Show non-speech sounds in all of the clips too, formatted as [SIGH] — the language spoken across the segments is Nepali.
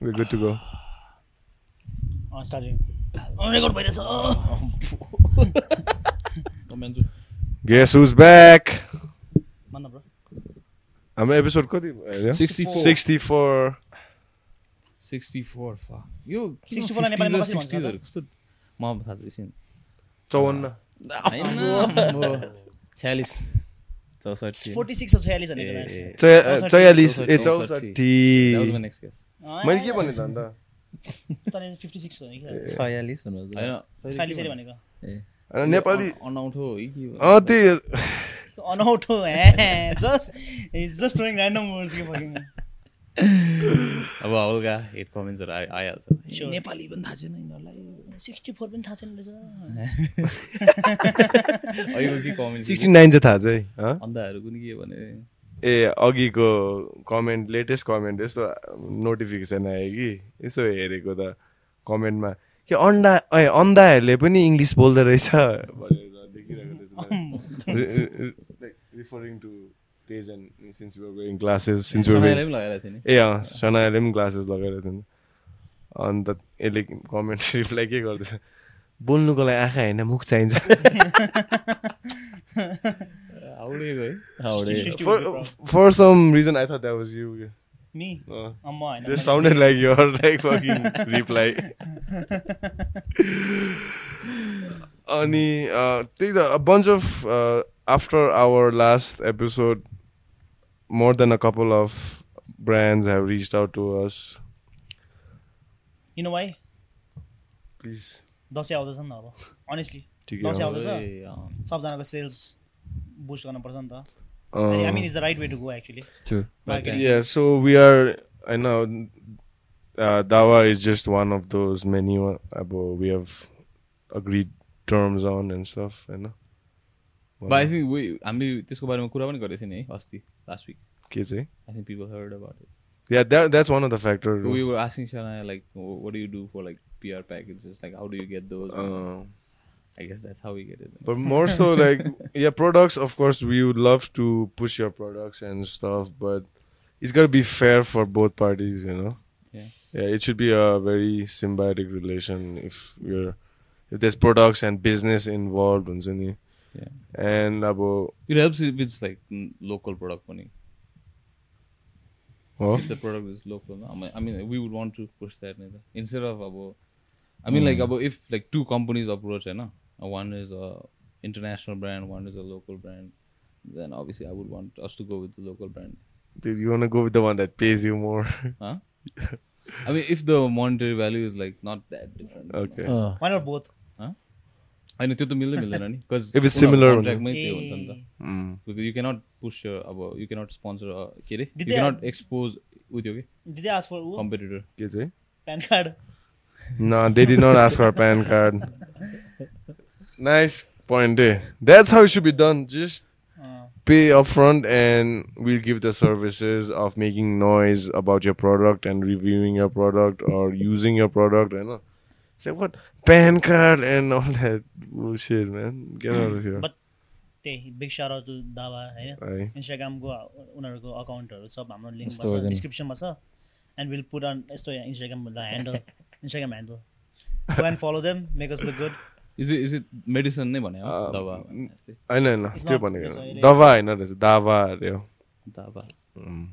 we're good to go. Starting record भइरहेछ मान्छु Guess who's back? भन्न ब्रो हाम्रो एपिसोड कति भयो 64. सिक्सटी फोर सिक्सटी फोर यो 64 लाई नेपालीमा कसरी भन्छ सिक्सटिजहरू कस्तो मलाई थाहा छ एकछिन चौवन्न छ्यालिस भनेको ए, चौसठी। मैले के भने त अन्त? तँले 56 हो नि क्या? छयालिस हुनु होइन छयालिस अरे भनेको होइन, नेपाली अनौठो हो कि के हो? अँ त्यही। अनौठो just just doing random words के अब हल्का हेड कमेन्ट्सहरू आइ आइहाल्छ. नेपाली पनि थाहा छैन यिनीहरूलाई। 64 पनि थाहा छैन रहेछ। [LAUGHS] सिक्सटी नाइन चाहिँ थाहा छ है? अन्धाहरू पनि के भने? ए अघिको कमेन्ट लेटेस्ट कमेन्ट यस्तो नोटिफिकेसन आयो कि? यसो हेरेको त कमेन्टमा। के अन्डा ए अन्डाहरूले पनि इङ्ग्लिस बोल्दो रहेछ? भनेर देखिरहेको [LAUGHS] रहेछ। Referring to and since you're going classes since ए अँ सनायाले पनि ग्लासेस लगाइरहेको थियो नि अन्त यसले कमेन्ट रिप्लाई के गर्दैछ। बोल्नुको लागि आँखा होइन मुख चाहिन्छ। [LAUGHS] हाउडेको है हाउडे। 60 would be proud. For some reason I thought that was you Me? Uh, होइन This sounded like your like fucking reply. [LAUGHS] Ani, uh, त्यही त a bunch of uh, after our last episode, more than a couple of brands have reached out to us. You know why? Please, Dashain आउँदैछ नि त अब अनेस्टली ठिकै दसैँ हो। आउँदैछ सबजनाको सेल्स बुस्ट गर्नुपर्छ नि त Uh, I mean is the right way to go actually True. Marketing. yeah, so we are. I know. Uh, Dawa is just one of those many. one- Abo, we have agreed terms on and stuff. I know. But I think we हामीले त्यसको बारेमा कुरा पनि गरेको थियौँ नि है अस्ति लास्ट विक के चाहिँ? I think people heard about it Yeah, that that's one of the factors. we were asking Shana like wh- what do you do for like PR packages like how do you get those Uh, I guess that's how we get it but more so [LAUGHS] like yeah, products. Of course, we would love to push your products and stuff, but it's gotta be fair for both parties. You know. yeah Yeah, it should be a very symbiotic relation. If you're if there's products and business involved, हुन्छ नि. yeah and about it helps if it's like mm, local product पनि oh, if the product is local no? I mean- I mean we would want to push that नि त. instead of अब I mean like अब if like two companies approach होइन one is a international brand one is a local brand then obviously I would want us to go with the local brand dude, you wanna go with the one that pays you more? huh [LAUGHS] I mean if the monetary value is like not that different you know. okay. Uh, why not both होइन त्यो त मिल्दै मिल्दैन नि बिकज If it's similar भने। कन्ट्र्याक्टमै त्यो हुन्छ नि त Mm. Because you cannot push अब यु क्यानट स्पोन्सर के अरे you Did they- cannot expose उ त्यो के Did they ask for ऊ कम्पिटिटर के चाहिँ? PAN card No, they did not ask for a PAN card. Nice point, eh? That's how it should be done. Just pay upfront, and we'll give the services of making noise about your product and reviewing your product or using your product. Say what? PAN card and all that bullshit, man. Get out of here. But- त्यही बिग सार टु दावा होइन. इन्स्टाग्रामको उनीहरूको अकाउन्टहरू सब हाम्रो लिङ्कमा छ। डिस्क्रिप्सनमा छ एन्ड विल पुट अन यस्तो Instagram handle Instagram handle go and follow them make us look good is is it medicine नै भने हो Uh, दवा होइन होइन It's त्यो not- भनेको दवा होइन रहेछ दावा अरे हो दवा Mm.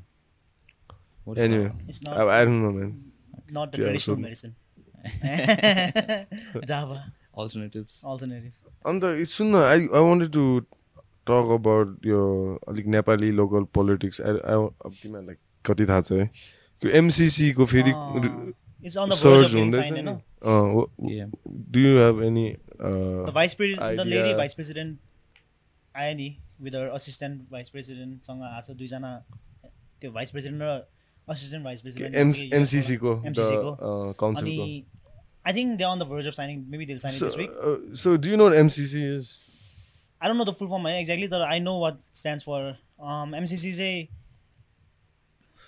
What's Anyway, it's I, not I don't know, man. Not the traditional medicine [LAUGHS] Java alternatives अन्त सुन्न I I wanted to talk about यो अलिक नेपाली लोकल पोलिटिक्स अब तिमीहरूलाई कति थाहा छ है? त्यो एमसिसीको फेरि सर्च हुँदैछ do you have any president. Lady vice president आयो नि विथ असिस्टेन्ट भाइस प्रेसिडेन्टसँग आएको छ दुईजना त्यो भाइस प्रेसिडेन्ट र असिस्टेन्ट भाइस प्रेसिडेन्ट एमसिसीको MCC को। uh, अनि काउन्सिलको I think they on the verge of signing maybe they'll sign this week so do you know MCC is I don't know the full form होइन एक्ज्याक्टली तर I know what stands for MCC चाहिँ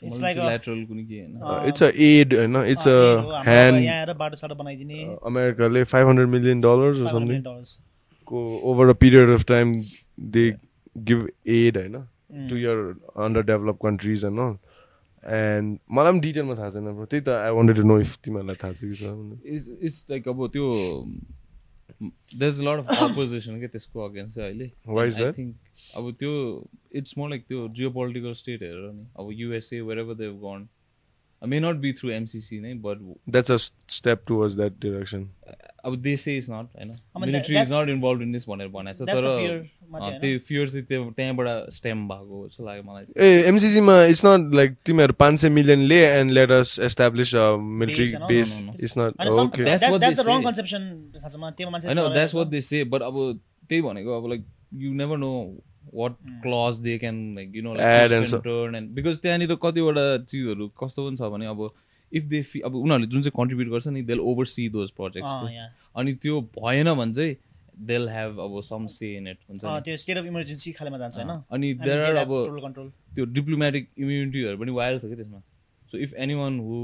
इट्स लाइक multilateral कुनै के होइन इट्स अ एड होइन इट्स अ ह्यान्ड यहाँ आएर बाटो साटो बनाइदिने अमेरिकाले five hundred million dollars five something hundred dollars. को over a period of time they give aid होइन Mm. to your underdeveloped countries and all. And मलाई पनि डिटेलमा थाहा छैन ब्रो त्यही त I wanted to know if तिमीहरूलाई थाहा छ कि। इट्स इट्स लाइक अब त्यो there's a lot of opposition के त्यसको अगेन्स्ट अहिले I that? think अब त्यो इट्स मोर लाइक त्यो जियो पोलिटिकल स्टेट हेरेर नि अब USA wherever they've gone may not be through MCC नै but that's a step towards that direction अब दे से इज नट होइन military is not involve in this भनेर भनेको छ That's the तर? त्यो फियर चाहिँ त्यो त्यहाँबाट स्टेम भएको जस्तो लाग्यो मलाई। ए एमसिसीमा इट्स नट लाइक तिमीहरू पाँच सय मिलियन ले and let us establish a military? Base. It's not okay That's that's that's होइन that's what they say but अब त्यही भनेको अब like you never know what clause they can like you know Add and so- turn and because त्यहाँनिर कतिवटा चिजहरू कस्तो पनि छ भने अब इफ दे फी अब उनीहरूले जुन चाहिँ कन्ट्रिब्युट गर्छ नि देल ओभर सी दोज प्रोजेक्ट्स अनि त्यो भएन भने चाहिँ देल हेभ अब सम से इन इट हुन्छ नि। त्यो स्टेट अफ इमर्जेन्सी खालेमा जान्छ होइन? अनि देयर आर अब कन्ट्रोल त्यो डिप्लोमेटिक इम्युनिटीहरू पनि वाइल्ड छ कि त्यसमा। So if any one who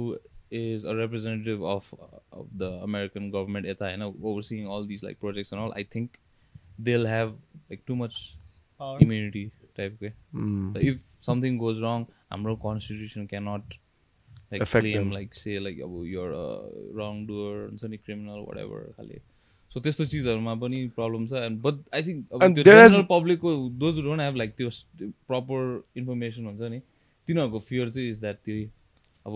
is a representative of of the American government यता होइन overseeing all this like projects and all I think they'll have like too much immunity टाइपकै. इफ समथिङ गोज रङ हाम्रो constitution cannot like Affect claim them. Like say like अब युर रङ डुवर हुन्छ नि क्रिमिनल वाट एभर खाले। सो त्यस्तो चिजहरूमा पनि प्रब्लम छ and but I think general पब्लिकको those don't have like त्यो प्रपर इन्फर्मेसन हुन्छ नि तिनीहरूको फियर चाहिँ इज द्याट त्यो अब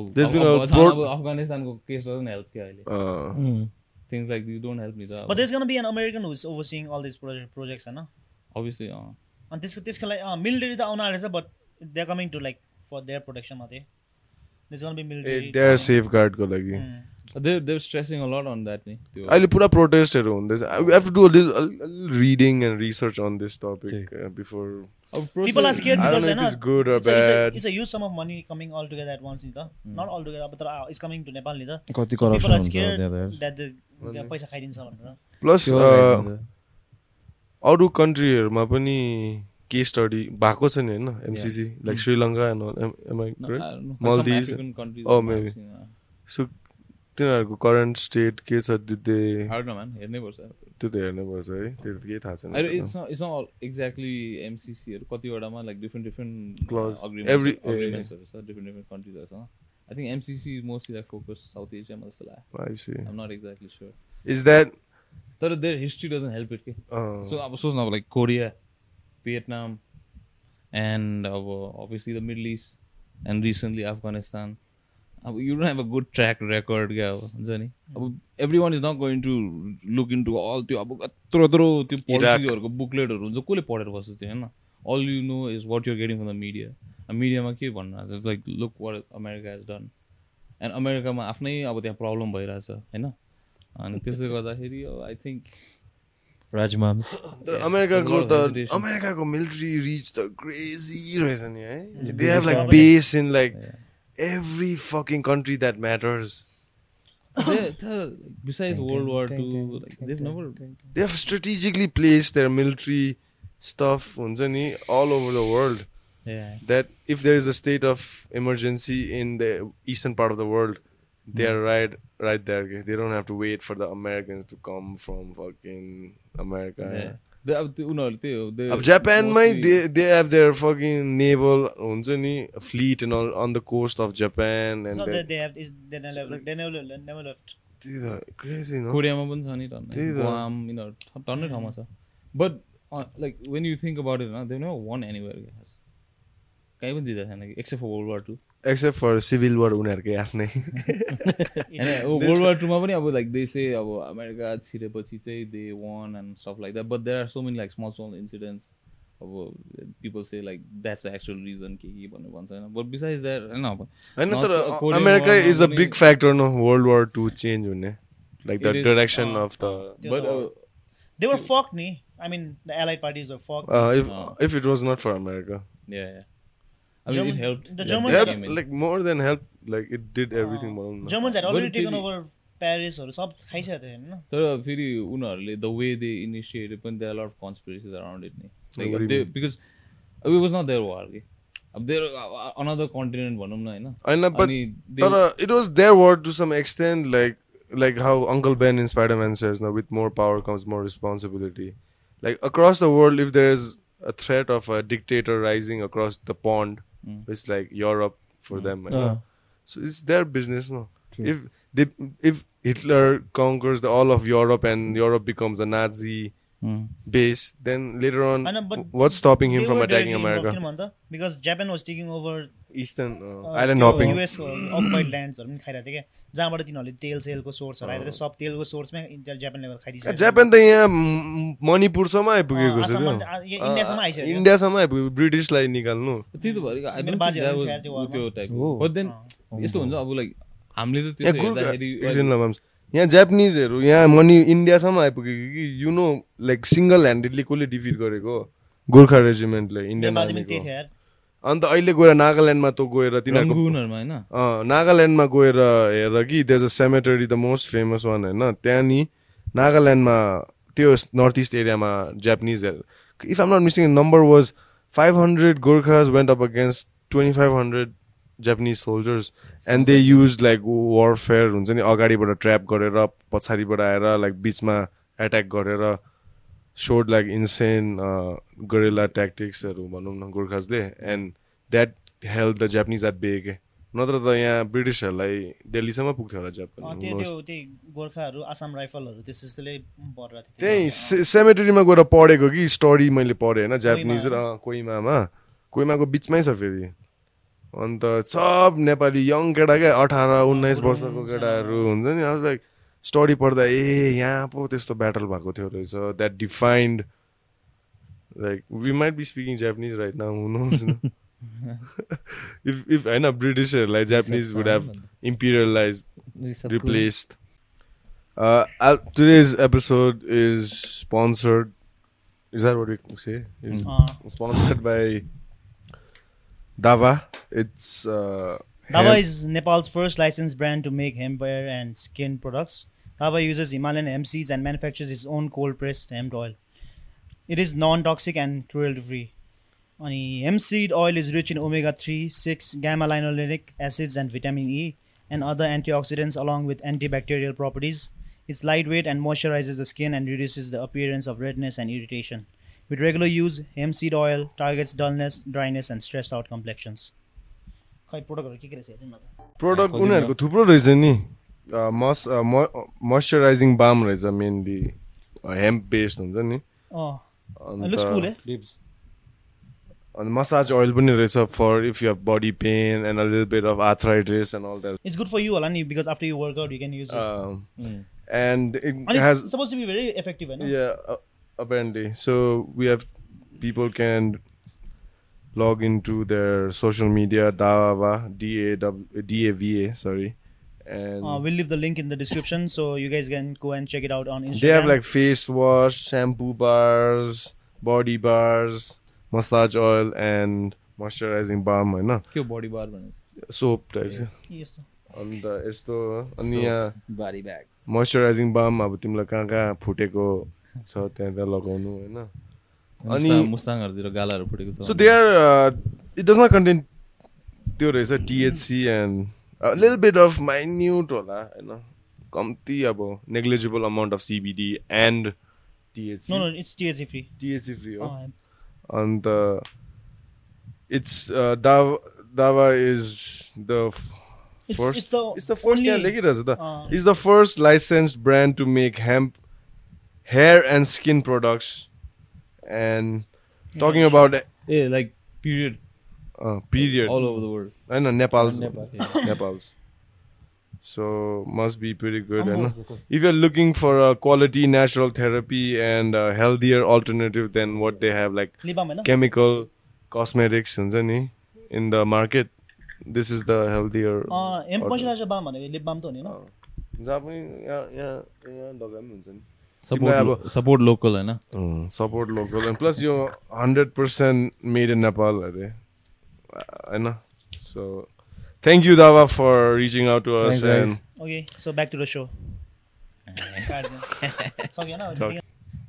अफगानिस्तानको केस डजन्ट हेल्प क्या अहिले। Uh, things like this don't help नि त But there's gonna be an American who's overseeing all these project, projects होइन अभियसली अनि त्यसको त्यसको लागि मिलिटरी त आउन आँटेछ but they are coming to like for their protection मात्रै Mm. त्यो। अहिले पुरा प्रोटेस्टहरू हुँदैछ I have to do reading and research on this topic before अब people are process- scared I don't because know if होइन it's good or it's a- it's a- bad. it's a huge sum of money coming all together at once नि त not all together अब तर इट्स कमिङ टु नेपाल नि त कति So people करप्सन are हुन्छ scared त्यहाँ that the पैसा खाइदिन्छ भनेर। प्लस। अरू कन्ट्रीहरूमा पनि केस स्टडी भएको छ नि होइन MCC like Sri Lanka I Oh, seen, uh, so तिनीहरूको करेन्ट स्टेट के छ त्यो त I don't know, man. हेर्नै पर्छ त्यो त हेर्नुपर्छ है त्यो त केही थाहा छैन not all exactly MCCहरू कतिवटामा different Clause. agreements Every- eh. agreementsहरू छ different different countries I think MCC is mostly like focused South Asia मा जस्तो लाग्यो not exactly sure Is that तर their history doesn't help it के? so अब सोच्न अब like Korea Vietnam and अब obviously the Middle East and recently Afghanistan. अब you don't have a good track record क्या अब हुन्छ नि अब every one is not going to look into all त्यो अब यत्रो यत्रो त्यो पोलिसीहरूको बुकलेटहरू हुन्छ कसले पढेर बस्छ त्यो होइन? All you know is what you're getting from the media मिडियामा के भन्नु it's like look what America has done and अमेरिकामा आफ्नै अब त्यहाँ प्रब्लम भइरहेछ होइन? अमेरिकाको अमेरिकाको military rich देख्री country that strategically place their military stuff हुन्छ नि all over the world that if there is a state of emergency in the eastern part of the world they are right right there. They don't have to wait for the Americans to come from fucking America. Yeah. They- अब त्यो उनीहरू त्यही हो they अब जापानमै they they have their fucking naval हुन्छ नि fleet and all on the coast of Japan and So they- they, they have is they never left, they never left, never left. त्यही त crazy no कोरियामा पनि छ नि टन्नै। गुवाम यिनीहरू ठाउँमा छ but like when you think about it they no won anywhere कहीँ पनि जितेको छैन कि except for world war two except for civil war उनीहरूकै आफ्नै। [LAUGHS] होइन वर्ल्ड वार टूमा पनि अब लाइक देशे अब अमेरिका छिरेपछि चाहिँ they won and stuff like that but there are so many like small small incidents अब people say like that's actual reason के के भन्ने भन्छ होइन बट बिसाइज द्याट होइन अब होइन तर America is a big factor न वर्ल्ड वार टू चेन्ज हुने। Like the direction of the but They were fucked, ni. I mean, the allied parties were fucked. If if it was not for America yeah yeah. I mean, it German- helped. the that Germans they had- came in. Like more than help like it did everything भनौँ न Germans had But already taken फेरि- over प्यारिसहरू सब खाइसकेको थियो होइन तर फेरि उनीहरूले द वे दे इनिसिएटेड पनि there lot conspiracies around it नि What do like you they mean? Because अब it was not there war कि अब देयर अनदर कन्टिनेन्ट भनौँ न होइन होइन बट अनि they- तर it was there word to some extent like like how Uncle Ben in Spiderman says न with more power comes more responsibility like across the world if there is a threat of a dictator rising across the pond Mm. It's like Europe for mm. them. Uh. So it's their business, no? If they, if Hitler conquers the, all of Europe and Europe becomes a Nazi base, then later on, what's stopping him from attacking America? Because Japan was taking over Eastern uh, island hopping. US occupied ल्यान्ड्सहरू पनि खाइरहेको थियो क्या जहाँबाट तिनीहरूले तेल सेलको सोर्सहरू आएर सब तेलको सोर्समै जापानले गर्दा खाइदिन्छ जापान त यहाँ म- मणिपुरसम्म आइपुगेको छ त्यो। इन्डियासम्म आइसक्यो क्या। इन्डियासम्म आइपुग्यो ब्रिटिसलाई निकाल्नु त्यही त was त्यो त्यो then यस्तो हुन्छ अब लाइक हामीले त यहाँ यहाँ जापानिजहरू यहाँ मनी इन्डियासम्म आइपुगेको कि you know like single handedly कसले डिफिट गरेको? गोर्खा रेजिमेन्टले इन्डियन अन्त अहिले गएर नागाल्यान्डमा त गएर तिनीहरूको नागाल्यान्डमा गएर हेर कि there a cemetery the most famous one होइन? त्यहाँ नि नागाल्यान्डमा त्यो नर्थ इस्ट एरियामा जापानिजहरू if I'm not missing number was five hundred Gorkhas went up against twenty five hundred Japanese soldiers and they use like warfare हुन्छ नि अगाडिबाट ट्र्याप गरेर पछाडिबाट आएर लाइक बिचमा एट्याक गरेर सोड लाइक इन्सेन गरेला ट्याक्टिक्सहरू भनौँ न गोर्खाजले and that help the Japanese at bay के नत्र त यहाँ ब्रिटिसहरूलाई दिल्लीसम्म पुग्थ्यो होला जापान त्यो त्यही गोर्खाहरू आसाम राइफलहरू त्यस्तोले त्यही सेमेटरीमा गएर पढेको कि स्टडी मैले पढेँ होइन जापानिज र कोइमामा कोइमाको बिचमै छ फेरि। अन्त सब नेपाली यङ केटा क्या अठार उन्नाइस वर्षको केटाहरू हुन्छ नि। अब लाइक स्टडी पढ्दा ए यहाँ पो त्यस्तो ब्याटल भएको थियो रहेछ that defined like we might be speaking Japanese right now हुनुहोस् न इफ इफ होइन ब्रिटिसहरूलाई Japanese would have imperialize replaced. Uh, I'll- today's episode is sponsored. Is that what we Dava. It's uh, Dava hemp- is Nepal's first licensed brand to make hempware and skin products. Dava uses Himalayan hemp seeds and manufactures its own cold pressed hemp oil. It is non toxic and cruelty free. Ani hemp seed oil is rich in omega 3, 6 gamma linolenic acids, and vitamin E, and other antioxidants along with antibacterial properties. It's lightweight and moisturizes the skin and reduces the appearance of redness and irritation. With regular use, hemp seed oil targets dullness, dryness, and stressed out complexions. खै प्रोडक्टहरू के के रहेछ हेर्नु न त प्रोडक्ट उनीहरूको थुप्रो रहेछ नि मस मोइस्चराइजिङ बाम रहेछ मेनली हेम्प बेस्ड हुन्छ नि अनि मसाज ओइल पनि रहेछ for if you have body pain and a lil bit of arthritis and all that it's good for you होला नि because after you work out you can use and it has suppose to be very effective uh, apparently. So we have people can log into their social media Dava D A W D A V A sorry, and Uh, we'll leave the link in the description so you guys can go and check it out on Instagram. they have like face wash, shampoo bars, body bars, massage oil, and moisturizing balm. होइन के बडी बार भने सोप टाइप छ के यस्तो अन्त यस्तो अनि यहाँ बाडी ब्याग मोइस्चराइजिङ बाम अब तिमीलाई कहाँ कहाँ फुटेको छ त्यहाँ त्यहाँ लगाउनु होइन अनि- मुस्ताङहरूतिर गालाहरू फुटेको छ So they are. Uh, it does not contain त्यो रहेछ THC and a little bit of minute होला होइन कम्ती अब negligible amount of CBD and THC. No, no, it's THC free. THC free हो Oh, अन्त it's uh, Dava Dava is the f- It's- first. it's the it's the first. यहाँ only- लेखिरहेछ त Uh, It's the first licensed brand to make hemp hair and skin products, and talking about yeah, like period. Uh, period. All over the world. I know Nepal's. Nepal, yeah. [LAUGHS] Nepal's. So must be pretty good. And if you're looking for a quality natural therapy and a healthier alternative than what they have, like chemical cosmetics in the market, this is the healthier. Uh, support अब- सपोर्ट लोकल होइन सपोर्ट लोकल एन्ड प्लस यो hundred percent made in Nepal अरे होइन so thank you Dawa for reaching out to us. And okay so back to the so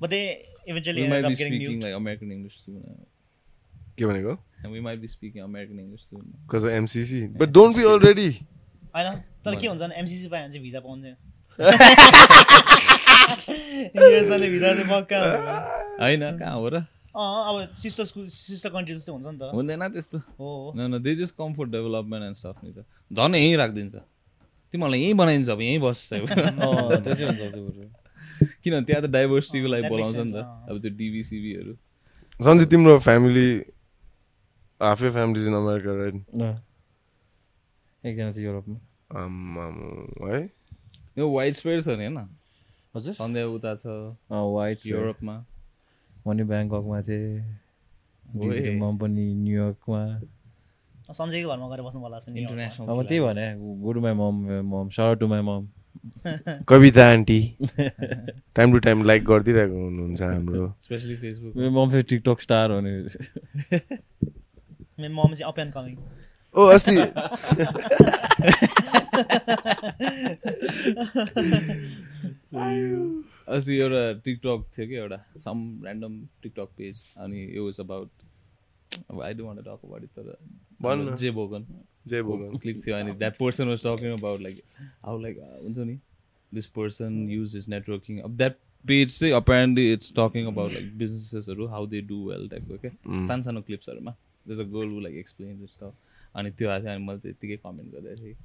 but they eventually we might be speaking like American English soon. uh, के भनेको And we might be speaking American English soon. Because of MCC but don't be already होइन तर के हुन्छ एमसिसी पायो भने चाहिँ भिजा पाउँदैन [LAUGHS] होइन कहाँ हो र? अँ अब सिस्टर सिस्टर कन्ट्री जस्तै हुन्छ नि त। हुँदैन त्यस्तो। हो हो। न न they just come for development and stuff नि त। झन् यहीँ राखिदिन्छ। तिमीहरूलाई यहीँ बनाइदिन्छ अब यहीँ बस्छ। किनभने त्यहाँ त डाइभर्सिटीको लागि बोलाउँछ नि त। अब त्यो डिबिसिबीहरू सन्जु तिम्रो फ्यामिली हाफै फ्यामिली इन अमेरिका राइट। एकजना चाहिँ युरोपमा है? यो वाइड स्प्रेड छ नि होइन? हजुर। सन्ध्या उता छ। वाइट युरोपमा। म नि ब्याङ्ककमा थिएँ। मम पनि न्युयोर्कमा। सञ्जयको घरमा गएर बस्नु होला नि इन्टरनेसनल अब त्यही भने good my mom mom sir to my mom. [LAUGHS] Kavita aunty. Time to time like गरिदिइरहेको हुनुहुन्छ हाम्रो। स्पेसली फेसबुक मेरो मम फेरि टिकटक स्टार हो नि। मेरो मम चाहिँ अप एन्ड कमिङ। ओ अस्ति। [LAUGHS] अस्ति एउटा टिकटक थियो कि एउटा सम ऱ्यान्डम टिकटक पेज अनि यो वाज अबाउट अब I don't talk about it तर। जे बोगन जय भगवान् क्लिक थियो अनि that person was talking about like how like हुन्छ नि this person use is networking अब द्याट पेज चाहिँ apparently it's talking about like बिजनेसेसहरू how they do well टाइपको क्या सानो सानो क्लिप्सहरूमा just a girl would like explain stuff अनि त्यो आएको थियो अनि मैले चाहिँ यत्तिकै कमेन्ट गरेको थिएँ।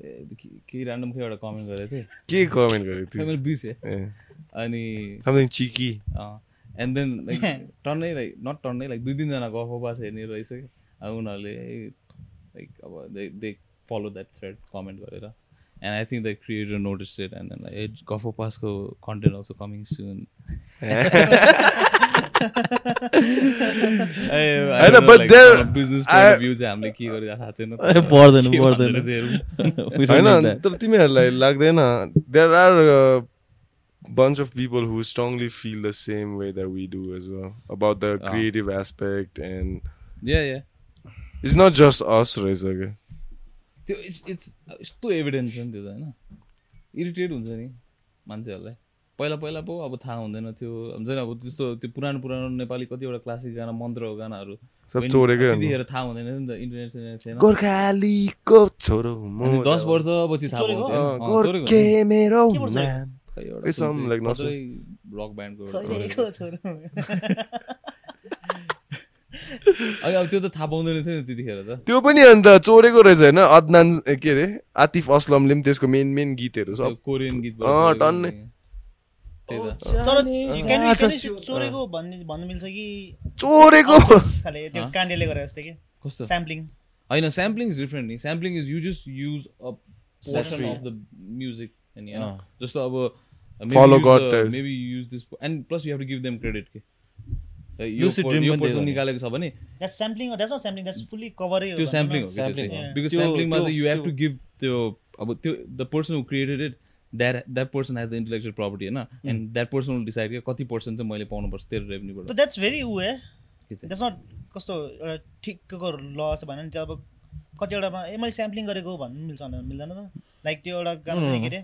केही ऱ्यान्डम केही एउटा कमेन्ट गरेको थिएँ? के कमेन्ट गरेको खै मैले थिएँ बिर्सेँ अनि something cheeky and then like टन्नै लाइक नट टन्नै लाइक दुई तिनजना गफ पास हेर्ने रहेछ कि अब उनीहरूले लाइक अब they they follow that thread comment गरेर। And I think the creator notice it and then like गफ पासको content also coming soon but there- business I- view चाहिँ हामीले के गरिरहेको थाहा छैन पर्दैन, पर्दैन। होइन. तर तिमीहरूलाई लाग्दैन there are bunch of people who strongly feel the same way that we do as well about the Ah. creative aspect and Yeah, yeah. it's not just us रहेछ क्या त्यो इट्स इट्स यस्तो एभिडेन्स छ नि त्यो त होइन इरिटेट हुन्छ नि मान्छेहरूलाई पहिला पहिला पो अब थाहा हुँदैन थियो। हुन्छ नि अब त्यस्तो त्यो पुरानो पुरानो नेपाली कतिवटा क्लासिक गाना मन्त्र गानाहरू सब चोरेकै त्यतिखेर थाहा हुँदैन थियो नि त इन्टरनेट थिएन गोर्खालीको छोरो दस वर्षपछि थाहा? पाउँथ्यो। रक ब्यान्डको अनि अब त्यो त थाहा पाउँदैन थियो नि त्यतिखेर त। त्यो पनि अन्त चोरेको रहेछ होइन? अदनान के अरे? आतिफ असलमले पनि त्यसको मेन मेन गीतहरू सब। कोरियन गीत अँ, टन्नै। चोरेको भन्ने भन्नु मिल्छ कि चोरेको खाले त्यो? काण्डेले गरेर जस्तै कि कस्तो स्याम्पलिङ होइन स्याम्पलिङ इज डिफ्रेन्ट नि sampling is you just use a portion. Of the music अनि होइन। जस्तो अब God type. Maybe use this and plus you have to give them credit के यो पर्सन हो। निकालेको छ भने that's sampling that's not sampling that's fully कभरै त्यो स्याम्पलिङ हो हो। बिकज स्याम्पलिङमा चाहिँ यु हेभ टु गिभ त्यो अब त्यो the person who created it that that person has the intellectual property होइन? एन्ड द्याट पर्सन डिसाइड कि कति पर्सेन्ट चाहिँ मैले पाउनुपर्छ तेरो रेभेन्यूबाट द्याट्स भेरी चाहिँ? द्याट्स नट कस्तो एउटा ठिकको ल छ भने नि त्यो अब कतिवटामा ए मैले स्याम्पलिङ गरेको भन्नु मिल्छ मिल्दैन त। लाइक त्यो एउटा छ नि के अरे?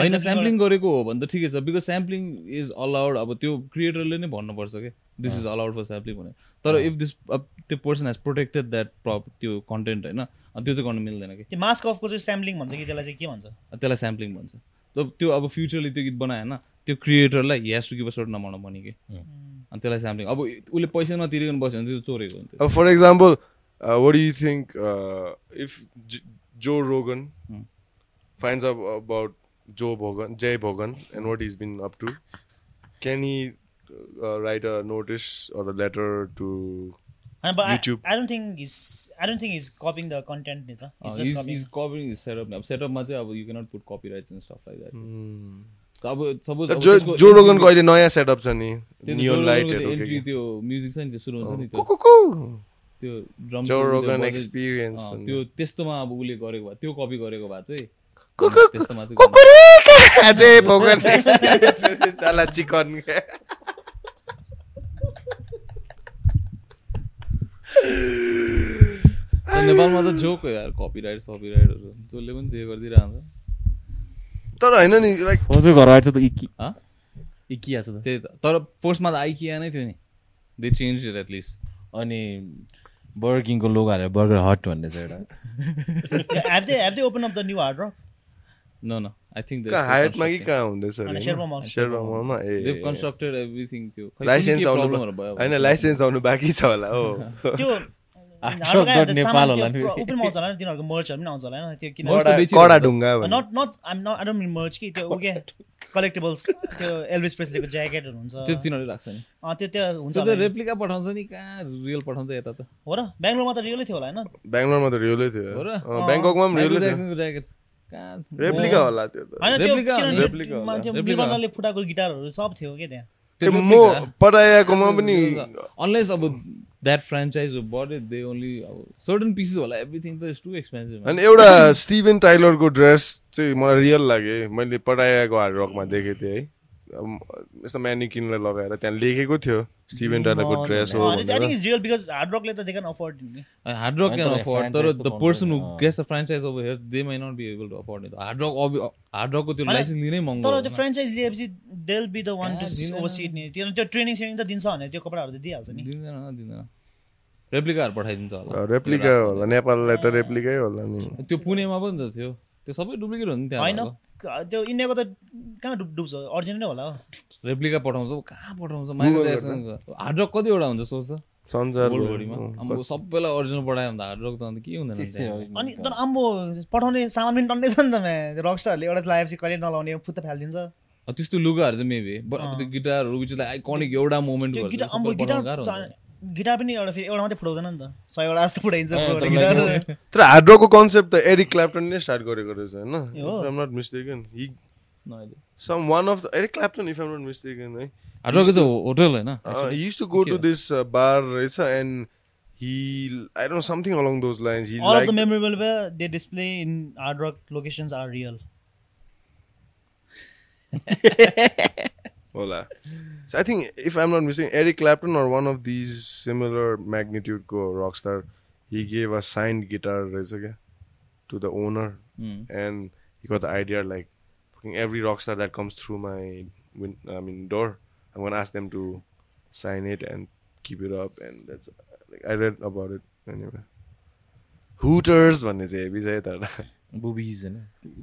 होइन स्याम्पलिङ गरेको हो भने त ठिकै छ बिकज स्याम्पलिङ इज अलाउड अब त्यो क्रिएटरले नै भन्नुपर्छ कि? This is allowed for sampling भने तर इफ दिस अब त्यो person has protected that prop त्यो कन्टेन्ट होइन त्यो चाहिँ गर्नु मिल्दैन कि? त्यो मास्क अफको चाहिँ स्याम्पलिङ भन्छ कि त्यसलाई चाहिँ के भन्छ? त्यसलाई स्याम्पलिङ भन्छ। त त्यो अब फ्युचरले त्यो गीत बनायो होइन त्यो क्रिएटरलाई has to give a short नमाउन भने कि? अनि त्यसलाई स्याम्पलिङ अब उसले पैसा नतिरिकन बस्यो भने त्यो चोरेको हुन्थ्यो Uh, for example, uh, what do you think uh, if J- Joe Hmm. Bogan, Jay Bogan, and what he's been up to? Can he uh, write a notice or a letter to? And but YouTube. I, I don't think he's I don't think he's copying the content नि त He's just is copying. Is setup अब सेटअपमा चाहिँ अब you cannot put copy rights and stuff like that Hmm. अब सपोज जो जो रोगनको अहिले नयाँ सेटअप छ नि नियन लाइटहरू एन्ट्री त्यो म्युजिक छ नि त्यो सुरु हुन्छ नि त्यो त्यो ड्रम एक्सपिरियन्स त्यो त्यस्तोमा अब उसले गरेको भए त्यो कपी गरेको भए चाहिँ साला चिकन नेपालमा त जोक हो यार कपिराइट सपिराइटहरू जसले पनि जे गरिदिइरहन्छ तर होइन नि लाइक घर आएछ त इकी हँ? इकी आएको छ त त्यही त तर पोस्टमा त आइकिया नै थियो नि they change it at least अनि बर्गर किङको लोगो हालेर बर्गर हट भन्ने छ एउटा No, no. I think कहाँ हायतमा कि कहाँ हुँदैछ मलमा ए They've constructed everything त्यो लाइसेन्स आउनु होइन लाइसेन्स आउनु बाँकी छ होला हो त्यो नेपाल होला नि। होला नि तिनीहरूको मर्चहरू पनि आउँछ होला होइन त्यो किन कडा। ढुङ्गा not not not I don't mean merch कि त्यो ऊ के कलेक्टेबल्स त्यो एल्भिस प्रेसलेको ज्याकेटहरू हुन्छ त्यो तिनीहरूले राख्छ नि। अँ, त्यो त्यो हुन्छ त्यो। रेप्लिका पठाउँछ नि कहाँ रियल पठाउँछ यता त। हो र बेङ्गलोरमा त रियलै थियो होला होइन? बेङ्गलोरमा त रियलै थियो। हो र? ब्याङ्ककमा पनि रियलै ज्याकेट रेप्लिका होला त्यो फुटाएको गिटारहरू सब थियो क्या त्यहाँ? त्यो म पनि अनलेस अब that franchise but they only अब सर्टन पिसेस होला। एभ्रिथिङ त इज टु एक्सपेन्सिभ अनि एउटा स्टिभन टाइलरको ड्रेस चाहिँ मलाई रियल लाग्यो मैले पढाएको हार्ड रकमा देखेको थिएँ है। यस्तो म्यानिकिनलाई लगाएर त्यहाँ लेखेको थियो। स्टिभन टाइलरको ड्रेस हो आई थिङ्क भनेर इज रियल बिकज हार्ड रकले त देखान अफोर्ड नि हार्ड रक होइन क्यान अफोर्ड तर the person who. Gets a franchise over here they might not be able to afford it hard rock hard रकको त्यो लाइसेन्स लिनै महँगो तर त्यो। फ्रेन्चाइज लिएपछि देल बी द वान टु कहाँ दिँदैन। ओभर सिट नि त्यो त्यो ट्रेनिङ सेनिङ त दिन्छ भने त्यो कपडाहरू त दिइहाल्छ नि दिँदैन दिँदैन। रेप्लिकाहरू पठाइदिन्छ होला। रेप्लिका होला। नेपाललाई त रेप्लिकै होला नि त्यो पुणेमा पनि त थियो। त्यो सबै डुप्लिकेट हो नि त्यहाँ होइन त्यो इन्डियाको त कहाँ डुब डुब्छ? अर्जिनल नै होला हो। रेप्लिका पठाउँछ कहाँ पठाउँछ? माइकल ज्याक्सन हार्ड रक कतिवटा हुन्छ सोच सबैलाई ओरिजिनल पठायो भने त हार्ड रक त अन्त के हुँदैन? अनि तर आम्बो पठाउने सामान पनि टन्नै छ नि त म्या। रकस्टारहरूले एउटा लगाएपछि कहिले नलाउने फुत्त फालिदिन्छ अब त्यस्तो लुगाहरू चाहिँ मेबी बट अब त्यो गिटारहरू विच लाइक आइकोनिक एउटा मोमेन्ट गिटार गिटार पनि एउटा फेरि एउटा मात्रै फुटाउँदैन नि त। सयवटा जस्तो फुटाइन्छ अँ, [LAUGHS] तर गिटार। तर हार्ड रकको कन्सेप्ट त एरिक क्ल्याप्टन नै स्टार्ट गरेको रहेछ होइन? हो। Am not mistaken he some one of the Eric Clapton if am not mistaken है हार्ड रक चाहिँ होटल होइन? Uh, he used to go to this uh, bar, right, sir, and he, I don't know, something along those lines. He All of liked, the memorable where they display [LAUGHS] in hard rock locations are real. Hola. So I think, if I'm not mistaken, Eric Clapton or one of these similar magnitude go rock star, he gave a signed guitar, to the owner, hmm. and he got the idea like, fucking every rock star that comes through my, win- I mean, door, I'm gonna ask them to sign it and keep it up, and that's like I read about it anyway. Hooters भन्ने चाहिँ हेभी छ है तर। बुबिज होइन।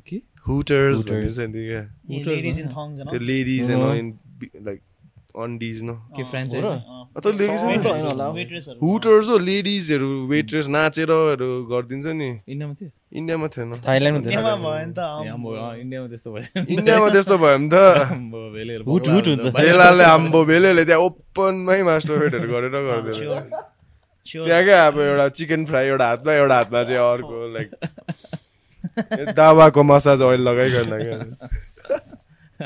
के? Hooters भन्ने. छ नि त्यो. लेडिज एन्ड लाइक अन्डिज न के। Waitressहरू। हुटर्स हो लेडिजहरू वेट्रेस नाचेरहरू गरिदिन्छ नि। इन्डियामा थियो? इन्डियामा थिएन इन्डियामा त्यस्तो भयो। इन्डियामा त्यस्तो भयो भने त। बेलाले आम्बो बेलेले त्यहाँ ओपनमै मास्टरफेटहरू गरेर गरिदिएर Sure. Sure. त्यहाँ क्या अब एउटा चिकन फ्राई एउटा हातमा एउटा हातमा चाहिँ अर्को लाइक दावाको मसाज ओइल लगाइकन। [LAUGHS]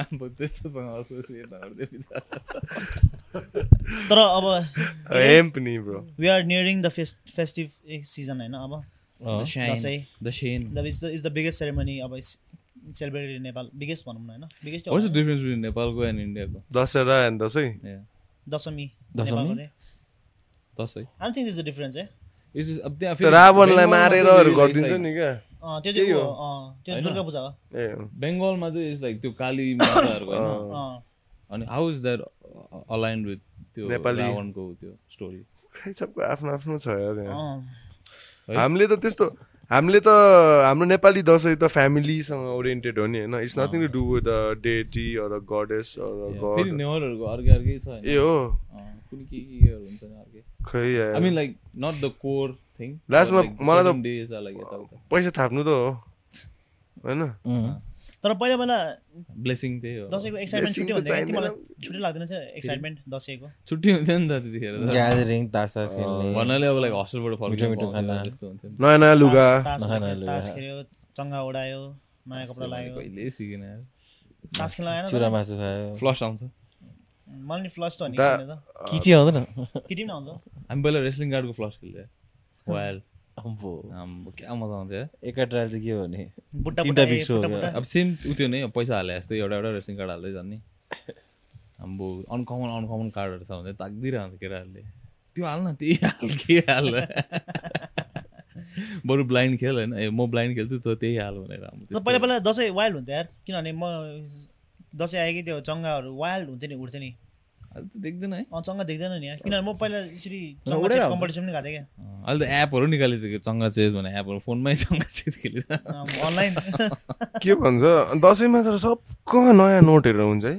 तर अब हेम्प नि bro we are nearing the festive season होइन अब। इज द बिगेस्ट सेरेमनी अब सेलिब्रेटेड इन नेपाल। बिगेस्ट भनौँ न होइन? बिगेस्ट difference between नेपालको and इन्डियाको Dussehra and Dashain. Dashami. Dashami? Dashain. I think is the difference है रावणलाई बेङ्गलमा मारेरहरू चाहिँ गरिदिन्छ like- नि क्या। अँ, त्यो त्यही चाहिँ हो। ऊ, अँ, त्यो होइन? दुर्गा पूजा हो। ए। बेङ्गलमा चाहिँ इज लाइक त्यो काली [COUGHS] माताहरूको होइन अँ। अनि how is that align with त्यो रावणको त्यो स्टोरी सबको आफ्नो आफ्नो छ? हामीले त त्यस्तो हामीले त हाम्रो नेपाली दसैँ त फ्यामिलीसँग ओरिएन्टेड हो नि होइन? It's nothing to do with a deity or a goddess or a god नेवारहरूको अर्कै अर्कै छ ए हो। कुनि के के केहरू हुन्छ नि अर्कै। खै I mean like not the core thing Last मा मलाई त- पैसा थाप्नु त हो होइन? तर पहिला पहिला ब्लेसिङ त्यही हो। दसैँको एक्साइटमेन्ट छुट्टै? चाहिँदैन। तिमीलाई छुट्टै लाग्दैन थियो एक्साइटमेन्ट दसैँको। छुट्टी हुन्थ्यो नि त त्यतिखेर ग्यादरिङ तास तास खेल्ने। भन्नाले अब लाइक हस्टेलबाट मिठो फर्किनु मिठो खाना। त्यस्तो हुन्थ्यो नि। नयाँ नयाँ लुगा। तास- खेल्यो, नयाँ तास लुगा। खेल्यो चङ्गा उडायो नयाँ कपडा लगायो कहिल्यै सिकेन यार। तास खेल्न आएन चुरा? मासु खायो। फ्लस आउँछ। मलाई नि फ्लस त हो नि केटी आउँदैन? केटी पनि आउँछ। हामी पहिला रेस्लिङ कार्डको फ्लस खेल्थ्यो। वाइल अम्बो। क्या मजा आउँथ्यो यार। एका ट्रायल चाहिँ के हो भने? बुट्टा हो अब सेम उ त्यो नै पैसा हाले जस्तै एउटा एउटा रेस्लिङ कार्ड हाल्दै जाने आम्बो अनकमन अनकमन कार्डहरू छ भने ताकिदिरहन्छ केटाहरूले। त्यो हाल्न त्यही हाल के हाल? बरु ब्लाइन्ड खेल होइन। ए म ब्लाइन्ड खेल्छु त त्यही हाल भनेर पहिला पहिला दसैँ वाइल्ड हुन्थ्यो यार। किनभने म दसैँ आयो कि त्यो चङ्गाहरू वाइल्ड हुन्थ्यो नि उड्थ्यो नि। देख्दैन है। अँ चङ्गा देख्दैन नि किनभने म पहिला यसरी। कम्पिटिसन पनि गएको थिएँ अँ, अहिले त एपहरू निकालिसक्यो चङ्गा चेज भने एपहरू फोनमै चङ्गा चेज खेलेर। क्या अनलाइन। के भन्छ दसैँमा त सबको नयाँ नोटहरू हुन्छ है?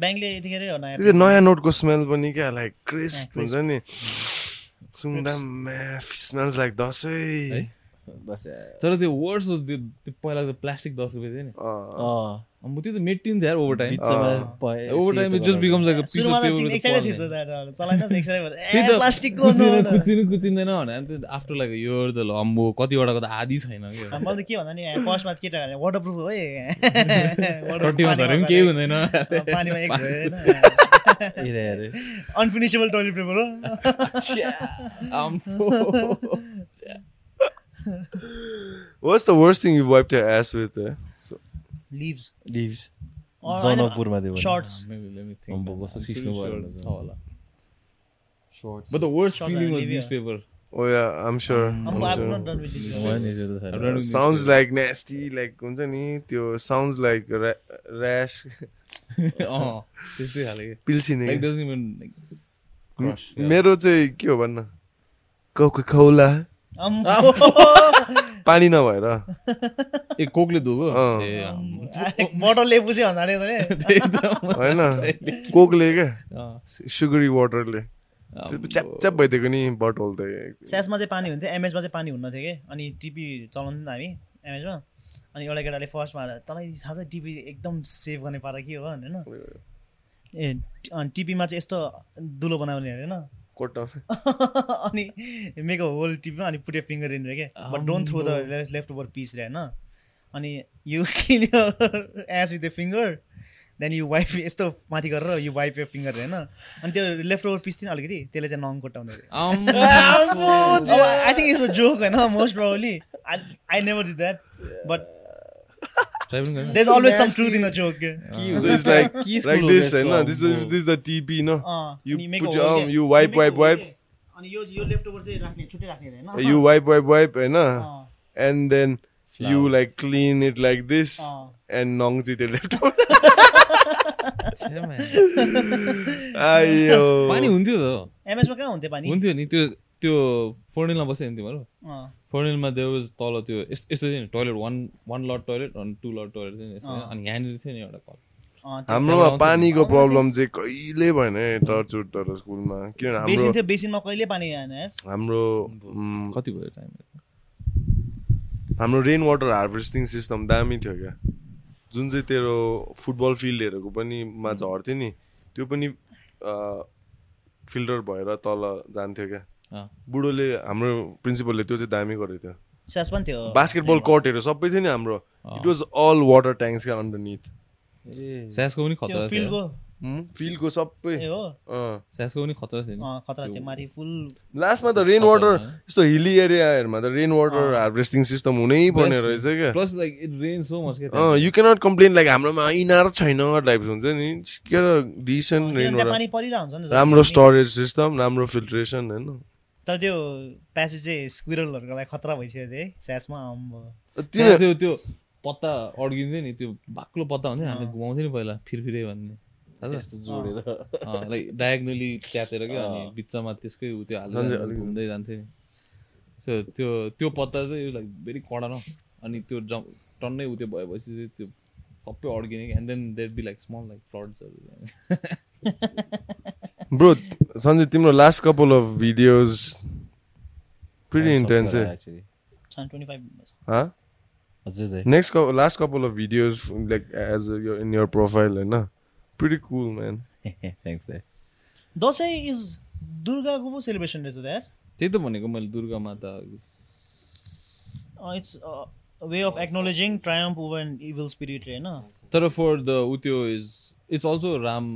ब्याङ्कले यतिखेर नयाँ। नोटको स्मेल पनि क्या लाइक क्रिस्प. हुन्छ नि। सुन्दा स्मेल्स लाइक दसैँ। तर त्यो वर्ड्स त्यो पहिला त प्लास्टिक दस रुपियाँ थियो नि। त्यो त मेटिन्छ यार over time over time just. Becomes like a piece of त पेपर त्यही त प्लास्टिकको कुचिनु कुचिँदैन भने त्यो आफ्टर लाइक यो त ल अम्बो कतिवटाको त आधी छैन कि मैले त के भन्दा नि फर्स्टमा केटा वाटर प्रुफ हो [LAUGHS] टट्टीमा झरे पनि केही हुँदैन। पानीमा एक होइन [LAUGHS] हेरे, हेरे। अनफिनिसेबल टोइलेट पेपर हो। अम्बो [LAUGHS] What's the worst thing you've wiped your ass with? Eh? Leaves Leaves. जनकपुरमा त्यो भने। सर्ट्स कस्तो सिस्नो हुन्छ। छ होला Shorts. But the worst Shorts feeling was newspaper. oh yeah, I'm sure. I'm, I'm I'm sure. not done with done Sounds like nasty, like हुन्छ नि त्यो sounds like ra rash, अँ, त्यस्तै खाले के पिल्सिने लाइक क्या। doesn't even like crush. मेरो चाहिँ के हो भन्न कोको अम्बो। पानी नभएर ए कोकले अँ। बोतलले पुछ्यो भन्नाले होइन कोकले क्या। सुगरी वाटरले अम्बो। च्याप च्याप भइदिएको नि बटल त स्यासमा चाहिँ पानी हुन्थ्यो एमएचमा चाहिँ पानी हुन्न थियो कि अनि टिपी चलाउँथ्यो नि त हामी एमएचमा अनि एउटा केटाले फर्स्टमा तँलाई थाहा छ टिपी एकदम सेभ गर्ने पारा के हो होइन ए अनि टिपीमा चाहिँ यस्तो दुलो बनाउने अरे होइन अनि मेक होल टिपमा अनि पुट फिङ्गर इन रे क्या but don't throw the leftover piece रे होइन अनि यु किन edge with the finger then you wipe यस्तो माथि गरेर यु वाइफ यो फिङ्गर होइन? अनि त्यो लेफ्ट ओभर पिस चाहिँ अलिकति त्यसले चाहिँ नङ कोटाउने। I think it's a joke होइन? Most probably I never did that but गर्ने? There always some truth in a joke So it's like like this, of होइन? this this is this is the TP, no? You You make put a your arm, you wipe, a wipe, wipe. अनि यो यो लेफ्ट ओभर चाहिँ राख्ने छुट्टै राख्ने अरे होइन You wipe, wipe, wipe, होइन? अँ, and then you Flowers. like clean it like this, अँ। and nong चाहिँ त्यो left. आयो पानी हुन्थ्यो त एमएचमा कहाँ हुन्थ्यो पानी हुन्थ्यो नि त्यो त्यो फोर्निलमा बस्यो नि तिमीहरू अँ, फोर्निलमा देव तल त्यो यस- यस्तो थियो नि toilet one one lot toilet अनि टू लट टोइलेट थियो नि। अनि यहाँनिर थियो नि एउटा कल हाम्रोमा। पानीको प्रब्लम चाहिँ कहिले भएन टर्चुट तर स्कुलमा किनभने हाम्रो थियो कति भयो टाइम हाम्रो रेन वाटर हार्भेस्टिङ सिस्टम दामी थियो क्या। जुन चाहिँ तेरो फुटबल फिल्डहरूको पनि मा झर्थ्यो नि त्यो पनि फिल्टर भएर तल जान्थ्यो क्या। अँ। बुढोले हाम्रो प्रिन्सिपलले त्यो चाहिँ दामी गरेको थियो। स्यास पनि थियो। बास्केटबल कोर्टहरू सबै थियो नि हाम्रो। It was all water tanks क्या अन्डरनिथ स्यासको पनि त्यो खतरा फिल्डको सबै ए हो अँ। स्यासको पनि खतरा थियो नि। अँ, खतरा थियो। माथि फुल लास्टमा त रेन वाटर यस्तो हिली एरियाहरूमा त रेन वाटर हार्भेस्टिङ सिस्टम हुनै पर्ने रहेछ क्या। Plus like it rain so much you cannot complain like हाम्रोमा इनार छैन टाइप हुन्छ नि। के डिसेन्ट रेन वाटर राम्रो स्टोरेज सिस्टम राम्रो फिल्ट्रेसन होइन। तर त्यो प्यासेज चाहिँ स्क्विरलहरूको लागि खतरा भइसक्यो थियो है। स्यासमा त्यो त्यो पत्ता अड्किन्थ्यो नि त्यो बाक्लो पत्ता हुन्थ्यो नि हामीले घुमाउँथ्यो नि पहिला फिरफिरे भन्ने। लाइक डायगनली च्यातेर क्या अनि बिचमा त्यसकै उ त्यो हालेर घुम्दै जान्थ्यो नि सो त्यो त्यो पत्ता चाहिँ लाइक भेरी कडा न। अनि त्यो जम टन्नै उ त्यो भएपछि चाहिँ त्यो सबै अड्किने कि and then that be like small like फ्लड्सहरू bro Sanjay तिम्रो last couple of videos pretty intense next last couple of videos like as in your profile होइन प्रिटी कुल म्यान थ्याङ्क्स दाइ दसैँ इज दुर्गाको पो सेलिब्रेसन रहेछ यार त्यही त भनेको मैले Durga Mata it's way of acknowledging triumph over an evil spirit होइन तर फर द उ त्यो इज इट्स अल्सो राम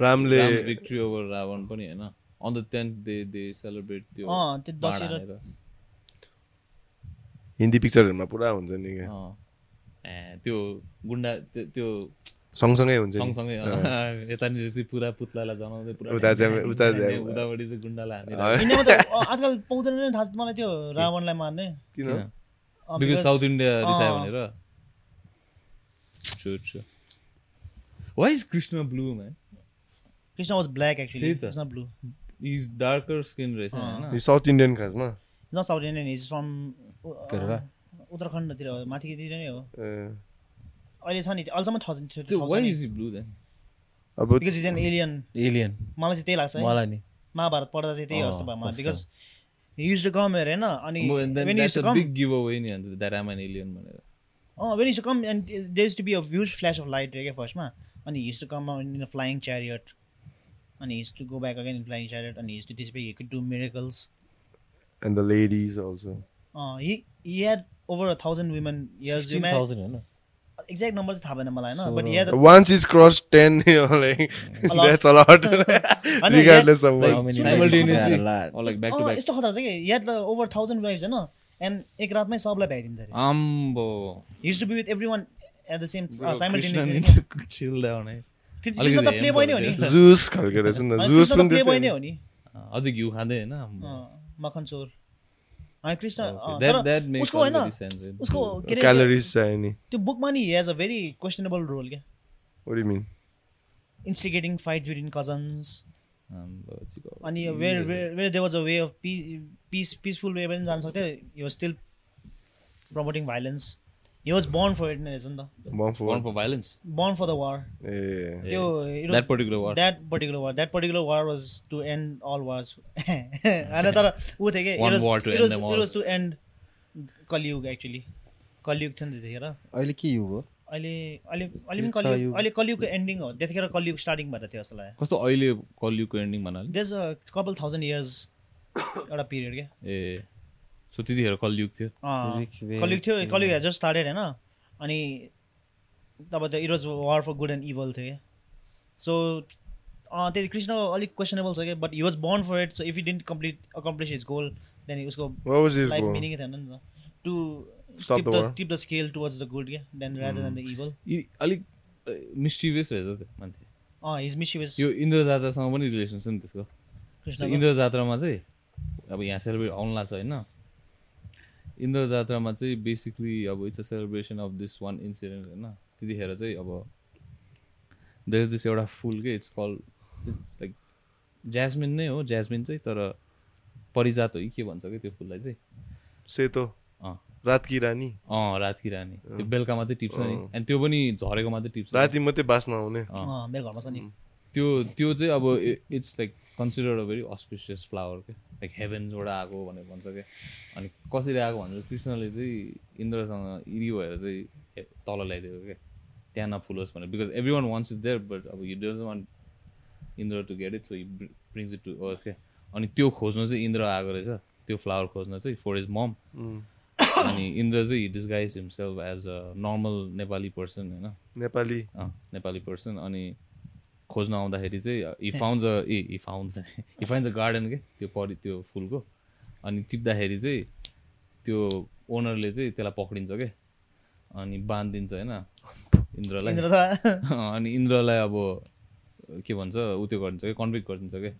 रामले भिक्ट्री ओभर रावण पनि होइन? On the tenth they they celebrate त्यो अँ त्यो दसैँ। हिन्दी पिक्चरहरूमा पुरा हुन्छ नि। ए त्यो गुन्डा त्यो सँगसँगै हुन्छ नि। सँगसँगै [LAUGHS] यतानिर चाहिँ पुरा पुत्लालाई जनाउँदै पुरा उता चाहिँ- उता चाहिँ- उतापट्टि चाहिँ गुन्डालाई हानेर आजकल पाउँदैन नि थाहा मलाई त्यो रावणलाई मार्ने। किन? बिकज because- साउथ इन्डिया रिसायो। भनेर। True, true. Why is Krishna blue man Krishna was black actually not blue is darker skin रहेछ। होइन। साउथ इन्डियन खासमा। Not south Indian is from Kerala? उत्तराखण्डतिर हो माथितिर नै हो। ए, अहिले छ नि अहिलेसम्म थाउजन्ड त्यो वाइ इज ब्लू देन अब because is an alien alien मलाई चाहिँ त्यही लाग्छ है। मलाई नि। महाभारत पढ्दा चाहिँ त्यही जस्तो भयो मलाई? बिकज युज टु कम हेर होइन? अनि भनेर। अँ when to come and there is to be a huge flash of light क्या फर्स्टमा अनि his to come in a flying chariot अनि his to go back again in flying chariot अनि हिज टु त्यसपछि he could do miracles and the ladies also he he had over a thousand women years thousand होइन? एक्ज्याक्ट नम्बर चाहिँ थाहा भएन मलाई होइन? But had Once it's crossed 10, you're like, [LAUGHS] lot. that's a lot. [LAUGHS] होइन, [LAUGHS] Regardless of like, what. How many simultaneously- days? Lot. or like back to अँ, back. यस्तो खतरा छ कि? ह्याड ओभर थाउजन्ड वाइफ्स होइन? एन्ड एक रातमै सबलाई भ्याइदिन्छ अरे। आम्बो his to be with every one at the same simultaneously chill down है कृष्ण त प्ले बोय नै हो नि। Zeus खालको रहेछ नि त। Zeus पनि प्ले बोय नै हो नि। अझै घिउ खाँदै। अँ, मखन चोर कृष्ण उसको होइन। उसको के अरे त्यो बुकमा नि has a very questionable role क्या What do you mean? अनि where where they was a way of peace peaceful way पनि जान सक्थ्यो he was still promoting violence he was born for it नै त for Born what? for violence. Born for the war ए त्यो that particular war. That particular war that particular war was to end all wars होइन तर ऊ थियो कि One war to end them all. It was to end Kaliyug actually Kaliyug थियो नि? त्यतिखेर अहिले के युग हो? अहिले अहिले अहिले पनि कलियुग युग। अहिले कलियुगको एन्डिङ हो। त्यतिखेर कलियुग स्टार्टिङ भएर थियो जस्तो लाग्यो कस्तो अहिले कलियुगको एन्डिङ भन्नाले? देज अ कपाल थाउजन्ड इयर्स एउटा पिरियड क्या? ए। सो त्यतिखेर कलियुग थियो। कलियुग थियो कलियुग जस्ट स्टार्टेड होइन? अनि तब त it was war for good and evil थियो क्या? सो त्यही कृष्ण अलिक क्वेसनेबल छ क्या? But he was born for it so if you didn't complete accomplish his goal then उसको लाइफ? मिनिङै थिएन नि त। To tip the. Tip the scale towards the good क्या then rather than the evil अलिक मिस्टिभियस रहेछ त्यो मान्छे। अँ हिज मिसिभस यो इन्द्र जात्रासँग पनि रिलेसन छ नि त्यसको। कृष्ण इन्द्र जात्रामा चाहिँ अब यहाँ सेलिब्रेट आउनु लाग्छ होइन? इन्द्र जात्रामा चाहिँ बेसिकली अब it's a celebration of this one incident होइन। त्यतिखेर चाहिँ अब देयर इज दिस एउटा फुल के it's call it's like jasmine नै हो ज्यास्मिन चाहिँ तर परिजात हो कि के भन्छ कि त्यो फुललाई चाहिँ? सेतो। अँ। रात की रानी। अँ रातकी रानी। त्यो बेलुका मात्रै टिप्छ नि। अनि त्यो पनि झरेको मात्रै टिप्छ। राति मात्रै बाँच्न आउने। मेरो घरमा छ नि। त्यो त्यो चाहिँ अब it's like considered a very auspicious flower के लाइक हेभेन्सबाट आएको भनेर भन्छ क्या अनि कसरी आएको भन्छ कृष्णले चाहिँ इन्द्रसँग इरी भएर चाहिँ हे- तल ल्याइदिएको क्या त्यहाँ नफुलोस् भनेर। Because every one wants it there but अब you does want Indra to get it so brings it to earth क्या अनि त्यो खोज्न चाहिँ इन्द्र आएको रहेछ। त्यो फ्लावर खोज्न चाहिँ फोर इज मम अनि इन्द्र चाहिँ disguise himself as a normal Nepali person होइन? नेपाली। नेपाली पर्सन अनि खोज्न आउँदाखेरि चाहिँ he found a uh he found he find a garden के त्यो परि त्यो फुलको। अनि टिप्दाखेरि चाहिँ त्यो ओनरले चाहिँ त्यसलाई पक्रिन्छ क्या अनि बाँधिदिन्छ होइन? इन्द्रलाई। अनि इन्द्रलाई अब के भन्छ उ त्यो गरिदिन्छ क्या कन्भिक्ट गरिदिन्छ क्या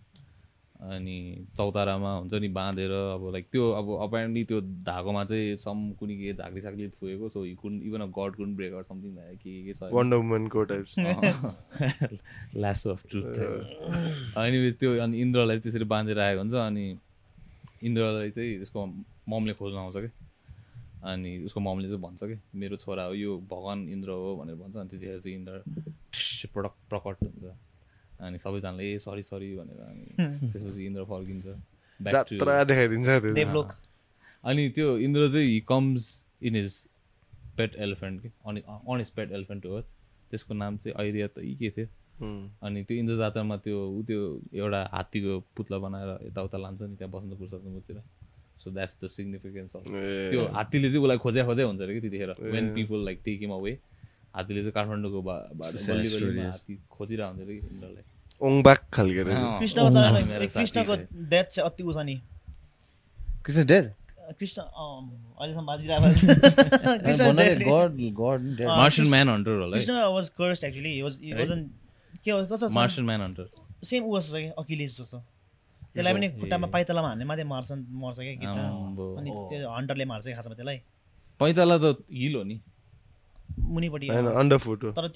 अनि चौतारामा हुन्छ नि बाँधेर अब लाइक त्यो अब अपेरेन्टली त्यो धागोमा चाहिँ सम कुनै के झाक्री साक्री फुएको सो हि कुन इभन अ गड कुन ब्रेक अर समथिङ के के छ wonder वुमनको types lasso of truth anyways त्यो अनि इन्द्रलाई त्यसरी बाँधेर आएको हुन्छ अनि इन्द्रलाई चाहिँ उसको ममले खोज्न आउँछ क्या अनि उसको ममले चाहिँ भन्छ कि? मेरो छोरा हो यो भगवान् इन्द्र हो भनेर भन्छ अनि त्यतिखेर चाहिँ इन्द्र प्रडक्ट प्रकट हुन्छ। अनि सबैजनाले ए सरी सरी भनेर अनि [LAUGHS] त्यसपछि इन्द्र फर्किन्छ। देखाइदिन्छ अनि त्यो इन्द्र चाहिँ हि कम्स इन हिज पेट एलिफेन्ट के? अनि अन हिज पेट एलिफेन्ट अर्थ त्यसको नाम चाहिँ ऐरिया त यी के थियो अनि त्यो इन्द्र जात्रामा त्यो ऊ त्यो एउटा हात्तीको पुत्ला बनाएर यताउता लान्छ नि त्यहाँ बस्नु पुर्छ मुतिर so that's the significance of त्यो हात्तीले चाहिँ उसलाई खोज्या खोज्या हुन्छ अरे कि त्यतिखेर। When people like take him away हात्तीले चाहिँ काठमाडौँको. हात्ती खोजिरहेको हुन्छ कि ओङबाक खालको कृष्णको डेथ चाहिँ अति उ छ नि। कृष्ण डेड? कृष्ण अहिलेसम्म बाजिरहेको मार्सन म्यान हन्टर होला Krishna was cursed actually was? वाजन के हो कस्तो मार्सन म्यान हन्टर सेम ऊ जस्तो क्या अकिलेस जस्तो। त्यसलाई पनि खुट्टामा पाइतलामा हान्ने मात्रै मार्छ मर्छ क्या। गीत अनि त्यो हन्टरले मार्छ खासमा त्यसलाई। पैताला त हिल हो नि। मुनिपट्टि। अन्डर फुट हो। तर।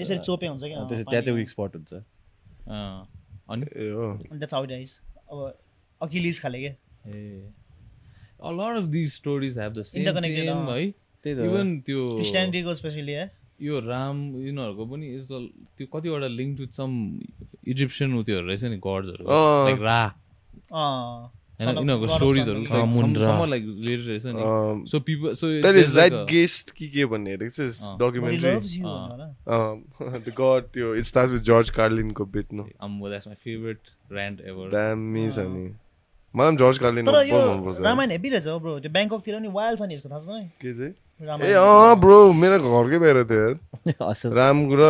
यसरी चोपे हुन्छ क्या? त्यहाँ चाहिँ। विक स्पट हुन्छ। अँ, अनि? ए हो। That's how it is. अब अकिलिज खाले क्या। ए। A lot of these stories have the same Interconnected, same अँ। है। त्यही त इभन त्यो क्रिस्टियानिटीको स्पेसली है यो राम यिनीहरूको पनि इज त्यो कतिवटा लिङ्क विथ सम इजिप्सियन उ त्योहरू रहेछ नि गड्सहरू। लाइक रा अँ। होइन of स्टोरिजहरू। लाइक रिलेटेड रहेछ नि। So people so that is like guest कि के भन्ने हेरेको डकुमेन्ट्री। द गड त्यो it start with George कार्लिनको bit no that's my favourite rant ever दामी छ नि मलाई पनि जर्ज कार्लिन तर यो मनपर्छ। रामायण हेभी रहेछ ब्रो त्यो ब्याङ्ककतिर नि वाइल्ड छ नि यसको थाहा छ? के चाहिँ? ए अँ ब्रो मेरो घरकै बाहिर थियो यार। [LAUGHS] राम र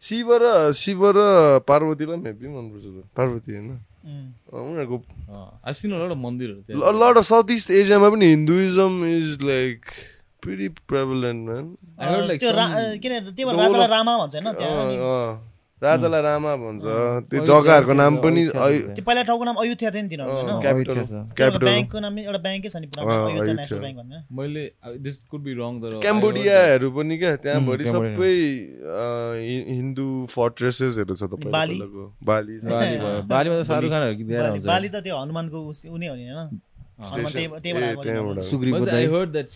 शिव र शिव र पार्वतीलाई पनि हेभी मनपर्छ पार्वती होइन। उनीहरूको लड अफ साउथ इस्ट एसियामा पनि Hinduism is like pretty prevalent man त्यो रामा भन्छ होइन राजालाई रामा भन्छ त्यो अयोध्या जग्गाहरूको नाम पनि अयोध्या पहिला ठाउँको नाम अयुथ्या थियो नि तिनीहरूको होइन? क्यापिटल अयोध्या छ। तिनीहरूको क्यापिटल ब्याङ्कको नाम एउटा ब्याङ्कै छ नि पुरानो अँ, अयुथ्या अयुथ्या। नेसनल ब्याङ्क भन्ने। मैले दिस कुड बी रङ तर क्याम्बोडियाहरू पनि क्या त्यहाँभरि। सबै हिन्दू फोर्ट्रेसेसहरू छ त पहिला बाली? बालीमा त शाहरुख खानहरू बाली त्यो हनुमानको उस- उ नै हो नि होइन।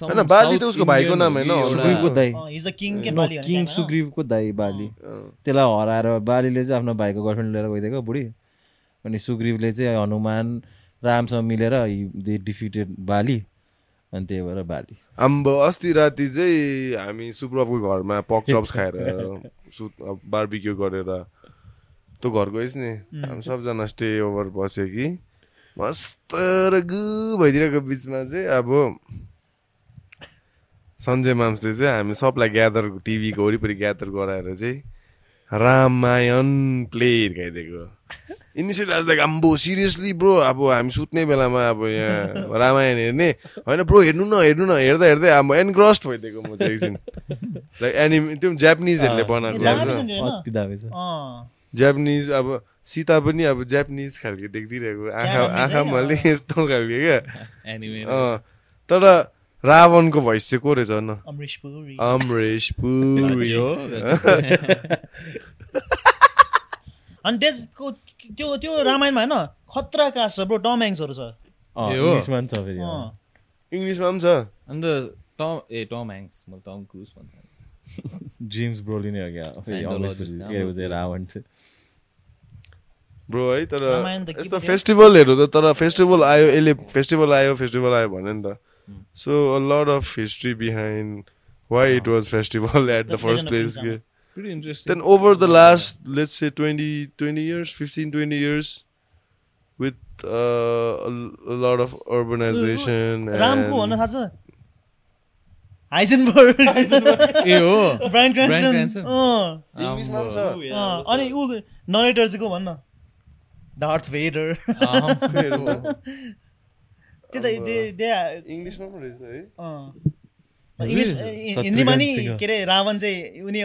होइन, बाली त उसको भाइको नाम होइन, सुग्रीवको दाई किङ? सुग्रीवको दाई बाली अँ। त्यसलाई हराएर बालीले चाहिँ आफ्नो भाइको गर्लफ्रेन्ड लिएर गइदिएको बुढी अनि सुग्रीवले चाहिँ हनुमान रामसँग मिलेर दे डिफिटेड बाली अनि त्यही भएर बाली आम्बो अस्ति राति चाहिँ हामी सुप्रभको घरमा पक चप्स खाएर बार्बिक्यू गरेर तँ घर गइस् नि हामी सबजना स्टे ओभर बस्यो कि मस्त र गु भइदिरहेको बिचमा चाहिँ अब सञ्जय माम्सले चाहिँ हामी सबलाई ग्यादर टिभीको वरिपरि ग्यादर गराएर चाहिँ रामायण प्ले हिर्काइदिएको इनिसियली आज लाइक अम्बो सिरियसली ब्रो अब हामी सुत्ने बेलामा अब यहाँ [LAUGHS] रामायण हेर्ने होइन ब्रो हेर्नु न हेर्नु न हेर्दा हेर्दै अब एनग्रस्ट भइदिएको म चाहिँ एकछिन। [LAUGHS] लाइक एनिमे त्यो जापानिजहरूले बनाएको। जापानिज अब सीता पनि अब जापानिज खालको देखिदिरहेको आँखा है, अलिक यस्तो खालको क्या। तर रावणको भोइस चाहिँ को रहेछ न अमरीश पुरी। [LAUGHS] पुरी [LAUGHS] अनि त्यसको त्यो त्यो रामायणमा होइन खतरा कास्ट छ ब्रो टम ह्याङ्क्सहरू छ। हो? इङ्ग्लिसमा पनि छ फेरि। इङ्ग्लिसमा पनि छ। अन्त टम ए टम ह्याङ्क्स म टम क्रुज भन्छु जेम्स ब्रोली नै हो। क्या रावण चाहिँ? ब्रो है तर यस्तो? फेस्टिभलहरू त तर फेस्टिभल आयो यसले फेस्टिभल आयो फेस्टिभल आयो भन्यो नि त। So a lot of history behind why it was festival at the The first place के Islam. Pretty interesting then over the last let's say 20 20 years 15 20 years with uh, a, a lot of urbanization रामको भन्न and थाहा छ हाइजनबर्ग ए हो ब्रायन क्रान्सन Cranston? अँ इङ्ग्लिसमा पनि छ अँ, अनि ऊ नरेटर चाहिँ को भन्न? डार्थ भेडर अहँ। त्यो त दे- दे are- इङ्ग्लिसमा पनि रहेछ है अँ। इङ्ग्लिस ए- हिन्दीमा नि के अरे रावण चाहिँ उनी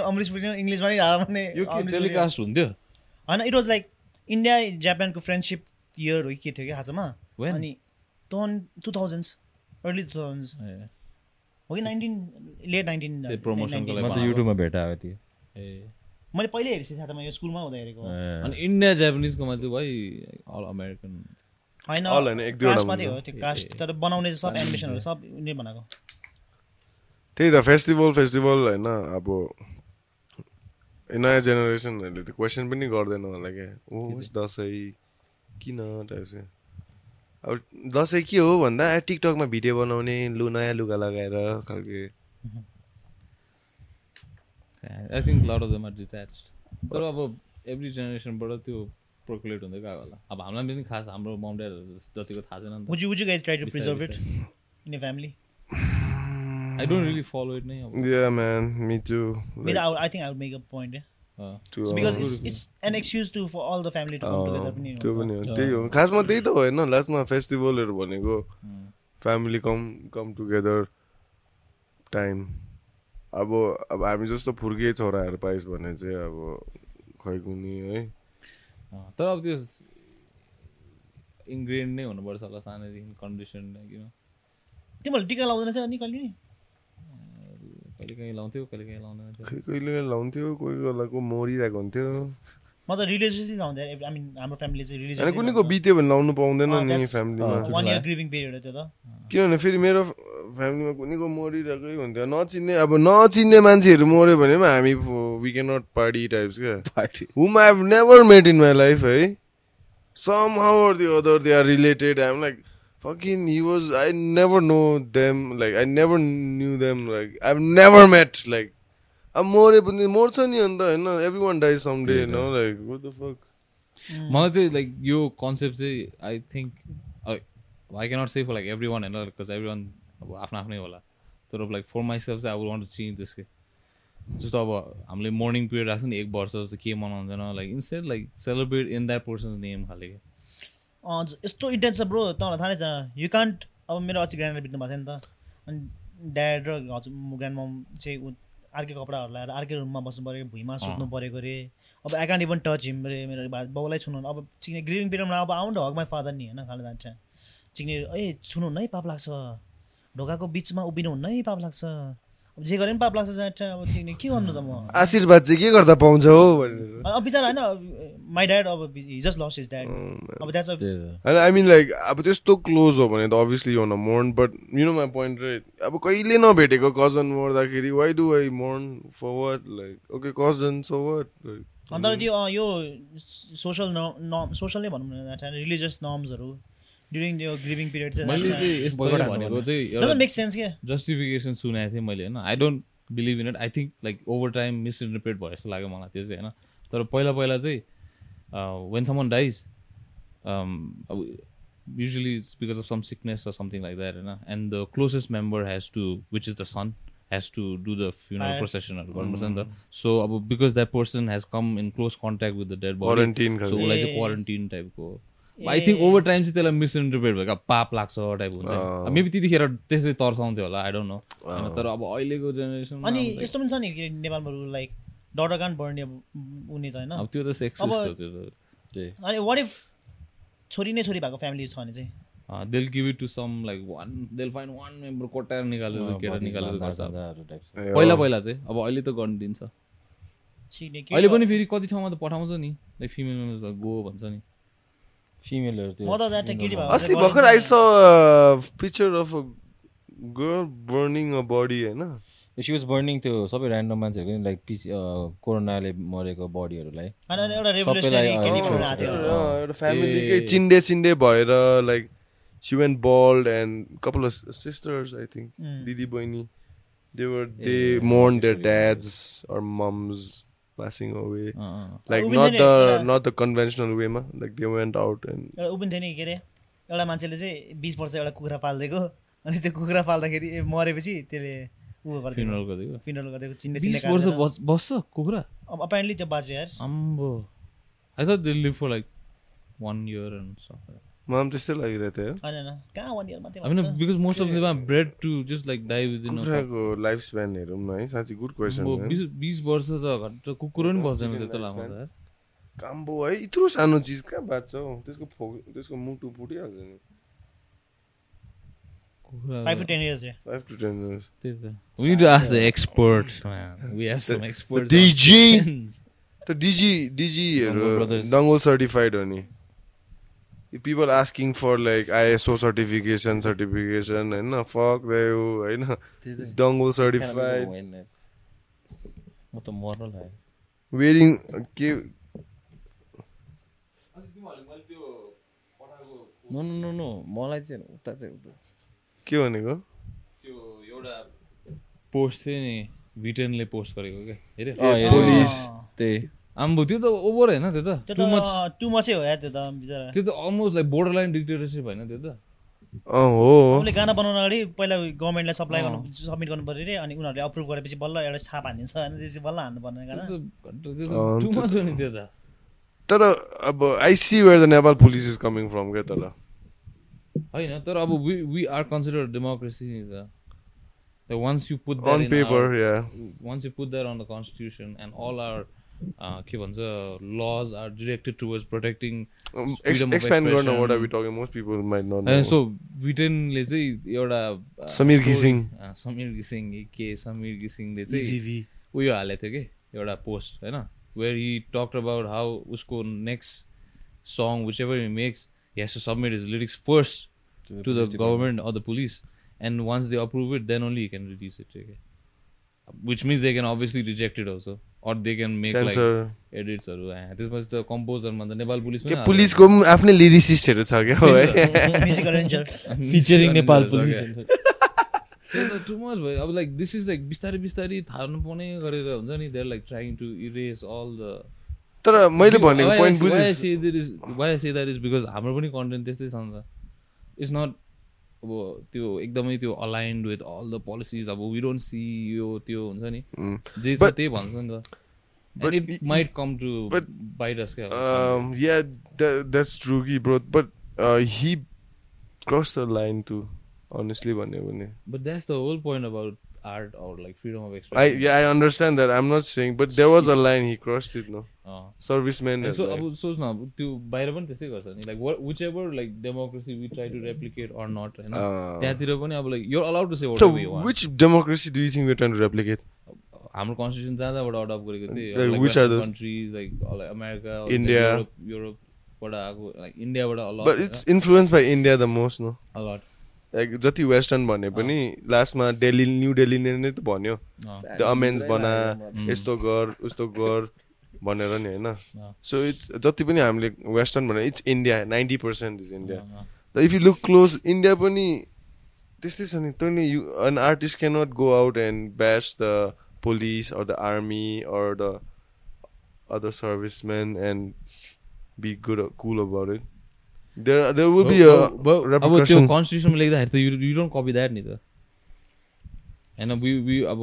इङ्ग्लिसमा नि रावण नै हुन्थ्यो होइन इट वाज लाइक इन्डिया जापानको फ्रेन्डसिप इयर हो कि के थियो कि खासमा? अनि two thousands early two thousands हो कि नाइन्टिन लेट नाइन्टिन ए मैले पहिल्यै हेरेको थिएँ साथमा यो स्कुलमा हुँदा हेरेको। अनि इन्डिया जापानिजकोमा चाहिँ भाइ अल अमेरिकन। होइन कास्ट मात्रै। हो त्यो कास्ट तर बनाउने चाहिँ सब एनिमेसनहरू सब उनीहरूले बनाएको। त्यही त फेस्टिभल फेस्टिभल होइन अब नयाँ जेनेरेसनहरूले त क्वेसन पनि गर्दैन होला क्या। ओ दसैँ किन टाइप चाहिँ अब दसैँ के हो भन्दा टिकटकमा भिडियो बनाउने लु नयाँ लुगा लगाएर खालके। I think lot of them are detach तर अब एभ्री जेनेरेसनबाट त्यो प्रोकुलेट हुँदै गएको होला। अब हामीलाई पनि खास हाम्रो ड्याडहरू जतिको थाहा छैन नि would you would guys try to preserve it in a family I don't really follow it नै अब Yeah, man, me too. Maybe I, would- I think I would make a point yeah. अँ। to, So because uh, it's, it's an excuse to for all the family to come together पनि त्यो हो पनि हो त्यही हो। खासमा त्यही त हो होइन। लास्टमा फेस्टिभलहरू भनेको family come come together time अब अब हामी जस्तो फुर्के छोराहरू पाइस् भने चाहिँ अब खै कुनी है तर अब त्यो इन्ग्रेड नै हुनुपर्छ होला सानैदेखि कन्डिसन किन? तिमीहरूले टिका लाउँदैन थियो नि कहिले नि? कहिले काहीँ लाउँथ्यो कहिले काहीँ लाउँदैन थियो। खै कहिले लाउँथ्यो कोही बेलाको मरिरहेको हुन्थ्यो। म त रिलिजियस लाउँथेँ आई मिन हाम्रो फ्यामिली चाहिँ अनि रिलिजियस कुनैको बित्यो भने लाउनु पाउँदैन अँ, नि फ्यामिलीमा वान इयर ग्रिभिङ पिरियड हो त्यो त किनभने फेरि मेरो फ्यामिलीमा कुनैको मरिरहेकै हुन्थ्यो नचिन्ने अब नचिन्ने मान्छेहरू मऱ्यो भने पनि हामी we can not party types क्या party whom I've never met in my life, eh? Somehow or the other, they are related. I'm like, fucking, he was, I never know them. Like, I never knew them. Like, I've never met. Like, अब मरे पनि मर्छ नि अन्त होइन every one die some day होइन लाइक fuck मलाई चाहिँ लाइक यो कन्सेप्ट चाहिँ I think I cannot say for like every one होइन बिकज एभ्री वान अब आफ्नो आफ्नै होला तर लाइक फर माइसेल्फ चाहिँ अब वान्ट टु चेन्ज त्यसकै जस्तो अब हामीले मर्निङ पिरियड राख्छ नि एक वर्ष जस्तो के मनाउँदैन like instead like celebrate in that person's name खाले क्या यस्तो इन्टेन्स छ ब्रो तपाईँलाई थाहा नै छ यु कान्ट अब मेरो अस्ति ग्रान्ड बित्नु भएको थियो नि त अनि ड्याड र हजुर ग्रान्ड मम चाहिँ उ- अर्कै कपडाहरू लगाएर अर्कै रुममा बस्नु पऱ्यो भुइँमा सुत्नु परेको अरे। अब I can't even touch him रे मेरो बाउलाई छुनु अब चिक्ने ग्रिभिङ पिरियडमा अब आउनु हक माई फादर नि होइन खाले जान्छ। चिक्ने ए छुनु है पाप लाग्छ। ढोकाको बिचमा उभिनु हुन्न है पाप लाग्छ। अब जे गरे पनि पाप लाग्छ जान्छ। अब चिक्ने के गर्नु त म? आशीर्वाद चाहिँ के गर्दा पाउँछ हो भनेर। अब बिचरा होइन माई ड्याड अब जस्ट लस इज ड्याड अब द्याट्स होइन आई मिन लाइक अब त्यस्तो क्लोज हो भने त अभियसली यो न mourn but you know my point right अब कहिले नभेटेको कजन मर्दाखेरि why do I mourn for what like okay cousin so what like अन्त त्यो यो सोसल नर्म सोसल नै भनौँ न रिलिजियस नर्म्सहरू ड्युरिङ यो ग्रिभिङ पिरियड चाहिँ मेक सेन्स जस्टिफिकेसन सुनेको थिएँ मैले होइन I don't believe in it I think like over time misinterpret भयो जस्तो लाग्यो मलाई त्यो चाहिँ होइन तर पहिला पहिला चाहिँ वेन समन डाइज अब usually because of some sickness or something like that होइन and the closest member has to which is the son has to do the funeral Fire. प्रोसेसनहरू गर्नुपर्छ नि त सो अब because that person has come in close contact with the dead quarantine so उसलाई चाहिँ। क्वारेन्टिन टाइपको आई थिङ्क ओभर टाइम चाहिँ त्यसलाई मिसइन्टरप्रेट भयो क्या पाप लाग्छ टाइप हुन्छ मेबी त्यतिखेर त्यसले तर्साउँथ्यो होला आई डोन्ट नो होइन तर अब अहिलेको जेनेरेसनमा अनि like- यस्तो पनि छ नि नेपालमा लाइक डटर कान बढ्ने उनी त होइन। अब त्यो त सेक्स अब- हो त्यो त त्यही। अनि वाट इफ छोरी नै छोरी भएको फ्यामिली छ भने चाहिँ? They'll give it to some like one they'll find one member कोटाएर निकालेर केटा निकालेर गर्छ। पहिला पहिला चाहिँ अब अहिले त गर्नु दिन्छ छिने के अहिले पनि फेरि कति ठाउँमा त पठाउँछ नि। लाइक फिमेल मेम्बर्स गो भन्छ नि। फिमेलहरू त्यो अस्ति भर्खर I. Saw picture of a girl burning a body होइन? सी वाज बर्निङ त्यो सबै ऱ्यान्डम मान्छेहरूको लाइक पिसी कोरोनाले मरेको बडीहरूलाई फ्यामिलीकै। चिन्डे चिन्डे भएर like she went bald and couple of sisters I think. दिदी बहिनी they were they mourn their dads or moms passing away. Like not the not the conventional वेमा like they went out and एउटा उपिन थियो नि के अरे एउटा मान्छेले चाहिँ बिस वर्ष एउटा कुखुरा पालिदिएको अनि त्यो कुखुरा पाल्दाखेरि ए, मरेपछि त्यसले ऊ गरिदिएको गरिदिएको। फिनल गरिदिएको चिन्ने बिस वर्ष बस्छ कुखुरा। अब अपेरेन्टली त्यो बाँच्यो यार। आम्बो I thought they live for like one year मलाई पनि त्यस्तै लागिरहेको थियो। होइन होइन। कहाँ वान इयर मात्रै भन्छ? because most of them are bred to just like die within a कुखुराको लाइफ स्प्यान हेरौँ न है साँच्ची गुड क्वेसन अब बिस बिस वर्ष त घट्ट कुकुर पनि बस्दैन त्यस्तो लामो त यार। काम्बो है यत्रो सानो चिज कहाँ बाँच्छ हौ? त्यसको फो त्यसको मुटु फुटिहाल्छ नि। कुखुरा फाइभ टु टेन इयर्स रे फाइभ टु टेन इयर्स त्यही त we need to ask the experts man. We have some experts on DG. डिजीहरू Dungul brothers. डङ्गल सर्टिफाइड हो नि people asking for like ISO certification certification होइन फक हो होइन डङ्गल सर्टिफाइड म त मर्न लाग्यो वेरिङ के नो नो नो नो मलाई चाहिँ उता चाहिँ उता के भनेको? त्यो एउटा पोस्ट थियो नि भिटेनले पोस्ट गरेको क्या। पुलिस त्यही। आम्बो त्यो त ओभर होइन त्यो त। त्यो टु मच त टु मचै हो यार त्यो त बिचरा। त्यो त almost like border line dictatorship होइन त्यो त। अँ हो। उसले गाना बनाउन अगाडि पहिला गभर्मेन्टलाई सप्लाई गर्नु सब्मिट गर्नु पऱ्यो अरे अनि उनीहरूले अप्रुभ गरेपछि बल्ल एउटा छाप हानिदिन्छ अनि त्यसपछि बल्ल हान्नु पर्ने गाना। तर अब I see where the Nepal police is coming from क्या तर। होइन तर अब we we are consider democracy त once you put on paper yeah once you put that on the constitution and all our uh, के भन्छ laws are directed towards protecting freedom of expand गर्न expression. What are we talking most people might not and so ब्रिटेनले चाहिँ एउटा uh, समीर घिसिङ। समीर घिसिङ के समीर घिसिङले चाहिँ. उयो हालेको थियो कि एउटा पोस्ट होइन where he talk about how उसको next song which ever he makes he has to submit is lyrics first to the government or the police and once they approve it then only you can release it के which means they can obviously reject it also or they can make like Censor. एडिट्सहरू त्यसपछि त कम्पोजरमा त नेपाल पुलिस के पुलिसको पनि आफ्नै लिरिसिस्टहरू छ क्या हो है music arranger featuring Nepal police too much भयो अब लाइक दिस इज लाइक बिस्तारै बिस्तारै थाहा नपाउने गरेर हुन्छ नि they're like trying to erase all the तर मैले भनेको पोइन्ट इज बिकज हाम्रो पनि कन्टेन्ट त्यस्तै छ नि त इट्स नट अब त्यो एकदमै त्यो aligned with all the policies अब वी डोन्ट सी यो त्यो हुन्छ नि जे छ But- त्यही भन्छ नि त but y- might come to but- bites क्या Um, yeah, that, that's true, कि, bro. But uh, he crossed the line too. Honestly, भन्यो भने. But that's the whole about art or like freedom of I yeah, I understand that. I'm not saying, but there was a line he crossed it. No, serviceman. So अब सोच न अब त्यो बाहिर पनि त्यस्तै गर्छ नि like which ever like democracy we try to replicate or not होइन Uh, त्यहाँतिर पनि अब like you're allowed to say so, which democracy do you think we're trying to replicate? हाम्रो कन्स्टिट्युसन जहाँ जहाँबाट अडप्ट गरेको Like, which are थिएँ those? Countries like America India. युरोपबाट आएको लाइक इन्डियाबाट But it's influenced by India the most, no? A lot जति वेस्टर्न भने पनि लास्टमा दिल्ली न्यू दिल्ली नै त भन्यो। द अमेन्स बना यस्तो गर उस्तो गर भनेर नि होइन। सो इट्स जति पनि हामीले वेस्टर्न भने it's India ninety percent is India if you look close India पनि त्यस्तै छ नि। तैँले you an artist can not go out and bash the police or the army or the other servicemen and be good cool about it अब त्यो. कन्स्टिट्युसनमा लेख्दाखेरि त you you don't copy that नि त होइन वी वी अब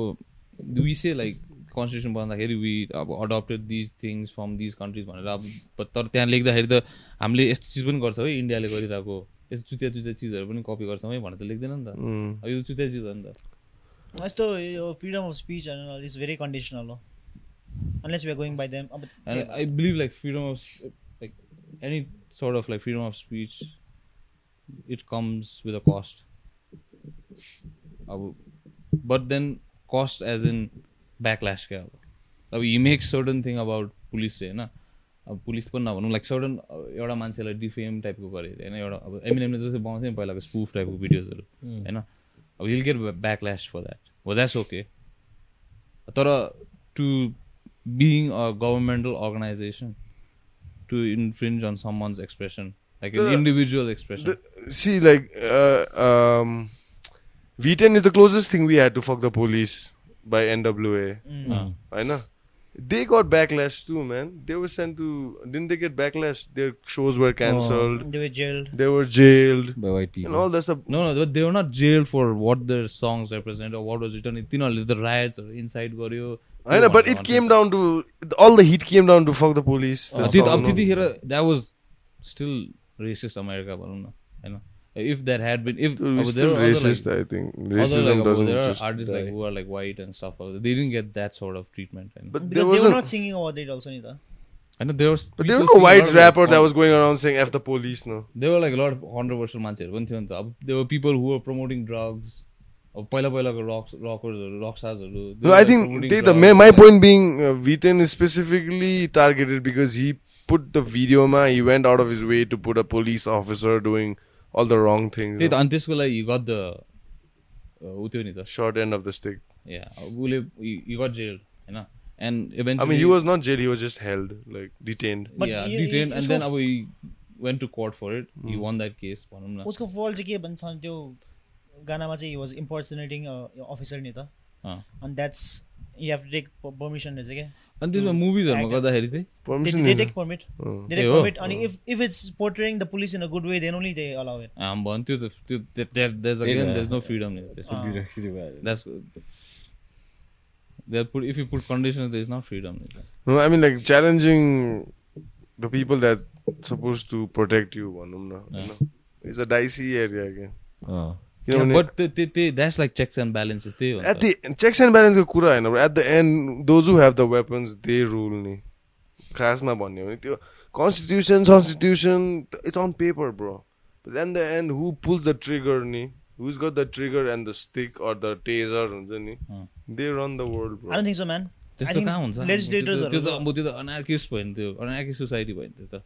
वी से लाइक कन्स्टिट्युसन बन्दाखेरि वी अब adopted these things from these countries भनेर अब तर त्यहाँ लेख्दाखेरि त हामीले यस्तो चिज पनि गर्छौँ है इन्डियाले गरिरहेको यस्तो चुतिया चुतिया चिजहरू पनि कपी गर्छौँ है भनेर त लेख्दैन नि त। यो चुतिया चिज हो नि त। यस्तो यो freedom of speech is very conditional हो। Unless we are going by them अब believe like freedom of s- like any sort of like freedom of speech, it comes with a cost. अब but then cost as in backlash क्या अब अब makes certain thing about police चाहिँ होइन अब पुलिस पनि नभनौँ लाइक सर्टन एउटा मान्छेलाई डिफेम टाइपको अरे होइन एउटा अब एमिनेमले जस्तै बनाउँथ्यो नि पहिलाको स्पुफ टाइपको भिडियोजहरू होइन अब he'll get backlash for that हो द्याट्स ओके तर to being a governmental organization to infringe on someone's expression, like the, an individual expression. The, see, like uh, um, V10 is the closest thing we had to fuck the police by NWA. Mm. Ah. I know. They got backlash too, man. They were sent to. Didn't they get backlash? Their shows were cancelled. Oh. They were jailed. They were jailed by white people. And all that stuff. No, no, they were not jailed for what their songs represent or what was written. It, you know, the riots or inside Goryeo. I know, but it came down to all the heat came down to fuck the police. अब That's त्यो- all, अब no? त्यतिखेर that was still racist America भनौँ न होइन if that had been if Dude, it's still racist, I think. Racism doesn't just artists like die. who are like white and stuff they didn't get that sort of treatment and But there because they were wasn't. not singing about it also neither I know there was But there people was no singing a white lot of, like, rapper that con- was going around saying "f the police." No. there were like a lot of controversial मान्छेहरू पनि थियो नि त अब there were people who were promoting drugs अब पहिला पहिलाको रक्स रकर्सहरू रक्सार्सहरू No, I think they, the my, my point being, uh, V10 is specifically targeted because he put the video ma. He went out of his way to put a police officer doing all the wrong things. त्यही त no? अनि त्यसको लागि हि गट द ऊ त्यो नि त Short end of the stick. या उसले हि गट जेल्ड होइन and I eventually mean, he was not jailed. He was just held, like detained. But yeah, you- detained, you- and उसको then अब he went to court for it. He Hmm. won that case. भनौँ न उसको फल चाहिँ के भन्छ भने त्यो गानामा चाहिँ वाज इम्पर्सनेटिङ अफिसर नि त। अनि that's you have to take permission रहेछ क्या अनि त्यसमा मुभिजहरूमा. गर्दाखेरि चाहिँ. They take permit Oh. They take हो? पर्मिट अनि if if it's portraying the police in a good way then only they allow it um भयो त्यो त त्यो again त। there's no freedom in त्यसमा that's they put if you put conditions there is not freedom. No, I mean, like challenging the people that supposed to protect you. भनौँ न, Yeah. you know. It's a dicey area again. अँ। चेक्स एन्ड ब्यालेन्सको कुरा होइन at the end those who have the weapons they rule नि खासमा भन्यो भने त्यो constitution constitution it's on paper bro and the end who pull the trigger नि who's got the trigger and the stick or the taser हुन्छ नि दे रन द वर्ल्ड त्यस्तो कहाँ हुन्छ त्यो त अनाकिस भयो नि त्यो अनाकिस सोसाइटी भयो नि त्यो त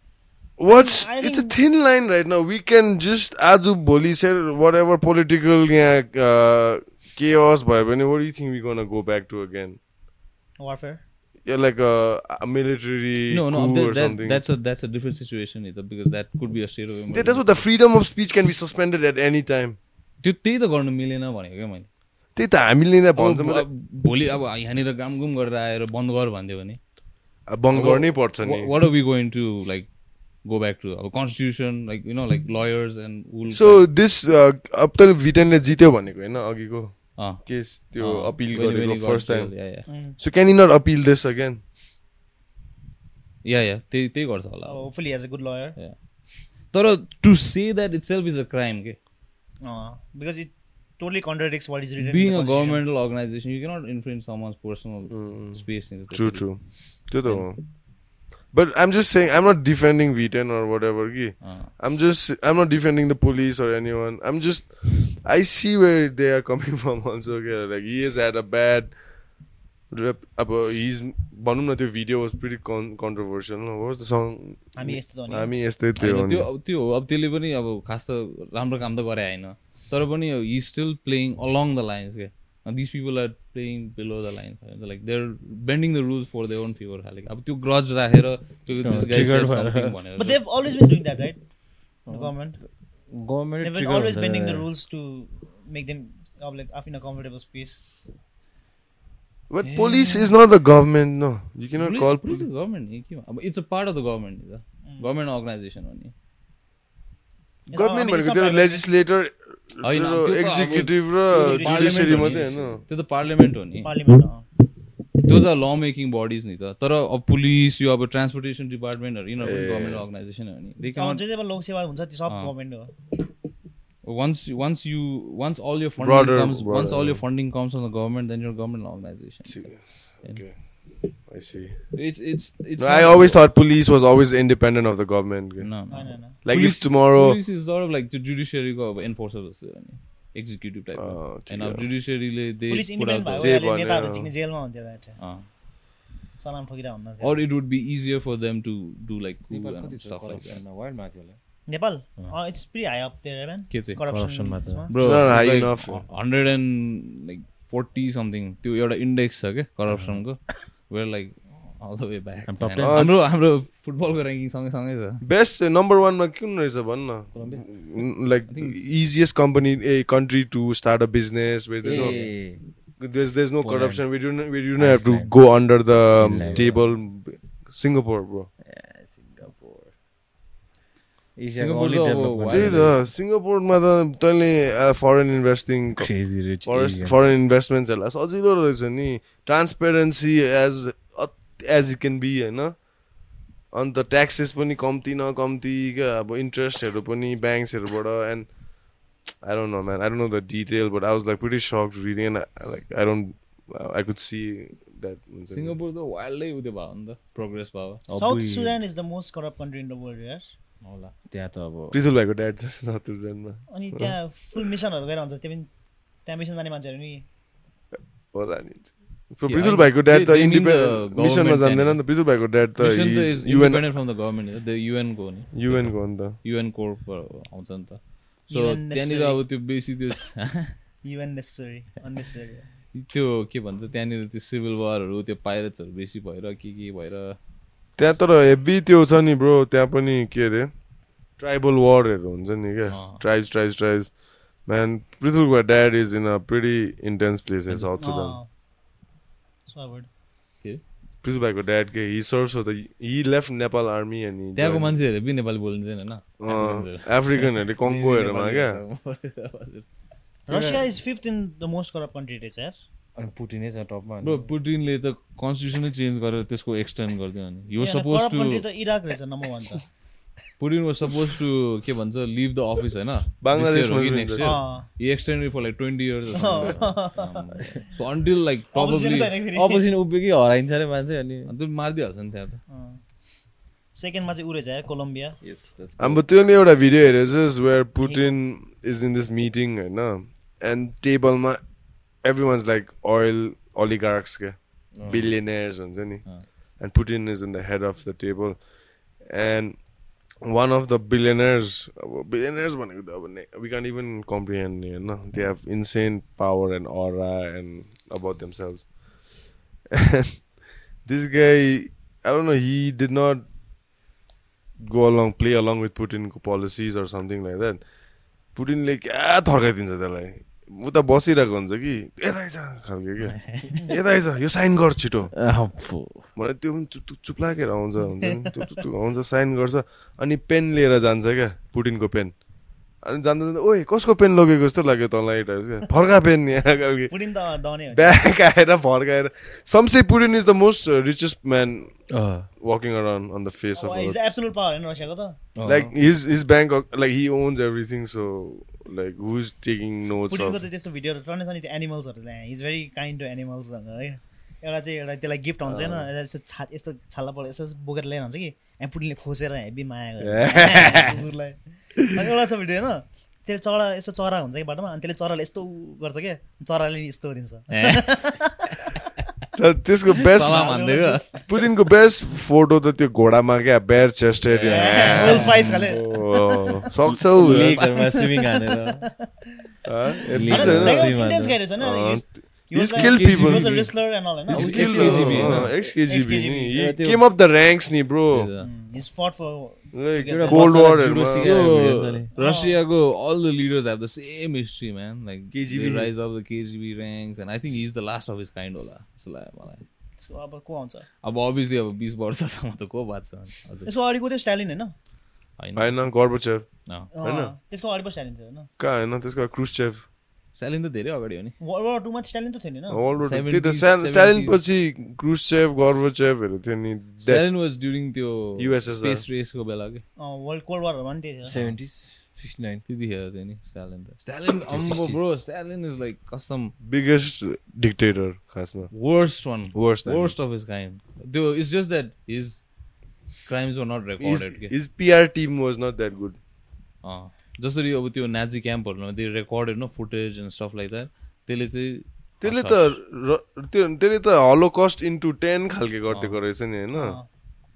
what's I it's a thin line right now we can just आज भोलि say whatever political यहाँ uh, chaos भयो भने what do you think we're gonna go back to again Warfare. yeah like a, a military no no coup that, or that's, something that's a that's a different situation either because that could be a state of Yeah, that's what the freedom of speech can be suspended at any time त्यो त्यही त गर्नु मिलेन भनेको क्या मैले त्यही त हामीले नै भन्छ भोलि अब यहाँनिर गामगुम गरेर आएर बन्द गर भनिदियो भने बन्द गर्नै पर्छ नि what are we going to like go back to अब constitution like you know like lawyers and so this अब त भिटनले जित्यो भनेको होइन अघिको केस त्यो अपिल गरेको first time Mm. So can you not appeal this again या या त्यही त्यही गर्छ होला। Has a good lawyer. Yeah. तर to say that itself is a crime के because it totally contradicts what is written in being the a constitution. Governmental organisation you can't influence someone's personal space true true त्यो त हो but I'm just saying I'm not defending VTEN or whatever कि I'm just I'm not defending the police or anyone. I'm just I see where they are coming from also. Okay? Like he has had a bad rep. अब he's भनौँ न त्यो video was pretty con controversial. No? What was the song? हामी यस्तो हो नि। हामी यस्तै थियो होइन, नि। त्यो त्यो हो अब त्यसले पनि अब खास त राम्रो काम त गरे होइन तर पनि he still playing along the lines के this people are playing below the lines like they're bending the rules for their own favour खाले अब त्यो ग्रज राखेर त्यो this guy said something भनेर [LAUGHS] But they've always been doing that, right? The government. They've government been always bending the rules to make them uh, like up in a comfortable space. But police is not the government. No, you cannot Police- call. police is government नि के अब it's a part of the government नि त गभर्मेन्ट अर्गनाइजेसन हो नि Yes, I government mean, it's भनेको not त्यो private. लेजिस्लेटर होइन, त्यो त एक्जिक्युटिभ र जुडिसियरी हो नि। मात्रै होइन। त्यो त पार्लियामेन्ट हो नि। Those are law making bodies नि त। तर अब पुलिस यो अब ट्रान्सपोर्टेसन डिपार्टमेन्टहरू यिनीहरू गभर्मेन्ट अर्गनाइजेसन हो नि। दे अब लोकसेवा हुन्छ त्यो सब। गभर्मेन्ट हो। Once once you once all your funding Broader- comes once broader, all your yeah. funding comes from the government then I see. it's it's it's No, I always thought police was always independent of the government. no, no. होइन होइन Like police, if tomorrow, police is sort of like the judiciary go enforcer जस्तो हो नि executive type and now हो। judiciary ले they police put out independent the भयो नेताहरू अँ। चिक्ने जेलमा हुन्थ्यो अँ. हुन्न or it would be easier for them to do like and stuff like that world माथि होला Nepal it's pretty high up there man के चाहिँ Corruption मात्र। high like enough. 100 and like 40 something त्यो एउटा इन्डेक्स छ क्या करप्सनको where like all the way back. हाम्रो हाम्रो फुटबलको ऱ्याङ्किङ सँगै सँगै छ best uh, number one मा कुन रहेछ भन्न Mm, like easiest company a country to start a business where there's no A there's there's no Poland. corruption we do not we do not have to go under the um, Finland. table Singapore bro अब त्यही त सिङ्गापुरमा त तैँले फरेन इन्भेस्टिङ फरेन इन्भेस्टमेन्ट्सहरूलाई सजिलो रहेछ नि transparency as as it can be होइन अन्त ट्याक्सेस पनि कम्ती न कम्ती क्या अब इन्ट्रेस्टहरू पनि ब्याङ्क्सहरूबाट and I don't know man I don't know the detail but I was like pretty shocked reading and like I don't I could see that Singapore त वाइल्डै उयो भयो नि त प्रोग्रेस भयो। South Sudan is the most corrupt country in the world यार होला। त्यहाँ त अब पृथुल भाइको ड्याड छ सुडानमा अनि त्यहाँ फुल मिसनहरू गएर हुन्छ त्यो पनि त्यहाँ मिसन जाने मान्छेहरू नि। होला नि। I- भाइको ड्याड त इन्डिपेन्डेन्ट मिसनमा जान्दैन नि त। पृथुल भाइको ड्याड त UN from the government the युएनको नि। युएनको हो नि त। युएन कोर्प आउँछ नि त। सो त्यहाँनिर. अब त्यो बेसी त्यो इभन नेसेसरी अननेसेसरी त्यो के भन्छ त्यहाँनिर त्यो सिभिल वारहरू त्यो पाइरेट्सहरू बेसी भएर के के भएर त्यहाँ तर हेभी त्यो छ नि ब्रो त्यहाँ पनि के अरे ट्राइबल वारहरू हुन्छ नि क्या। Tribes tribes tribes man पृथुलको dad is in a pretty intense place in South Sudan so I would Prithul भाइको ड्याड के? हि सर्स हो त हि लेफ्ट नेपाल आर्मी अनि त्यहाँको मान्छेहरू पनि [LAUGHS] नेपाली बोलिन्छन् होइन एफ्रिकनहरूले कङ्गोहरूमा क्या। Russia is fifth in the most corrupt country रहेछ यार अनि पुटिनै छ टपमा ब्रो पुटिनले त कन्स्टिट्युसनै चेन्ज गरेर त्यसको एक्सटेन्ड गरिदियो अनि यो सपोज टु इराक रहेछ नम्बर वान त पुटिन वाज सपोज टु के भन्छ लिभ द अफिस होइन बङ्गलादेशमा पनि नेक्स्ट हुन्छ। इयर अँ। he extended for like 20 years or something. [LAUGHS] so until like probably Opposition छैन फेरि। अपोजिसन उभियो कि हराइन्छ अरे मान्छे अनि अन्त मारिदिइहाल्छ नि त्यहाँ त। सेकेन्डमा चाहिँ रहेछ यार कोलम्बिया अब त्यो नि एउटा video हेरेछस् where Putin is in this meeting होइन एन्ड टेबलमा Everyone's like oil oligarchs क्या बिलियनर्स हुन्छ नि and Putin is in the head of the table and one of the billionaires अब बिलियनर्स भनेको त अब वी क्यान इभन कम्प्रिहेन्ड होइन they have insane power and अरा and about themselves this guy, I don't know, he did not go along, play along with Putinको policies or something like that. पुटिनले क्या थर्काइदिन्छ त्यसलाई उता बसिरहेको हुन्छ कि यता आइज खालको क्या [LAUGHS] यता आइज यो साइन गर छिटो। मलाई त्यो पनि चुप चुप लागेर आउँछ हुन्छ नि? चुप आउँछ साइन गर्छ। अनि पेन लिएर जान्छ क्या पुटिनको पेन। अनि जाँदा जाँदा ओए कसको पेन लगेको जस्तो लाग्यो तँलाई क्या फर्का पेन त हो ब्याक आएर फर्काएर। Some say Putin is the most richest man walking around on the face of is earth. Absolute power होइन रसियाको त? Like his taking notes पुटिनको of? त त्यस्तो भिडियोहरू टर्नै छ नि त्यो एनिमल्सहरू चाहिँ is very kind to animals भनेर है। एउटा चाहिँ एउटा त्यसलाई गिफ्ट हुन्छ होइन। यस्तो छा यस्तो छाला परेर यसो बोकेर ल्याएर हुन्छ कि अनि पुटिनले खोसेर हेभी माया कुकुरलाई [LAUGHS] [LAUGHS] अनि एउटा छ भिडियो होइन त्यसले चरा यस्तो चरा हुन्छ कि बाटोमा अनि त्यसले चराले यस्तो गर्छ क्या। चराले यस्तो दिन्छ। [LAUGHS] That- त्यसको बेस्ट पुटिनको बेस्ट फोटो त त्यो घोडामा क्या बेयर चेस्टेड खाले। सक्छौ। Uh, होइन? ex-KGB नि. He रसियाको all the leaders have the same history, man. Like KGB. they rise up the KGB ranks, and I think he's the last of his kind होला जस्तो लाग्यो मलाई अब को आउँछ? अब अभियसली अब बिस वर्षसम्म त को बाँच्छ? [LAUGHS] हजुर। त्यसको अगाडिको त्यो स्टालिन होइन? होइन। गोर्बचेभ। होइन? त्यसको अगाडि पो स्टालिन थियो होइन? कहाँ होइन त्यसको क्रुसचेभ स्टालिन त धेरै अगाडि हो नि। वर्ल्ड वार टूमा स्टालिन त थियो नि होइन? वर्ल्ड वार त्यही त 70s, स्टालिन स्टालिन 70s. पछि क्रुसचेभ गोर्बचेभहरू थियो नि स्टालिन वाज ड्युरिङ त्यो USSR. स्पेस रेसको बेला के? वर्ल्ड कोल्ड वारमा पनि त्यही थियो 70s, 69. त्यतिखेर थियो नि स्टालिन त। स्टालिन अम्बो ब्रो स्टालिन इज लाइक कसम। बिगेस्ट डिक्टेटर खासमा। Worst one Worst than- worst of his kind त्यो it's just that his crimes were not recorded के his PR team was not that good अँ। जसरी अब त्यो नाजी क्याम्पहरूमा त्यो रेकर्डेड न footage and stuff like that त्यसले चाहिँ त्यसले त त्यो त्यसले त हलो कस्ट इन्टु टेन खालके गरिदिएको रहेछ नि होइन?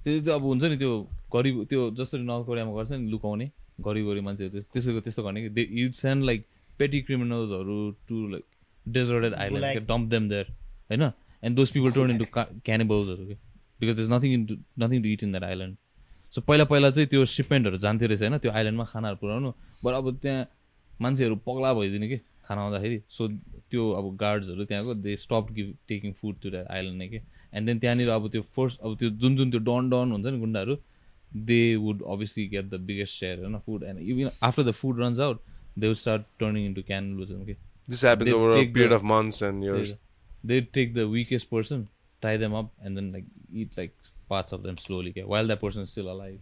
त्यसले चाहिँ अब हुन्छ नि त्यो गरिब त्यो जसरी नर्थ कोरियामा गर्छ नि लुकाउने गरिबरी मान्छेहरू त्यस- त्यसो त्यस्तो गर्ने कि you send like petty क्रिमिनल्सहरू to like deserted island. Dump them there होइन? And those people turn into क्यानिबल्सहरू के because there's nothing into nothing to it in that island so पहिला पहिला चाहिँ त्यो सिपमेन्टहरू जान्थ्यो रहेछ होइन त्यो आइल्यान्डमा खानाहरू पुऱ्याउनु। बट अब त्यहाँ मान्छेहरू पगला भइदिने कि खाना आउँदाखेरि। सो त्यो अब गार्ड्सहरू त्यहाँको they stop give taking food to that island नै कि। एन्ड देन त्यहाँनिर अब त्यो फर्स्ट अब त्यो जुन जुन त्यो डन डन हुन्छ नि गुन्डाहरू they would obviously get the biggest share होइन food and even after the food runs out they would start turning into cannibalism कि this happens They over a tie them up, and then like eat like parts of them slowly okay, while that person is still alive.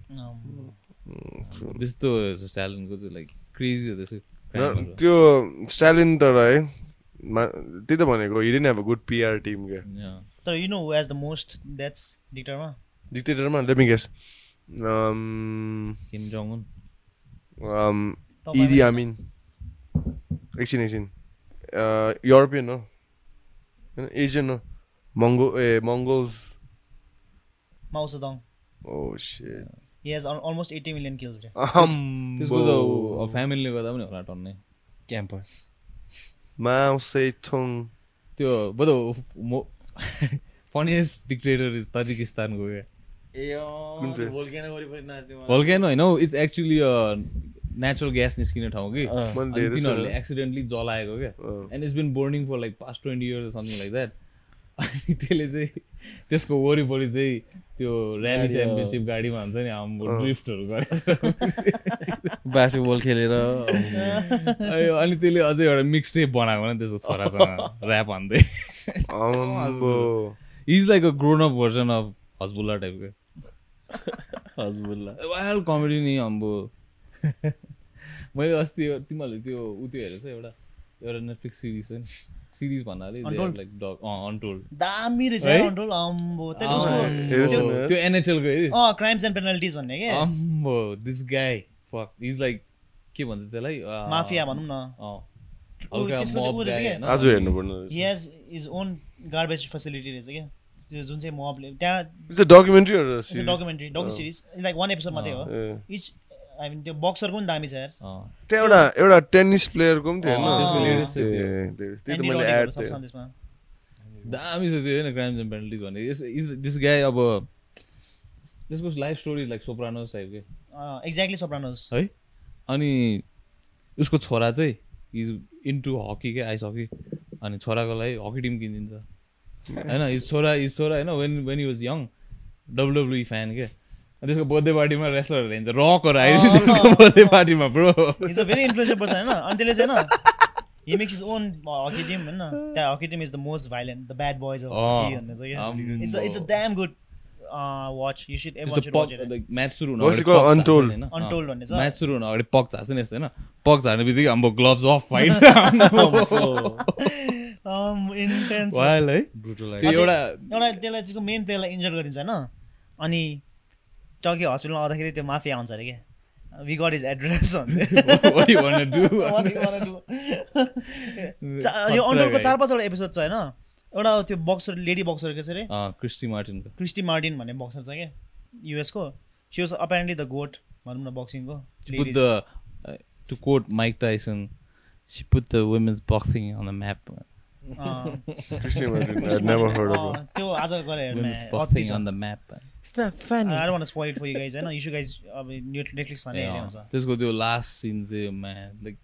This though is Stalin goes like crazy. This is crime. त्यो स्टालिन तर है मा- त्यही त भनेको he didn't have a good PR team क्या Yeah. तर you know has the most that's डिक्टरमा डिक्टेटरमा let me guess Kim Jong Un. Idi Amin एकछिन एकछिन युरोपियन हो एसियन हो Mongol uh Mongols Mao Zedong oh shit he has almost eighty million kills रे त्यसको त फ्यामिलीले गर्दा पनि होला टन्नै क्याम्पर माउ से थोङ त्यो मो फनिएस्ट डिक्टेटर इज तजिकिस्तानको? भल्केनो होइन इट्स एक्चुली नेचुरल ग्यास निस्किने ठाउँ कि? तिनीहरूले। एक्सिडेन्टली जलाएको क्या। And it's been burning for like past twenty years something like that अनि [LAUGHS] त्यसले चाहिँ त्यसको वरिपरि चाहिँ त्यो ऱ्याली। च्याम्पियनसिप गाडीमा हुन्छ नि हाम्रो ड्रिफ्टहरू गरेर। [LAUGHS] बास्केटबल खेलेर। अनि त्यसले अझै एउटा मिक्स टेप बनाएको नि त्यसको छोरासँग rap हान्दै। Is like a grown up version of Hasbulla टाइपको हजबुल्ला वाइल्ड कमेडी नि अम्बो [LAUGHS] मैले अस्ति तिमीहरूले त्यो उ त्यो हेरेछ एउटा एउटा नेटफ्लिक्स सिरिज छ नि। सिरिज भन्नाले? लाइक डग अनटोल्ड दामी रहेछ है? अन्टोल अम्बो। त्यहाँ उसको हेरेको त्यो- एनएचएलको हेरि। अँ क्राइम्स एन्ड पेनल्टिज भन्ने के? अम्बो this guy fuck is like के भन्छ त्यसलाई? माफिया भनौँ न? आज हेर्नु पर्ने he has his own garbage facility रहेछ क्या त्यो जुन चाहिँ मबले त्यहाँ documentary documentary docu series like one episode मात्रै हो। इच आई मिन त्यो बक्सरको पनि दामी छ यार। अँ, त्यहाँ एउटा एउटा टेनिस प्लेयरको पनि थियो होइन? दामी छ त्यो होइन क्राइम्स एन्ड पेनल्टिज भन्ने। इज दिस गाई अब त्यसको life story like Sopranos type के? एक्ज्याक्टली सोप्रानोस है? अनि उसको छोरा चाहिँ इज इन्टु हकी के आइस हकी अनि छोराको लागि हकी टिम किनिदिन्छ। [LAUGHS] होइन इज छोरा इज छोरा होइन when when you was young WWE fan के। अनि त्यसको बर्थडे पार्टीमा रेस्लरहरू ल्याइन्छ रकहरू आइदिन्छ त्यसको बर्थडे पार्टीमा bro is a very influential person होइन? अनि त्यसले चाहिँ होइन he makes his own hockey team होइन? त्यहाँ hockey team is the most violent the bad boys of hockey भन्ने चाहिँ। It's it's a damn good watch you should ever should watch it match सुरु हुन अगाडि it called? puck झार्छ Untold. नि होइन? अँ, Untold भन्ने छ। म्याच सुरु हुन अगाडि पक झार्छ नि यस्तो होइन? पक झार्ने बित्तिकै हाम्रो gloves off fight intense while है। ब्रुटल त्यो एउटा एउटा त्यसलाई चाहिँ मेन प्लेयरलाई इन्जर गरिदिन्छ होइन? अनि टकी हस्पिटलमा आउँदाखेरि त्यो माफिया आउँछ अरे क्या we got is address what do you wanna do? [LAUGHS] [LAUGHS] यो अन्डरको चार पाँचवटा एपिसोड छ होइन? एउटा त्यो बक्सर लेडी बक्सर के छ अरे? अँ, क्रिस्टी मार्टिनको क्रिस्टी मार्टिन भन्ने बक्सर छ क्या युएसको she was apparently the GOAT भनौँ न बक्सिङको She put the, to quote Mike Tyson, she put the women's boxing on the map. man. Christian Martin, I'd never heard of it. त्यो आज गएर Women's हेर्ने It's not funny. Don't spoil it for you guys होइन यु गाइज अब नेटफ्लिक्स खाने Yeah, हुन्छ त्यसको त्यो लास्ट सिन चाहिँ म्यान लाइक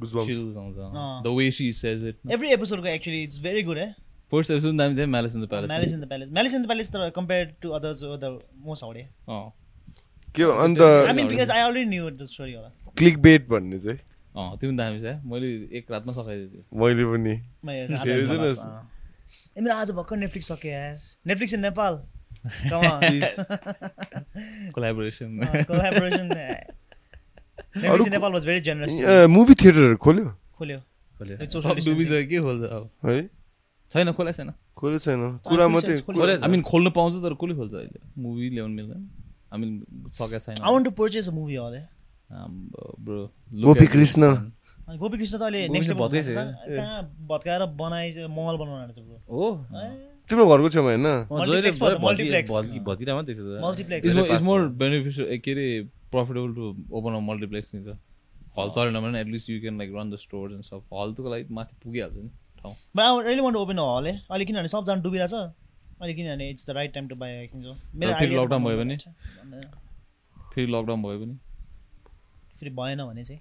chills आउँछ। The way she says it every एपिसोडको actually it's very good है फर्स्ट एपिसोड दामी थियो malice in the palace malice in the palace malice in the palace तर compare to others the most हाउडे अँ के अन्त I mean because I already new the story होला क्लिक बेट भन्ने चाहिँ अँ त्यो पनि दामी छ मैले एक रातमा सकाइदिएको थिएँ मैले पनि मैले आज भर्खर नेटफ्लिक्स सक्यो यार नेटफ्लिक्स इन नेपाल मुभी थिएटरहरू खोल्यो खोल्यो के खोल्छ अब है छैन खोला छैन खोल्यो छैन कुरा मात्रै मिन खोल्नु पाउँछ तर कसले खोल्छ अहिले मुभी ल्याउनु मिल्दैन मिन सकेको छैन I want to purchase a movie hall bro Gopi Krishna. Gopi Krishna त अहिले नेक्स्ट कृष्ण भत्कै छ कहाँ भत्काएर बनाइ महल बनाउनु हो तिम्रो घरको छेउमा होइन? त, त के अरे profitable to open a multiplex नि त। हल चलेन भने at least you can like run the stores and सब हलको लागि माथि पुगिहाल्छ नि ठाउँ। रियली वान्ट ओपन हल है अहिले किनभने सबजना डुबिरहेछ। अहिले किनभने it's the right time to buy किन्छ फेरि त भयो भने? फेरि लकडाउन भयो पनि फेरि भएन भने चाहिँ।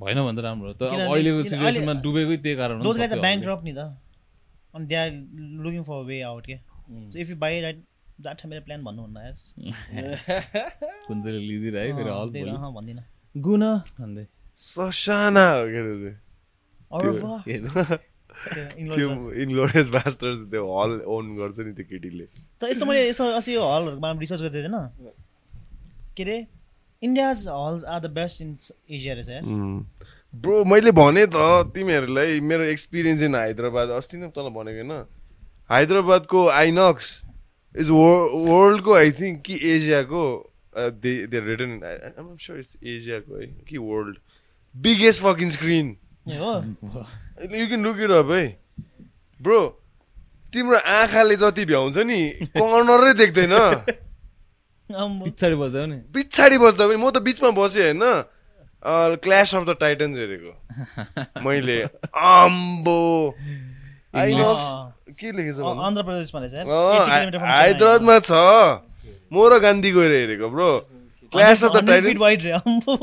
भएन भने त राम्रो। तर किनभने- अहिलेको सिचुएसनमा अहिले- डुबेकै त्यही कारण ब्याङ्क। ड्रप नि त। अनि they are looking for way out के so if you buy right that छ मेरो प्लान भन्नुहुन्न यार। [LAUGHS] कुन चाहिँ लिइदिएर है फेरि हल त्यही भन्दिनँ। गुना भन्दै। ससाना हो क्या त्यो [LAUGHS] इन्ग्लोरियस बास्टर्स हल ओन गर्छ नि त्यो केटीले। तर यस्तो मैले यसो अस्ति यो हलहरूको बारेमा रिसर्च गर्दै थिएन के अरे? India's halls are the best in Asia रहेछ ब्रो मैले भने त तिमीहरूलाई मेरो एक्सपिरियन्स इन हैदराबाद अस्ति नै तल भनेको होइन? हैदराबादको आइनक्स इज वर्ल्डको आई थिङ्क कि एसियाको they they return sure it's एसियाको है कि वर्ल्ड बिगेस्ट फकिङ स्क्रिन ए हो you can look it up है ब्रो तिम्रो आँखाले जति भ्याउँछ नि कर्नरै देख्दैन। [LAUGHS] पछाडि बस्दा पनि म त बिचमा बसेँ होइन? क्ल्यास अफ द टाइटन्स हेरेको। मैले आम्बो आइनक्स के लेखेछ अँ, भन्नु? आन्ध्र प्रदेशमा रहेछ यार। अँ, 80 किलोमिटर from Chennai. हैदराबादमा छ। म र गान्धी गएर हेरेको bro clash of the 100 feet titans wide रे, आम्बो।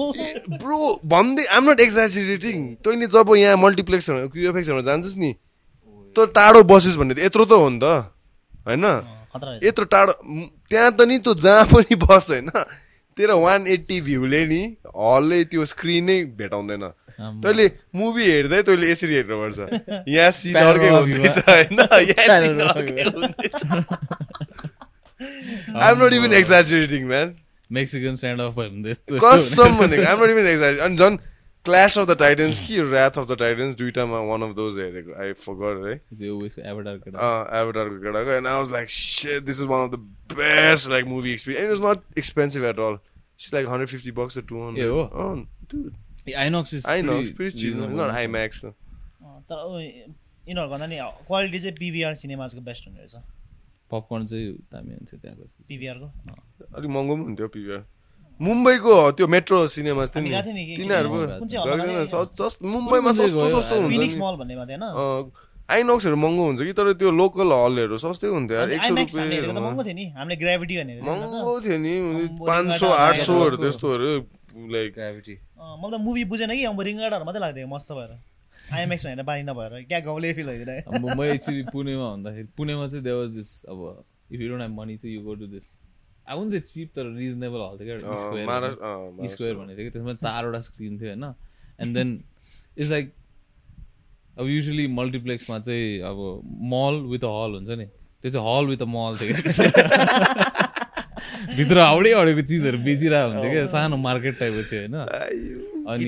ब्रो भन्दै आम नट एक्जाजुरेटिङ तैँले जब यहाँ मल्टिप्लेक्सहरू क्युएफएक्सहरूमा जान्छस् नि तँ टाढो बसिस् भन्ने त यत्रो त हो नि त होइन? यत्रो टाढो म, त्यहाँ त नि तँ जहाँ पनि बस होइन? तेरो वान एट्टी भ्यूले नि हलले त्यो स्क्रिनै भेटाउँदैन। तैँले मुभी हेर्दै तैँले यसरी हेर्नुपर्छ [LAUGHS] यहाँ सिन अर्कै हुँदैछ होइन? I'm not even exaggerating man Mexican standoff भयो भने त यस्तो कसम भनेको आइम नट इभन एक्जाजुरेट अनि झन् क्ल्यास अफ द टाइटन्स कि ऱ्याथ अफ द टाइटन्स दुइटामा वान अफ दोज हेरेको आई फगर है एभटारको केटाको and I was like shit this is one of the best like movie experience. And it was not expensive at all. It's like 150 bucks or 200 Yeah, oh. oh dude. INOX is it's not IMAX though. अँ, तर ऊ, यिनीहरूको भन्दा नि क्वालिटी चाहिँ पिभिआर सिनेमाजको बेस्ट हुने रहेछ पपकर्न चाहिँ दामी हुन्थ्यो त्यहाँको पिभिआरको अलिक महँगो पनि हुन्थ्यो पिभिआर मुम्बईको त्यो मेट्रो सिनेमास थियो नि। तिनीहरूको सस्- मुम्बईमा सस्तो? सस्तो हुन्छ आइनक्सहरू महँगो हुन्छ कि तर त्यो लोकल हलहरू सस्तै हुन्थ्यो यार एक सौ रुपियाँ महँगो थियो नि। भनेर पाँच सौ आठ सौहरू। त्यस्तोहरू लाइक ग्राभिटी अँ, मलाई त मुभी बुझेन कि अब रिङ्गाडाहरू मात्रै लाग्थ्यो मस्त भएर। आइएमएक्समा हेरेर बानी नभएर क्या गाउँले फिल भइदिएर म एक्चुली पुणेमा भन्दाखेरि पुणेमा चाहिँ देवर दिस अब if you don't have money चाहिँ you go to this I one चाहिँ चिप तर रिजनेबल हल थियो क्या स्क्वायर स्क्वायर भनेको थियो कि? त्यसमा चारवटा स्क्रिन थियो होइन। एन्ड देन इट्स लाइक अब युजली मल्टिप्लेक्समा चाहिँ अब मल विथ अ हल हुन्छ नि। त्यो चाहिँ हल विथ अ मल थियो क्या भित्र हाउडै हाउडेको चिजहरू बेचिरहेको हुन्थ्यो क्या सानो मार्केट टाइपको थियो होइन। अनि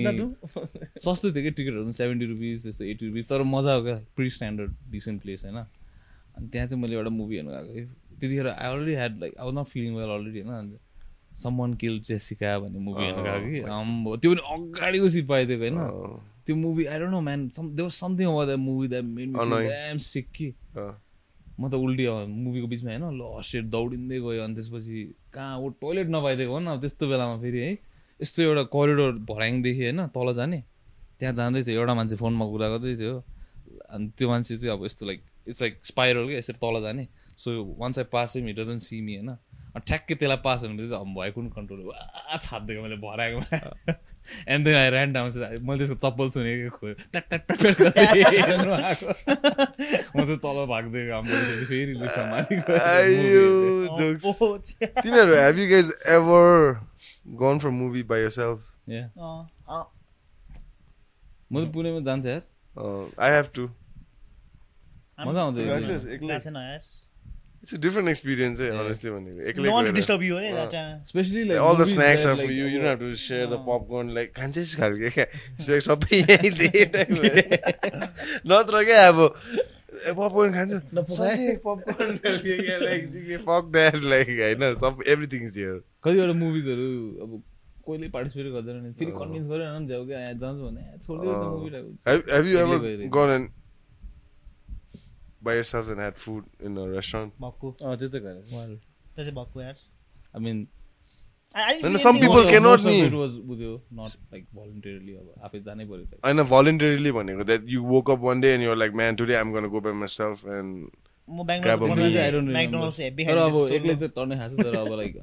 सस्तो थियो कि टिकटहरू पनि? सेभेन्टी रुपिस त्यस्तो एट्टी रुपिस तर मजा हो क्या। प्रि स्ट्यान्डर्ड डिसेन्ट प्लेस होइन। अनि त्यहाँ चाहिँ मैले एउटा मुभी हेर्नु गएको थिएँ त्यतिखेर I already had like I was not feeling well already होइन? अन्त समन किल जेसिका भन्ने मुभी हेर्नु गएको कि आम्बो त्यो पनि अगाडिको सिट पाइदिएको होइन? त्यो movie I don't know man some they was something about that movie that made me Annoying. Damn sick कि म त उल्टी मुभीको बिचमा होइन? ल सेट दौडिँदै गयो अनि त्यसपछि कहाँ ऊ टोइलेट नपाइदिएको हो नि अब त्यस्तो बेलामा फेरि है? यस्तो एउटा करिडोर भर्याङदेखि होइन? तल जाने। त्यहाँ जाँदै थियो एउटा मान्छे फोनमा कुरा गर्दै थियो। अनि त्यो मान्छे चाहिँ अब यस्तो लाइक इट्स लाइक स्पाइरल क्या यसरी तल जाने। So once I pass it doesn't see me होइन ठ्याक्कै त्यसलाई पास हुनु चाहिँ भयो कुन कन्ट्रोल वा छापिदिएको मैले भराएको and then I ran down मैले त्यसको चप्पल सुनेको खो ट्याट ट्याट ट्याट ट्याट गर्दै हेर्नु आएको म चाहिँ तल भाग्दै गएँ त्यसपछि फेरि तिमीहरू have you guys ever gone from movie by yourself. म त पुणेमा जान्थेँ यार आई हेभ टु मजा आउँछ इट्स अ डिफरेन्ट एक्सपिरियन्स है Yeah. भनेको एक्लै No one to disturb you that time. Especially like all the snacks are for like, you. You अब- don't have to share the popcorn like खान्छस् खालके क्या It's like सबै यहीँ। नत्र क्या अब पपकर्न खान्छ सधैँ popcorn like, fuck that, like, होइन सब एभ्रिथिङ इज हियर कतिवटा मुभिजहरू अब कोहीले पार्टिसिपेट गर्दैन नि फेरि कन्भिन्स गरेर जाऊ क्या जान्छु भने "ए, छोडिदियो मुभीलाई Have, have you ever gone and by yourself and had food in a restaurant? भक्कु अँ त्यो चाहिँ गरेँ त्यो चाहिँ भक्कु यार I mean I- I feel some people about- cannot most of it was like voluntarily अब आफै जानै पऱ्यो त होइन voluntarily भनेको that you woke up one day and you're like, man, today I'm gonna go by myself and म. I लाइक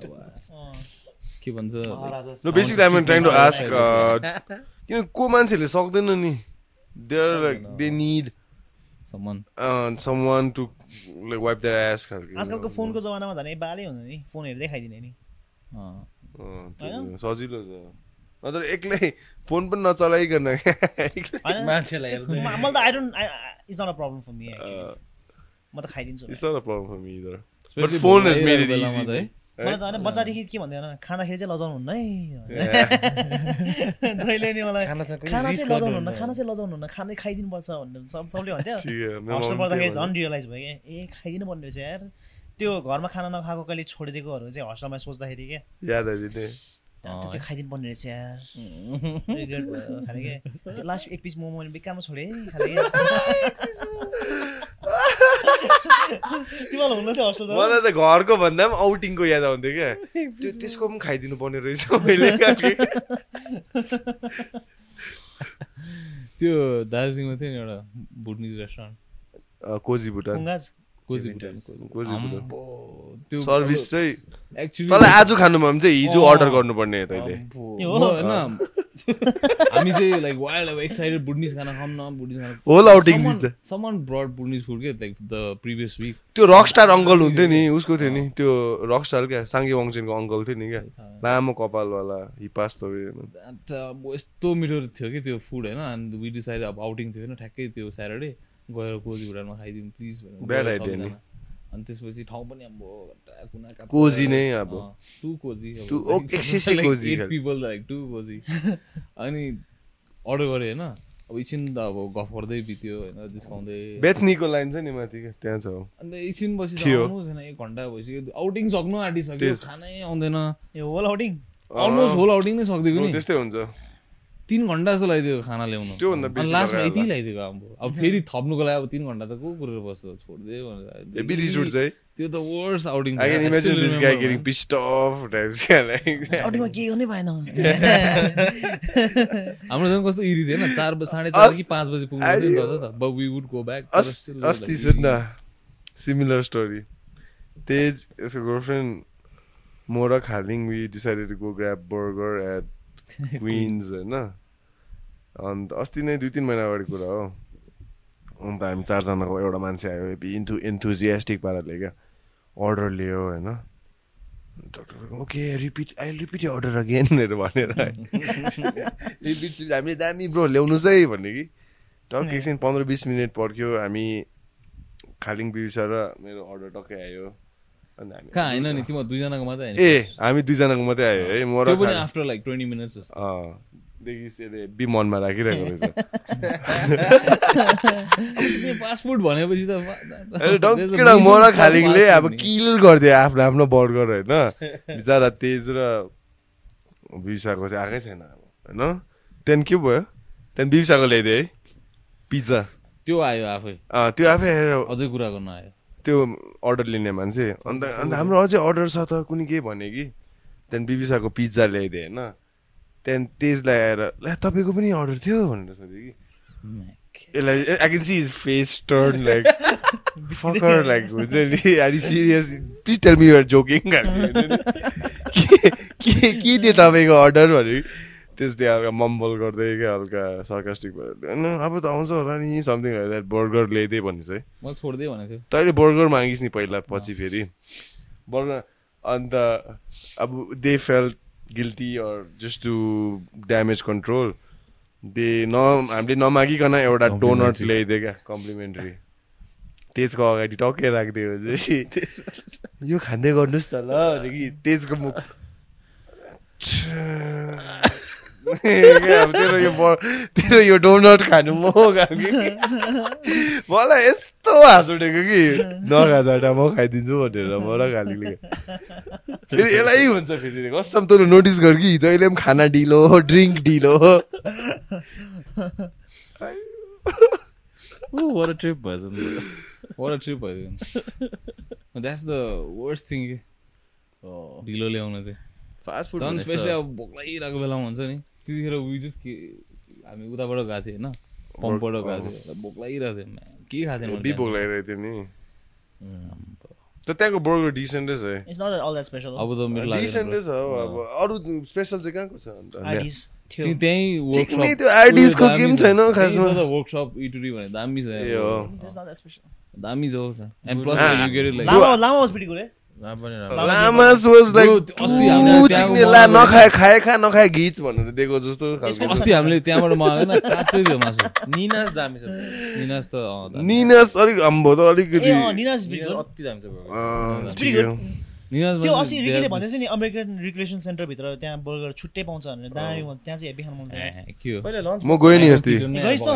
के भन्छ no basically I'm trying to ask uh, किन को मान्छेहरूले सक्दैन नि they are like they need सम्मान uh, someone. To like wipe their ass खालके आजकलको फोनको जमानामा झन् बालै हुन्छ नि फोन हेर्दै खाइदिने नि सजिलो छ। नत्र एक्लै फोन पनि नचलाइकन [LAUGHS] मान्छेलाई त I don't it's not a problem for me त खाइदिन्छु। It's not a problem for me either. But Especially phone भोलि has made मलाई त होइन बच्चादेखि के भन्दैन खाँदाखेरि चाहिँ लजाउनु हुन्न है। दैले [LAUGHS] नि मलाई खाना चाहिँ खाना लजाउनु हुन्न। खाना चाहिँ लजाउनु हुन्न खानै खाइदिनु पर्छ भनेर सब सबले भन्थ्यो। हस्टेल पढ्दाखेरि के झन् रियलाइज भयो क्या। ए खाइदिनु पर्ने रहेछ यार। त्यो घरमा खाना नखाएको कहिले छोडिदिएकोहरू चाहिँ हस्टेलमा सोच्दाखेरि क्या याद आइदिने। त्यो खाइदिनु पर्ने रहेछ यार। [LAUGHS] रिग्रेट भयो खाले के? त्यो लास्ट एक पिस मोमो मैले बेकारमा छोडेँ है खाले [LAUGHS] तिमीलाई हुन्न थियो हस्टेल मलाई त घरको भन्दा पनि आउटिङको याद आउँथ्यो क्या। त्यो [LAUGHS] त्यसको पनि खाइदिनु पर्ने रहेछ मैले। त्यो दार्जिलिङमा थियो नि एउटा भुटनिज रेस्टुरेन्ट कोजी भुटान। त्यो सर्भिस चाहिँ एक्चुली तँलाई आज खानु भयो भने चाहिँ हिजो। अर्डर गर्नुपर्ने तैँले। होइन हामी चाहिँ लाइक वाइल्ड अब एक्साइटेड बुढनिस खाना खाऊँ न बुढनिस खाना होल आउटिङ समन ब्रड बुढनिस फुड के लाइक द प्रिभियस विक त्यो रक स्टार अङ्कल हुन्थ्यो नि उसको थियो नि त्यो रक स्टार क्या साङ्गे वङसेनको अङ्कल थियो नि क्या। लामो कपालवाला हि पास त अब यस्तो मिठो थियो कि त्यो फुड होइन? अनि वी डिसाइड अब आउटिङ थियो होइन? ठ्याक्कै त्यो स्याटरडे गएर कोजी भुटानमा खाइदिउँ प्लिज Bad idea नि। अनि त्यसपछि ठाउँ पनि अब कुना। कोजी नै अब। cozy eight खाले। people like too cozy [LAUGHS] अनि अर्डर गरेँ होइन। अब एकछिन त अब गफ गर्दै बित्यो होइन जिस्काउँदै बेथनीको लाइन छ नि माथि त्यहाँ छ अन्त एकछिन थियो। आउनु छैन एक घन्टा भइसक्यो। आउटिङ सक्नु आँटिसक्यो खानै आउँदैन। यो whole outing almost whole outing नै सक्दिएको नि त्यस्तै हुन्छ। तिन घन्टा जस्तो लगाइदियो खाना ल्याउनु त्योभन्दा लास्टमा लगायो यति। लगाइदिएको अब अब फेरि थप्नुको लागि अब तिन घन्टा त को कुरेर बस्छ? छोडिदियो भनेर। त्यो त वर्स आउटिङ आउटिङमा के गर्नै भएन। [LAUGHS] हाम्रो झन् कस्तो इरि थियो होइन। चार बजी साढे चार कि पाँच बजी पुग्नु I- त but we would go back अस्- अस्ति सुन न सिमिलर स्टोरी तेज यसको गर्लफ्रेन्ड म र Khaling we decided go grab burger at [LAUGHS] Queens होइन? अन्त अस्ति नै दुई तिन महिना अगाडि कुरा हो। अन्त हामी चारजनाको एउटा मान्छे आयो इन्थु इन्थुजियास्टिक पाराले क्या। अर्डर लियो होइन? Doctor okay repeat I repeat order again भनेर रिपिट हामीले दामी ब्रो ल्याउनुहोस् है भन्ने कि। टक्क एकछिन पन्ध्र बिस मिनट पर्ख्यो हामी खालिङ बिर्सा र मेरो अर्डर टक्कै आयो। कहाँ होइन नि तिम्रो दुईजनाको मात्रै ए हामी दुईजनाको मात्रै आयो है म पनि। आफ्टर लाइक ट्वेन्टी मिनट्स देखि यसले बी मनमा राखिरहेको रहेछ। फास्ट फुड भनेपछि त डङ्की डङ्ग म र खालिङले अब किल गरिदियो आफ्नो आफ्नो बर्गर होइन? बिचरा तेज र बिर्साको चाहिँ आएकै छैन अब होइन? त्यहाँदेखि के भयो? त्यहाँदेखि बिर्साको ल्याइदियो है पिज्जा। त्यो आयो आफै। त्यो आफै हेरेर अझै कुरा गर्न आयो। त्यो अर्डर लिने मान्छे। अन्त अन्त हाम्रो अझै अर्डर छ त कुनै के भने कि? त्यहाँदेखि बिबिसाको पिज्जा ल्याइदियो होइन? त्यहाँदेखि तेजलाई आएर ला तपाईँको पनि अर्डर थियो? भनेर सोध्यो कि। यसलाई I can see is face turn like fucker like हुन्छ नि? Are serious please tell me you're joking के के थियो तपाईँको अर्डर भने त्यसले हल्का मम्बल गर्दै क्या हल्का सर्कास्टिक भएर "न, अब त आउँछ होला नि समथिङ द्याट बर्गर ल्याइदिए भनिस् है। मैले छोडिदिएँ भनेको थियो तैँले बर्गर मागिस् नि पहिला पछि फेरि। बर्गर अन्त अब they felt guilty or just to damage control they न हामीले नमागिकन एउटा डोनट ल्याइदियो क्या कम्प्लिमेन्ट्री तेजको अगाडि टक्कै राखिदियो चाहिँ [LAUGHS] यो खाँदै गर्नुहोस् न ल कि तेजको मुख। [LAUGHS] तेरो यो बर- तेरो यो डोनट खानु म खानु कि मलाई यस्तो हाँस उठेको कि नखा झटा म खाइदिन्छु भनेर म र खालीले फेरि यसलाई हुन्छ फेरि कसम तँ नोटिस गर कि जहिले पनि खाना ढिलो ड्रिङ्क ढिलो ट्रिप भएछ। वर ट्रिप भयो द्याट्स द वर्स्ट थिङ। ढिलो ल्याउन चाहिँ फास्ट फुड झन् स्पेसली अब भोक लागिरहेको बेलामा हुन्छ नि। त्यतिखेर वी जस्ट के हामी उताबाट गएको थियौँ होइन। पम्पबाट गएको थियो। भोक लागिरहेको थियो। के खाएको थिएँ बी भोक लागिरहेको थियो नि। त त्यहाँको बर्गर डिसेन्टै छ अब त मेरो डिसेन्टै छ हौ अब अरू स्पेसल चाहिँ कहाँको छ अन्त? थियो त्यहीँ छैन खासमा। वर्कसप इटुरी भने दामी छ. दामी छ हौ and plus. You get it like Lama, Lama was pretty Lamas was like ला नखाए खाए खा नखाए घिच भनेर दिएको जस्तो अस्ति हामीले त्यहाँबाट मगाएको न काँचै थियो मासु। निनास दामी छ। निनास त। निनस अलिक अम्बो त अलिकति निनास. अति दामी छ त्यो अस्ति रिकीले भन्दैछ नि अमेरिकन रिक्रिएसन सेन्टरभित्र त्यहाँ बर्गर छुट्टै पाउँछ भनेर। दामी त्यहाँ चाहिँ हेभी खानु मन म गएँ नि अस्ति। गइस् त?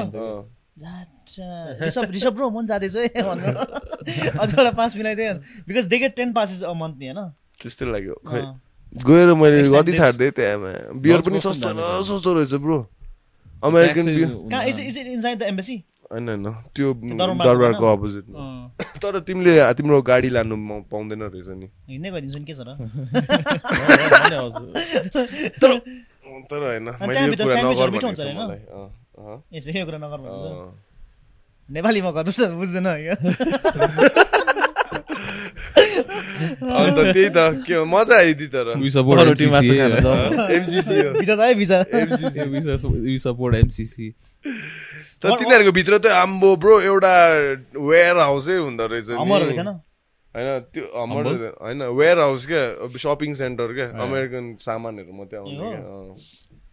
मन जाँदैछ है भनेर अझ एउटा pass मिलाइदियो because they get ten passes a month नि होइन त्यस्तै लाग्यो खै। गएर मैले कति trips. छाड्दै त्यहाँमा बियर पनि सस्तो न। सस्तो रहेछ ब्रो अमेरिकन बियर कहाँ is. Is it inside the embassy होइन होइन त्यो दरबारको? अपोजिट तर तिमीले तिम्रो गाडी लानु पाउँदैन रहेछ नि हिँड्दै गइदिन्छु नि के छ र [LAUGHS] भन्ने। तर तर होइन मैले कुरा नगर भनेको? मलाई [LAUGHS] यसो यो कुरा नगर भन्नुहुन्छ अँ। नेपालीमा गर्नु न बुझ्दैन [LAUGHS] अन्त त्यही त के हो, मजा आयो दि तर. तर तिनीहरूको भित्र त आम्बो ब्रो एउटा वेयर हाउसै हुँदो रहेछ नि। हमर रहेछ न होइन त्यो हमर? होइन वेयर हाउस क्या सपिङ सेन्टर क्या अमेरिकन सामानहरू मात्रै आउने? क्या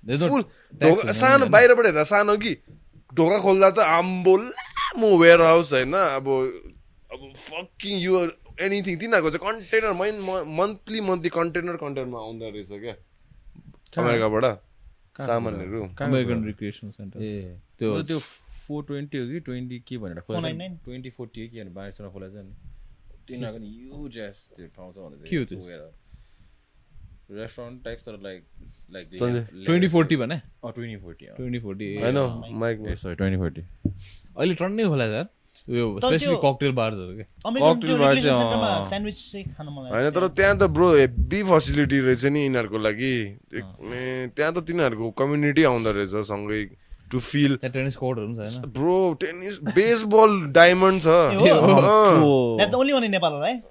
फुल ढोका सानो बाहिरबाट हेर्दा सानो कि ढोका खोल्दा त आम्बो लामो वेयर हाउस होइन अब अब फकिङ यु एनिथिङ तिनीहरूको चाहिँ कन्टेनर मैन मन्थली मन्थली कन्टेनर कन्टेनरमा आउँदो रहेछ क्या अमेरिकाबाट सामानहरू अमेरिकन रिक्रिएसन सेन्टर ए त्यो त्यो त्यो फोर ट्वेन्टी हो कि ट्वेन्टी के भनेर 499? ट्वेन्टी फोर्टी हो कि भनेर बाँसमा खोला छ नि तिनीहरूको नि युज एस त्यो ठाउँ छ भन्दै के हो त्यो? रेस्टुरेन्ट टाइप तर लाइक लाइक ट्वेन्टी फोर्टी भने? ट्वेन्टी फोर्टी ट्वेन्टी फोर्टी होइन माइक सरी ट्वेन्टी फोर्टी अहिले टन्नै खोला सर ककटेल बार्सहरू के? चाहिँ, center मा अँ। स्यान्डविच चाहिँ खान मलाई होइन तर त्यहाँ त ब्रो हेभी फेसिलिटी रहेछ नि यिनीहरूको लागि। त्यहाँ त तिनीहरूको कम्युनिटी आउँदो रहेछ सँगै टु फिल टेनिस कोर्टहरू पनि ब्रो टेनिस बेसबल डायमन्ड छ। हो?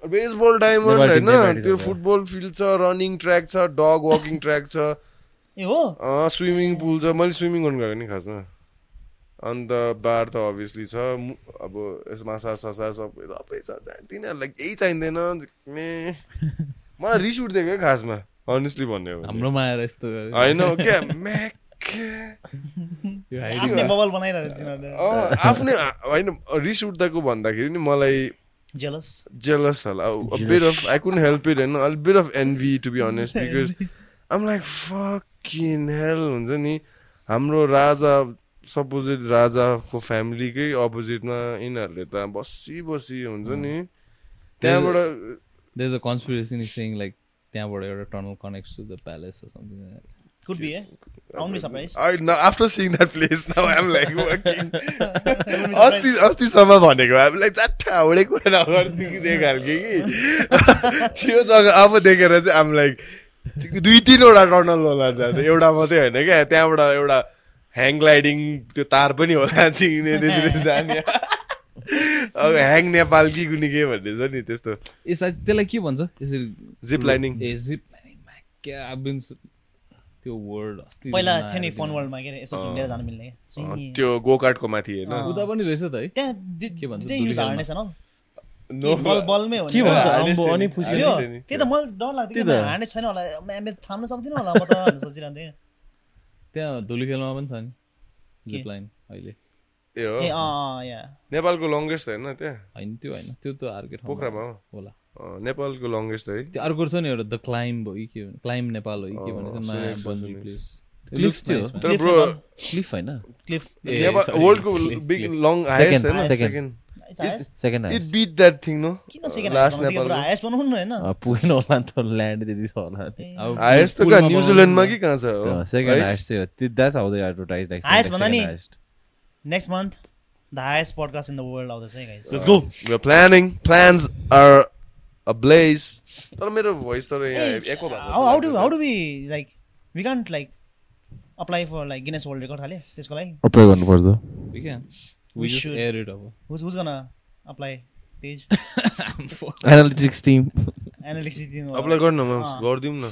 बेसबल डायमन्ड होइन त्यो। फुटबल फिल्ड छ रनिङ ट्र्याक छ डग वकिङ ट्र्याक छ। ए हो स्विमिङ पुल छ। मैले स्विमिङ गर्नु गएको नि खासमा। अन्त बार त अभियसली छ। मु- अब यस माछा सासा सबै सबै छ तिनीहरूलाई केही चाहिँदैन। मलाई रिस उठ्थ्यो क्या खासमा। अनेस्टली भन्यो भने। हाम्रोमा आएर यस्तो। होइन क्या म्याक आफ्नै अँ, होइन रिस उठ्दाको भन्दाखेरि नि मलाई जेलस jealous होला। a bit of I couldn't help it and a bit of envy to be honest because I'm like fucking hell हुन्छ नि। हाम्रो राजा सपोजिट राजाको फ्यामिलीकै अपोजिटमा यिनीहरूले त बसी बसी हुन्छ नि। त्यहाँबाट there's a conspiracy saying like त्यहाँबाट एउटा tunnel connects to the palace or that. Could be है आउनु be surprise I now after seeing that place now I'm like fucking अस्ति अस्तिसम्म भनेको हाउडे कुरा खालके कि त्यो जग्गा अब देखेर चाहिँ I'm like दुई तिनवटा टनल होला जाने एउटा मात्रै होइन क्या त्यहाँबाट एउटा ह्याङ ग्लाइडिङ त्यो तार पनि होला चिक्ने त्यसरी जाने अब ह्याङ नेपाल कि कुनै के भन्ने छ नि त्यस्तो सायद त्यसलाई के भन्छ यसरी जिप लाइनिङ ए जिप लाइनिङ क्या त्यो वर्ड अस्ति पहिला थियो नि दिन। फोन वर्ल्डमा के अरे यसो झुन्डेर जानु मिल्ने। सुई। त्यो गोकार्टको माथि होइन उता पनि रहेछ त है? त्यहाँ के भन्छ, त्यही युज न। [LAUGHS] बल बलमै हो के भन्छ अम्बो अनि नि, फुसी त्यो त मलाई डर लाग्थ्यो कि त। हार्नेस छैन होला म्याम थाम्न सक्दिनँ होला म त भनेर सोचिरहन्थेँ। त्यहाँ धुलीखेलमा पनि छ नि के? जिप लाइन अहिले। ए हो? ए अँ अँ या। नेपालको लङ्गेस्ट होइन त्यहाँ। होइन त्यो होइन त्यो त अर्कै ठाउँमा पोखरामा हो। होला। नेपालको लङ्गेस्ट है। त्यो अर्को छ नि एउटा द क्लाइम्ब हो कि के भन्छ क्लाइम्ब नेपाल हो कि भन्छ सुनेको नयाँ छ, बन्जी सुनेको प्लेस क्लिफ थियो। तर ब्रो क्लिफ होइन? क्लिफ ए, नेपाल sorry, वर्ल्डको cliff, big cliff. Long highest Second, होइन second. Second second it beat that thing no किन second last highest Nepal highest बनाउनु न होइन पुगेन होला नि त ल्यान्ड त्यति छ होला नि। अब हाइएस्ट त पुलमा कहाँ? न्युजिल्यान्डमा कि कहाँ छ हो? Second Right? हाइस्ट चाहिँ हो that's how they advertise like Highest भन्दा नि? Next month the highest podcast in the world आउँदैछ है guys Let's go. We're planning. Plans are ablaze. तर मेरो भोइस तर यहाँ एको how do how do be like we can't like apply for like Guinness world record खाले त्यसको लागि? Apply We can. We We just should. air it अब हुज हुज गन अप्लाई तेज एनालिटिक्स टिम एनालिसिस दिनु अप्लाई गर्नु न अँ। गरिदिउँ न।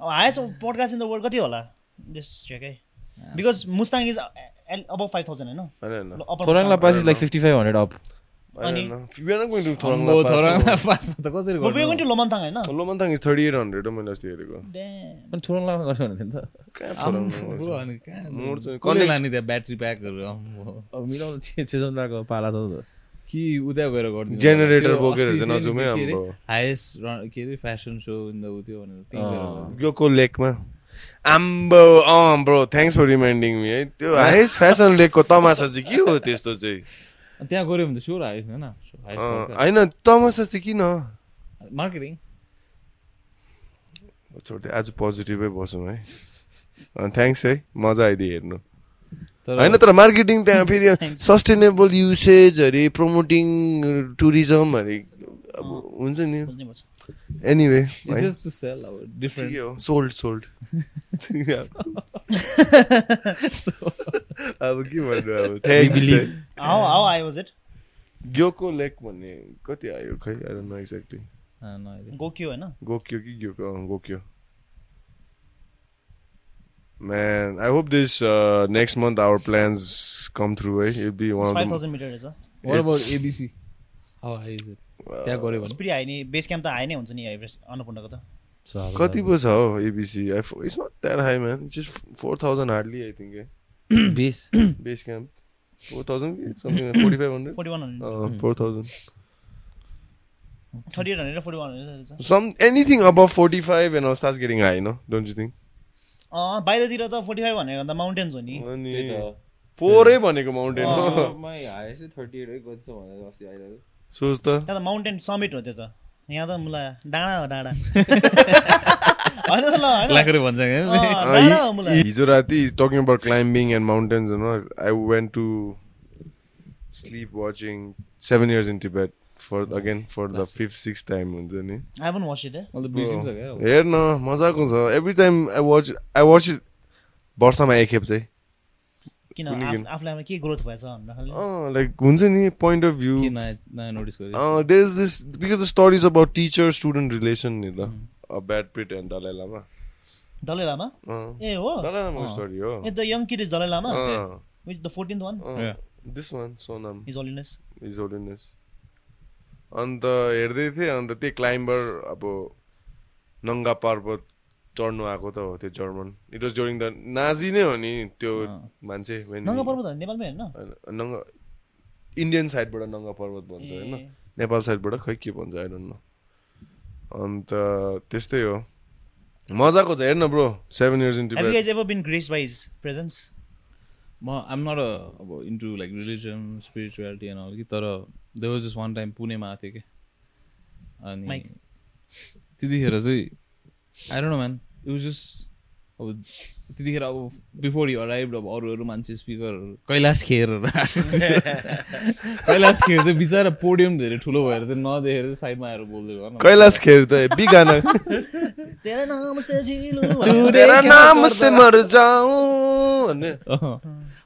अब highest podcast in the world कति होला? जस्ट चेक है बिकज मुस्ताङ इज अब फाइभ थाउजन्ड होइन. Past like fifty five hundred up अनि- [LAUGHS] लोमन्थाङ होइन? Lomantang is 3800 हो मैले अस्ति हेरेको. अनि थोराङलामा गर्नु भने त? कहाँ आम्बो, थोराङमा अनि कहाँ मोड चाहिँ कसले लाने त्यहाँ ब्याट्री प्याकहरू अब मिलाउनु छेसम्लाको पाला छ त। कि उता गएर गरिदिनु? त्यो बोकेर चाहिँ नजाउँ हाम्रो। run- के अरे? फेसन सो इन द उ त्यो भनेर। ग्लोको लेकमा आम्बो अँ bro thanks for reminding me है। त्यो हाइएस्ट फेसन लेकको तमासा चाहिँ के हो त्यस्तो चाहिँ? त्यहाँ गऱ्यो भने त स्योर हाइस्ट होइन? होइन तमासा चाहिँ किन? मार्केटिङ छोड्दै आज पोजिटिभै बसौँ है। थ्याङ्क्स है मजा आइदियो हेर्नु। होइन तर मार्केटिङ त्यहाँ फेरि सस्टेनेबल युसेज अरे प्रमोटिङ टुरिज्म अरे अब हुन्छ नि। बुझ्नै पर्छ anyway it's just to sell अब different सोल्ड सोल्ड [LAUGHS] [LAUGHS] अब के भन्नु अब thanks how how I was it Gokyo lake भन्ने कति आयो खै आई डोन्ट नो एक्ज्याक्टली अँ, no idea. गोक्यो होइन गोक्यो कि ग्योको अँ, Gokyo Man, I hope this uh, next month our plans come through. Eh? It'll be one five of the thousand metre रहेछ What about ABC? How high is it? त्यहाँ गऱ्यो भने? स्पिड हाई नै बेस क्याम्प त हाई नै हुन्छ नि एभरेज अन्नपूर्णको त। कति पो छ हो ABC it's not that high man just four thousand hardly I think base base camp four thousand something forty five hundred forty one hundred four thousand thirty eight hundred र फोर्टी वान हन्ड्रेड रहेछ। Some anything forty five and start getting high no don't you think बाहिरतिर त फोर्टी फाइभ भनेको त माउन्टेन्स हो नि। फोरै भनेको माउन्टेन हो। मै हाइएस्ट थर्टी एट कति छ भनेर अस्ति आइरहेको सोच त। त्यहाँ त माउन्टेन समिट हो त्यो त। यहाँ त मुला डाँडा हो डाँडा। [LAUGHS] हिजो राति talking about climbing and mountains होइन I went to sleep watching seven years in Tibet for again for the fifth six time हुन्छ नि। आई पनि वाच इट मैले त बिर्सिन्छ क्या अब। हेर न मजाको छ every time I watch I watch it वर्षमा एकखेप चाहिँ। किन आफूलाई के ग्रोथ भएछ लाइक हुन्छ नि point of view notice there is this because the story's about teacher student relation नि त। Brad Pitt and Dalai Lama ए हो? दलाई स्टोरी हो। ए the young kid is Dalai the 14th one this one Sonam is holiness is holiness अन्त हेर्दै थिएँ अन्त त्यही क्लाइम्बर अब नङ्गा पर्वत चढ्नु आएको त हो त्यो German. It was during the Nazi नै हो नि त्यो। मान्छे नङ्गा पर्वत हो नेपालमै होइन? नङ्गा इन्डियन साइडबाट नङ्गा पर्वत भन्छ होइन। नेपाल साइडबाट खै के भन्छ आई डोन्ट नो अन्त त्यस्तै हो। मजाको छ हेर्न bro seven years in Have you guys ever been graced by his presence? म आइम नट अब into like religion spirituality and all कि तर they was just one time पुणेमा आएको थियो कि। अनि. त्यतिखेर चाहिँ I don't know man it was just अब त्यतिखेर अब बिफोर यु अराइभ अब अरू अरू मान्छे स्पिकर कैलाश खेर। कैलाश खेर चाहिँ बिचरा पोडियम धेरै ठुलो भएर चाहिँ नदेखेर चाहिँ साइडमा आएर बोल्दै गर्नु कैलाश खेर त हेभी गाना। तेरा नाम से झिलो। तेरा नाम से मर जाऊं भन्ने अँ।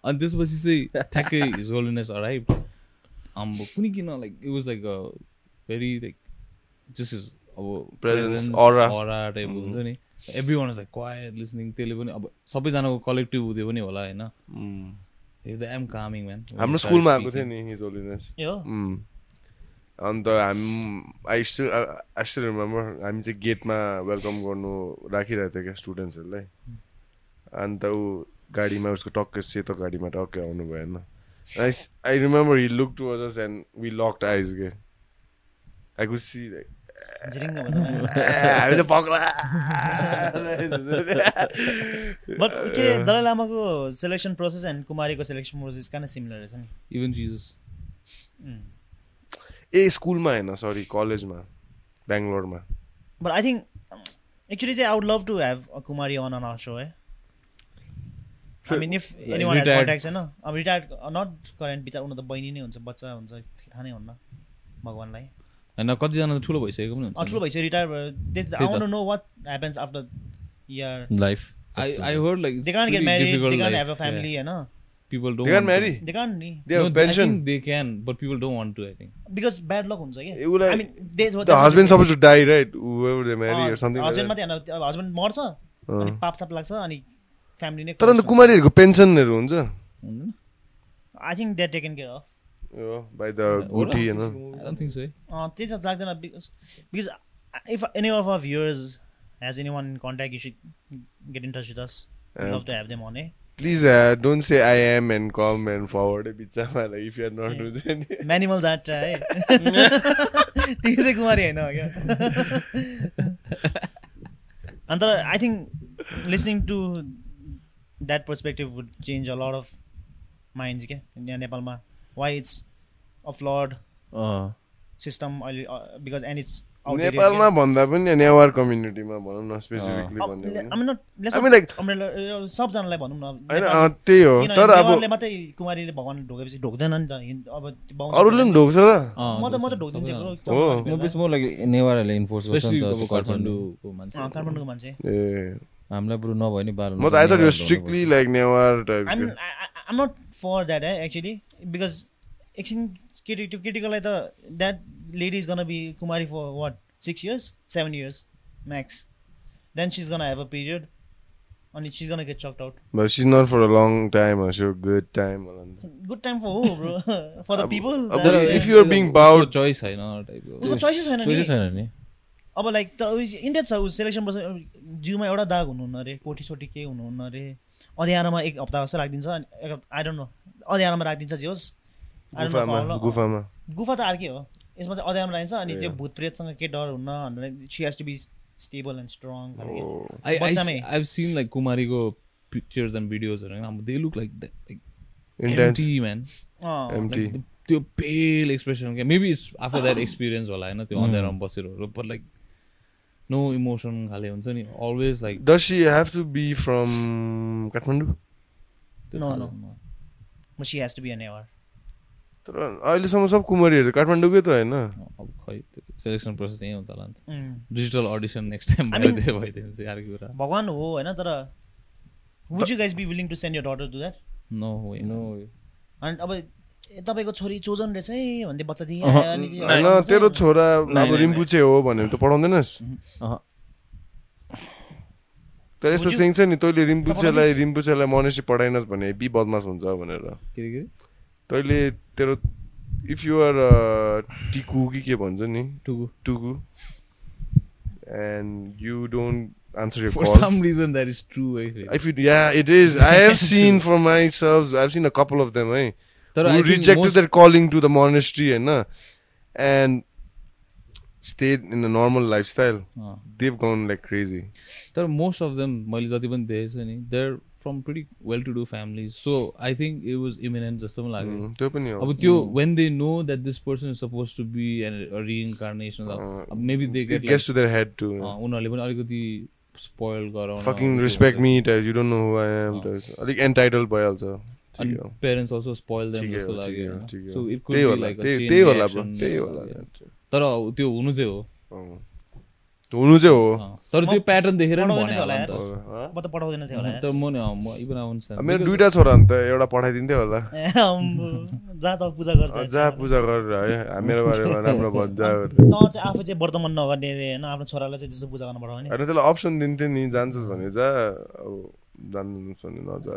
अनि त्यसपछि चाहिँ ठ्याक्कै हिज होलिनेस अराइभ आम्बो कुनै किन like it was like very like Jesus is अब. अरा टाइप हुन्छ नि। Every one like quite listening त्यसले पनि अब सबैजनाको कलेक्टिभ उयो पनि होला होइन। एम कामिङ म्यान हाम्रो स्कुलमा आएको थियो नि हिज होलिनेस ए हो? अन्त हाम I still I still remember हामी चाहिँ गेटमा वेलकम गर्नु राखिरहेको थियो क्या स्टुडेन्ट्सहरूलाई अन्त ऊ गाडीमा उसको टक्कै सेतो गाडीमा टक्कै आउनु भएन। I I remember he look to us and we locked eyes के? आई कुड सी भन्छ हामी त पक्रा बट के अरे दलाई लामाको सेलेक्सन प्रोसेस एन्ड कुमारीको सेलेक्सन प्रोसेस कान सिमिलर रहेछ नि इभन जिजस ए स्कुलमा होइन सरी कलेजमा बेङ्गलोरमा बट आई थिङ्क एक्चुली चाहिँ I would love to have Kumari on on our so है I mean if anyone has. Contact अब रिटायर्ड नट करेन्ट बिचार उनीहरू त बहिनी नै हुन्छ बच्चा हुन्छ थाहा नै हुन्न भगवान्लाई होइन कतिजना त ठुलो भइसकेको पनि अँ, ठुलो हुन्छ भइसक्यो रिटायर भएर त्यही I. Want know what happens after year life I I heard like they can't get married they can't have a family people don't They can want to- marry. They can't नि They have No, I pension. think they can, but people don't want to. I think. Because bad luck हुन्छ कि उसलाई- I mean, that's what- The that's what husband they say. supposed to die, right? Whoever they marry or something like husband that. मात्रै होइन हस्बेन्ड मर्छ अनि अँ। पाप साप लाग्छ अनि फ्यामिली नै तर अन्त कुमारीहरूको पेन्सनहरू हुन्छ हुँदैन? I think that taken care of Yeah, by the booty, you know. I don't think so. Eh? Uh, they like that uh, because, because uh, if any of our viewers has anyone in contact, you should get in touch with us. Um, love to have them on, eh? Please uh, don't say I am and come and forward a pizza [LAUGHS] mala if you are not yeah. Animals any. [LAUGHS] Manimal that uh, eh? [LAUGHS] try. Tisay Kumari, I know. And I think listening to that perspective would change a lot of minds, okay? In Nepal, ma. Why it's a. Flawed system अहिले बिकज एन्ड इट्स नेपालमा भन्दा पनि नेवार कम्युनिटीमा भनौँ न स्पेसिफिकली भन्यो भने। I mean, like- सबजनालाई भनौँ न। त्यही हो। तर अब मात्रै कुमारीले भगवान् ढोकेपछि ढोक्दैन नि त। अब अरूले पनि ढोक्छ र। म त म त ढोकिदिन्थेँ नेवारहरूले इन्फोर्स गर्छ काठमाडौँको मान्छे। काठमाडौँको मान्छे। ए। हामीलाई बरु नभए नि बाल म त आई थट यो strictly like Newar type I'm I'm not for that है एक्चुली बिकज एकछिन केटी त्यो केटीकोलाई त that lady is gonna be Kumari for what six years seven years max then she's gonna have a period अनि she's gonna get chucked out but she not for a long time good time. Good time for हो ब्रो फर द अब- पिपल अब if you are being bowed- choice होइन type of- उसको चोइसेस छैन चोइसै छैन नि अब लाइक त इन्डिया छ सेलेक्सन बस्छ जिउमा एउटा दाग हुनुहुन्न अरे कोठी सोटी केही हुनुहुन्न अरे अध्यारोमा एक हप्ता जस्तो राखिदिन्छ अनि आई डोन्ट नो अध्यारोमा राखिदिन्छ जे होस्। गुफामा गुफा त अर्कै हो। यसमा चाहिँ अध्यारोमा राखिन्छ अनि त्यो भूत प्रेतसँग के डर हुन्न भनेर she has to be stable and strong I seen like कुमारीको pictures and भिडियोजहरू हाम्रो दे लुक लाइक त्यो पेल एक्सप्रेसन क्या maybe it's after that experience होला होइन? त्यो अन्धेरामा बसेर लाइक no emotion खाले हुन्छ नि always like Does she have to be from Kathmandu? त्यो No, थाहा no. छैन। But she has to be an ever तर अहिलेसम्म सब कुमारीहरू काठमाडौँकै त होइन अब खै सेलेक्सन प्रोसेस यहीँ हुन्छ होला नि त. डिजिटल अडिसन नेक्स्ट टाइम भइदियो भइदियो चाहिँ अर्को कुरा भगवान् हो होइन तर would you guys be willing to send your daughter to that no होइन नो अनि अब तपाईँको छोरी चोजन रहेछ है भन्दै बच्चा दिए होइन तेरो छोरा अब रिम्पुचे हो भने त पढाउँदैनस् तर यस्तो सिङ छ नि तैँले रिम्पुचेलाई रिम्पुचेलाई मनेसी पढाइनस् भने बी बदमास हुन्छ भनेर? तैँले तेरो इफ युआर टिकु कि के भन्छ नि टुकु टुकु and you don't answer your For call some reason that is true फेरि। If you, yeah, it is. I have seen for myself. I've seen a couple of them. Eh? तर their calling to the monastery, and and stayed in a normal lifestyle. अँ। They've gone like crazy. तर मोस्ट अफ देम मैले जति पनि देखेको छु नि they're from pretty well to do families so I think it was eminent जस्तो पनि लाग्यो Mm, त्यो पनि हो. अब त्यो when they know that this person is suppose to be an reincarnation Uh, maybe they get to their head too. उनीहरूले पनि अलिकति स्पोइल गराउन me, types. You don't know who I am. अँ। types. अलिक entitled भइहाल्छ. अनि. पेरेन्ट्स अल्सो स्पोइल देम जस्तो लाग्यो so. It could be like त्यही होला ब्रो त्यही होला तर त्यो हुनु चाहिँ हो। अँ। हुनु चाहिँ हो। तर त्यो प्याटर्न देखेर नि पढाउँदैन भने होला होला नि त। अँ। म त पढाउँदैन थियो होला तर म नि अँ, म इभन आउनु अब मेरो दुइटा छोरा नि त एउटा पठाइदिन्थ्यो होला। [LAUGHS] त पूजा गरेर है मेरो बारेमा राम्रो [LAUGHS] भन्छ। आफू चाहिँ वर्तमान नगर्ने होइन? आफ्नो छोरालाई चाहिँ त्यस्तो पूजा गर्न पठाउने। होइन त्यसलाई अप्सन दिन्थ्यो नि जान्छस् भने जा अब जान्नुहोस् भने नजा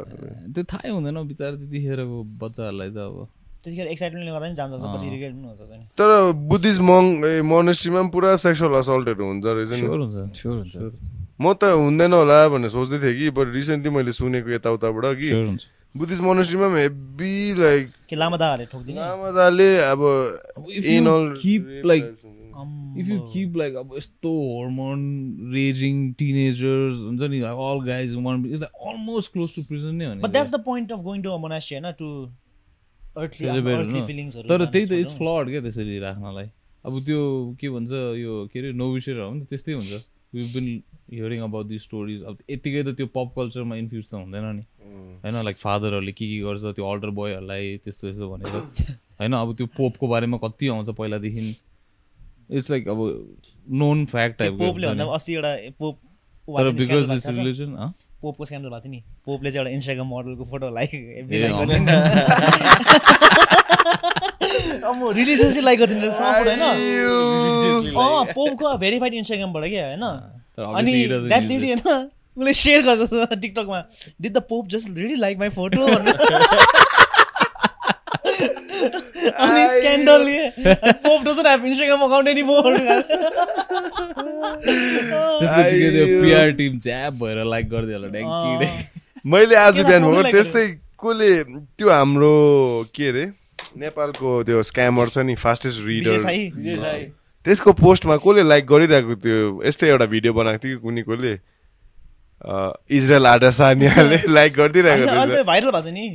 त्यो थाहै हुँदैन बिचरा त्यतिखेरको बच्चाहरूलाई त अब। त्यतिखेर एक्साइटमेन्टले गर्दा नि जान्छ पछि रिग्रेट पनि हुन्छ नि। तर बुद्धिस्ट मङ मोनेस्ट्रीमा पनि पुरा सेक्सुअल असल्टहरू हुन्छ रहेछ नि। हुन्छ हुन्छ। म त हुँदैन होला भनेर सोच्दै थिएँ कि बट रिसेन्टली मैले सुनेको यताउताबाट कि बुद्धिस्ट मोनेस्ट्रीमा पनि हेभी लाइक लामा लामादाले अब if you if you keep like अब यस्तो हर्मोन रेजिङ टिनेजर्स हुन्छ नि all guys one is almost close to prison नै हो नि। But that's the point of going to a monastery, होइन feelingsहरू तर त्यही त छोड्नु। फ्लड क्या त्यसरी राख्नलाई। अब त्यो के भन्छ यो के अरे नोभिसेर हो नि त त्यस्तै हुन्छ। We been hearing about the stories अब यत्तिकै त त्यो पप कल्चरमा इन्फ्युज त हुँदैन नि। होइन लाइक फादरहरूले के के गर्छ त्यो अल्डर बोयहरूलाई त्यस्तो यस्तो भनेर। [LAUGHS] होइन अब त्यो पोपको बारेमा कति आउँछ पहिलादेखि। इट्स लाइक अब नोन फ्याक्ट त्यो टाइपको पोपले भन्दा अस्ति एउटा पोप तर बिकज छ? रिलिजन पोपको स्क्यान्डल भएको थियो नि। पोपले चाहिँ एउटा इन्स्टाग्राम मोडलको फोटो लाइक। अब रिलिजियस लाइक गरिदिनु होइन? पोपको भेरिफाइड इन्स्टाग्रामबाट क्या होइन? अनि द्याट लेडी. होइन? उसले सेयर गर्छ टिकटकमा did the pope just really like my photo अनि scandal pope doesn't have Instagram account any more त्यसपछि त्यो। पिआर टिम च्याप भएर लाइक गरिदियो होला ड्याङ्की ड्याङ्की [LAUGHS] मैले आज बिहान भएको त्यस्तै कसले त्यो हाम्रो के अरे नेपालको त्यो स्क्यामर छ नि फास्टेस्ट रिडर त्यसको पोस्टमा कसले लाइक गरिरहेको थियो यस्तै एउटा भिडियो बनाएको थियो कि कुनै कसले? इजरायल आडासानियाले लाइक [LAUGHS] गरिदिरहेको अहिले रहेछ। भाइरल भएको छ नि.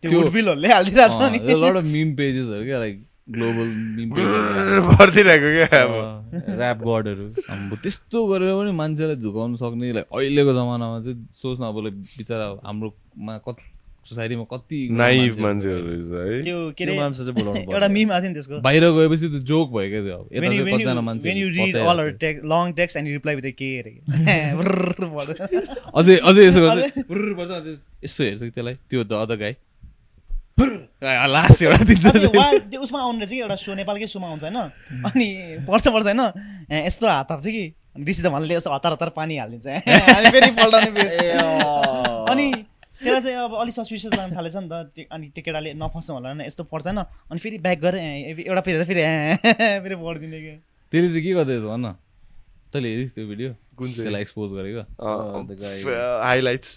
त्यो वुडविलहरूले हालिदिरहेको छ नि। लट अफ मिम पेजेसहरू क्या लाइक ग्लोबल मिम पेजेसहरू भरिदिरहेको क्या। अब। ऱ्याप गडहरू अब त्यस्तो गरेर पनि मान्छेलाई झुकाउनु सक्ने लाइक अहिलेको जमानामा चाहिँ सोच्न अब लाइक बिचरा हाम्रोमा कति सोसाइटीमा कति नाइभ मान्छेहरू रहेछ है। त्यो के अरे मान्छे चाहिँ बोलाउनु पर्यो। [LAUGHS] एउटा मिम थियो नि त्यसको। बाहिर गएपछि त जोक भयो क्या त्यो अब। यता when चाहिँ when कतिजना when मान्छे you read all her text, long text and you reply with a K [LAUGHS] भन्दै। अझै अझै यसो गर्छ पर्छ, यसो हेर्छ कि त्यसलाई। त्यो द अदर गाई लास्ट एउटा दिन्छ उसमा आउने रहेछ कि एउटा सो नेपालकै सोमा आउँछ होइन? अनि पढ्छ पढ्छ होइन? यस्तो हात थाप्छ कि। ऋषि त भन्नाले यसो हतार हतार पानी हालिदिन्छ। [LAUGHS] अनि त्यसलाई चाहिँ अब अलिक सस्पिसियस लाग्न थालेछ नि त। त्यो अनि त्यो केटाले नफस्नु होला होइन यस्तो पढ्छ होइन अनि फेरि ब्याक गरेर एउटा फेरि फेरि [LAUGHS] फेरि पढिदिने कि? त्यसले चाहिँ के गर्दैछ भन? न तैँले हेरिस् त्यो भिडियो। कुन चाहिँ? त्यसलाई एक्सपोज गरेको. हाइलाइट्स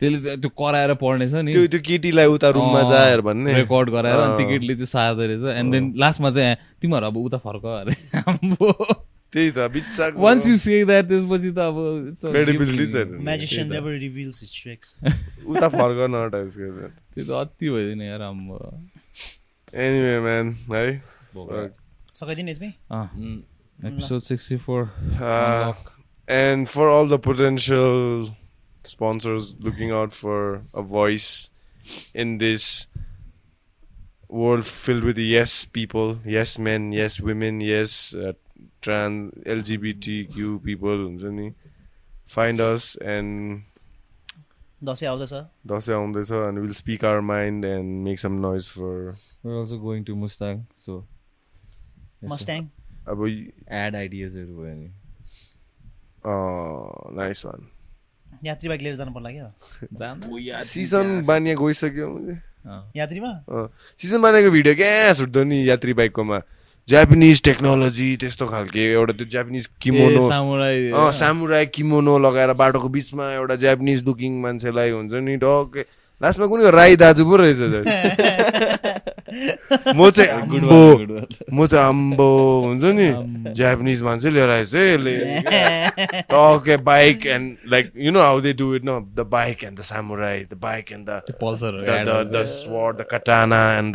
त्यसले चाहिँ त्यो कराएर पढ्नेछ नि। त्यो त्यो केटीलाई उता रुममा जाएर भन्ने। रेकर्ड गराएर अनि अँ। टिकटले चाहिँ सार्दो रहेछ एन्ड देन लास्टमा चाहिँ तिमीहरू अब उता फर्क अरे [LAUGHS] त्यही त बिच्चाको Once you say that, त्यसपछि त अब it's a Credibility gift. छैन। Magician never reveals his tricks. उता फर्कन टाइप्सको त्यो त अति भइदियो नि यार आम्बो एनिवे म्यान है सकाइदिनु यसमै अँ episode sixty four Uh, and for all the potential sponsors looking out for a voice in this world filled with yes people, yes men, trans LGBT Q people हुन्छ नि. फाइन्ड अस एन्ड दसैँ आउँदैछ। दसैँ आउँदैछ and will speak our mind and make some noise for going to Mustang so Mustang अब एड आइडियाजहरू भयो नि। नाइस वान यात्री बाइक लिएर [LAUGHS] जानु। पर्ला क्या सिजन बानिया गइसक्यो यात्रीमा? सिजन बानिएको भिडियो क्या छुट्दो नि यात्री बाइककोमा। जापानिज टेक्नोलोजी त्यस्तो खालके एउटा त्यो जापानिज किमोनो सामुराई। किमोनो लगाएर बाटोको बिचमा एउटा जापानिज लुकिङ मान्छेलाई हुन्छ नि डक्कै लास्टमा कुनै राई दाजु पो रहेछ। [LAUGHS] म चाहिँ अम्बो। म चाहिँ अम्बो हुन्छ नि। जापानिज मान्छे लिएर आएछ यसले। टके bike and like you know how they do it no the bike and the samurai the bike and the Pulsar the the, the sword, the katana, and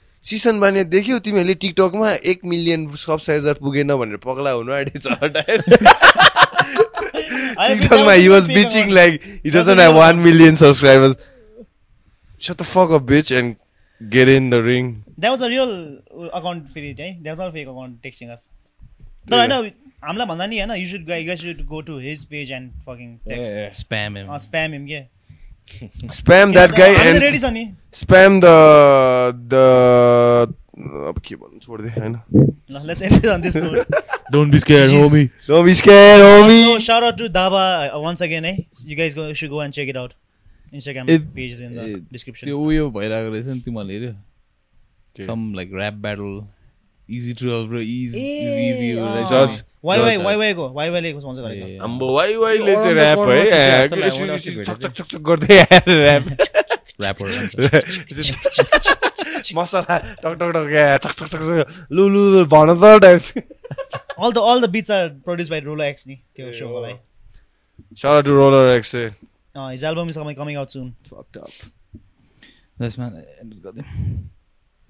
सिसन बाने देख्यौ तिमीहरूले टिकटकमा एक मिलियन सब्सक्राइबर पुगेन भनेर पक्ला हुनु आइडिन्छ [LAUGHS] टिकटकमा he was bitching like it doesn't नै one million subscribers so the fuck bitch and get in the ring that was a real account फेरि त्यही that was a fake account texting us तर हैन हामीलाई भन्दा नि हैन you should go guys you go to his page and fucking text spam him uh spam him के Spam that guy हामी and त ready छ नि spam the the अब के भन्नु छोडिदिएँ होइन don't be scared homie Don't be scared, homie. so shout out to Dava uh, once again eh you guys go, should go and check it out Instagram It- page is in the it- description त्यो उयो भइरहेको रहेछ नि तिमीहरूले हेऱ्यो some like rap battle easy twelve र easy easy Judge. Y Y Judge. Y वाइको वाइ वाइले स्पोन्सर गरेको आम्बो वाइ वाइले Around चाहिँ ऱ्याप है चाहिँ ए, जस्तो लाग्यो, एकछिन मैले एकछिन अस्ति छक भेटेको छक छक छक गर्दै ऱ्याप मसला टक टक टक छक छक छक लु लु भन त types all the all the beats are produced by Rola X नि त्यो सोको लागि Shout out to Roller X eh. Uh, his album is coming, out soon. Fucked up. त्यसमा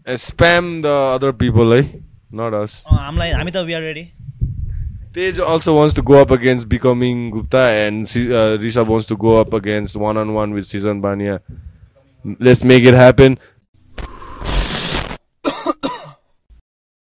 Uh, spam the other people, eh? Not us. Uh, I'm like, Amita, we are ready. Tej also wants to go up against becoming Gupta, and uh, wants to go up against one on one with Season Banya. Let's make it happen.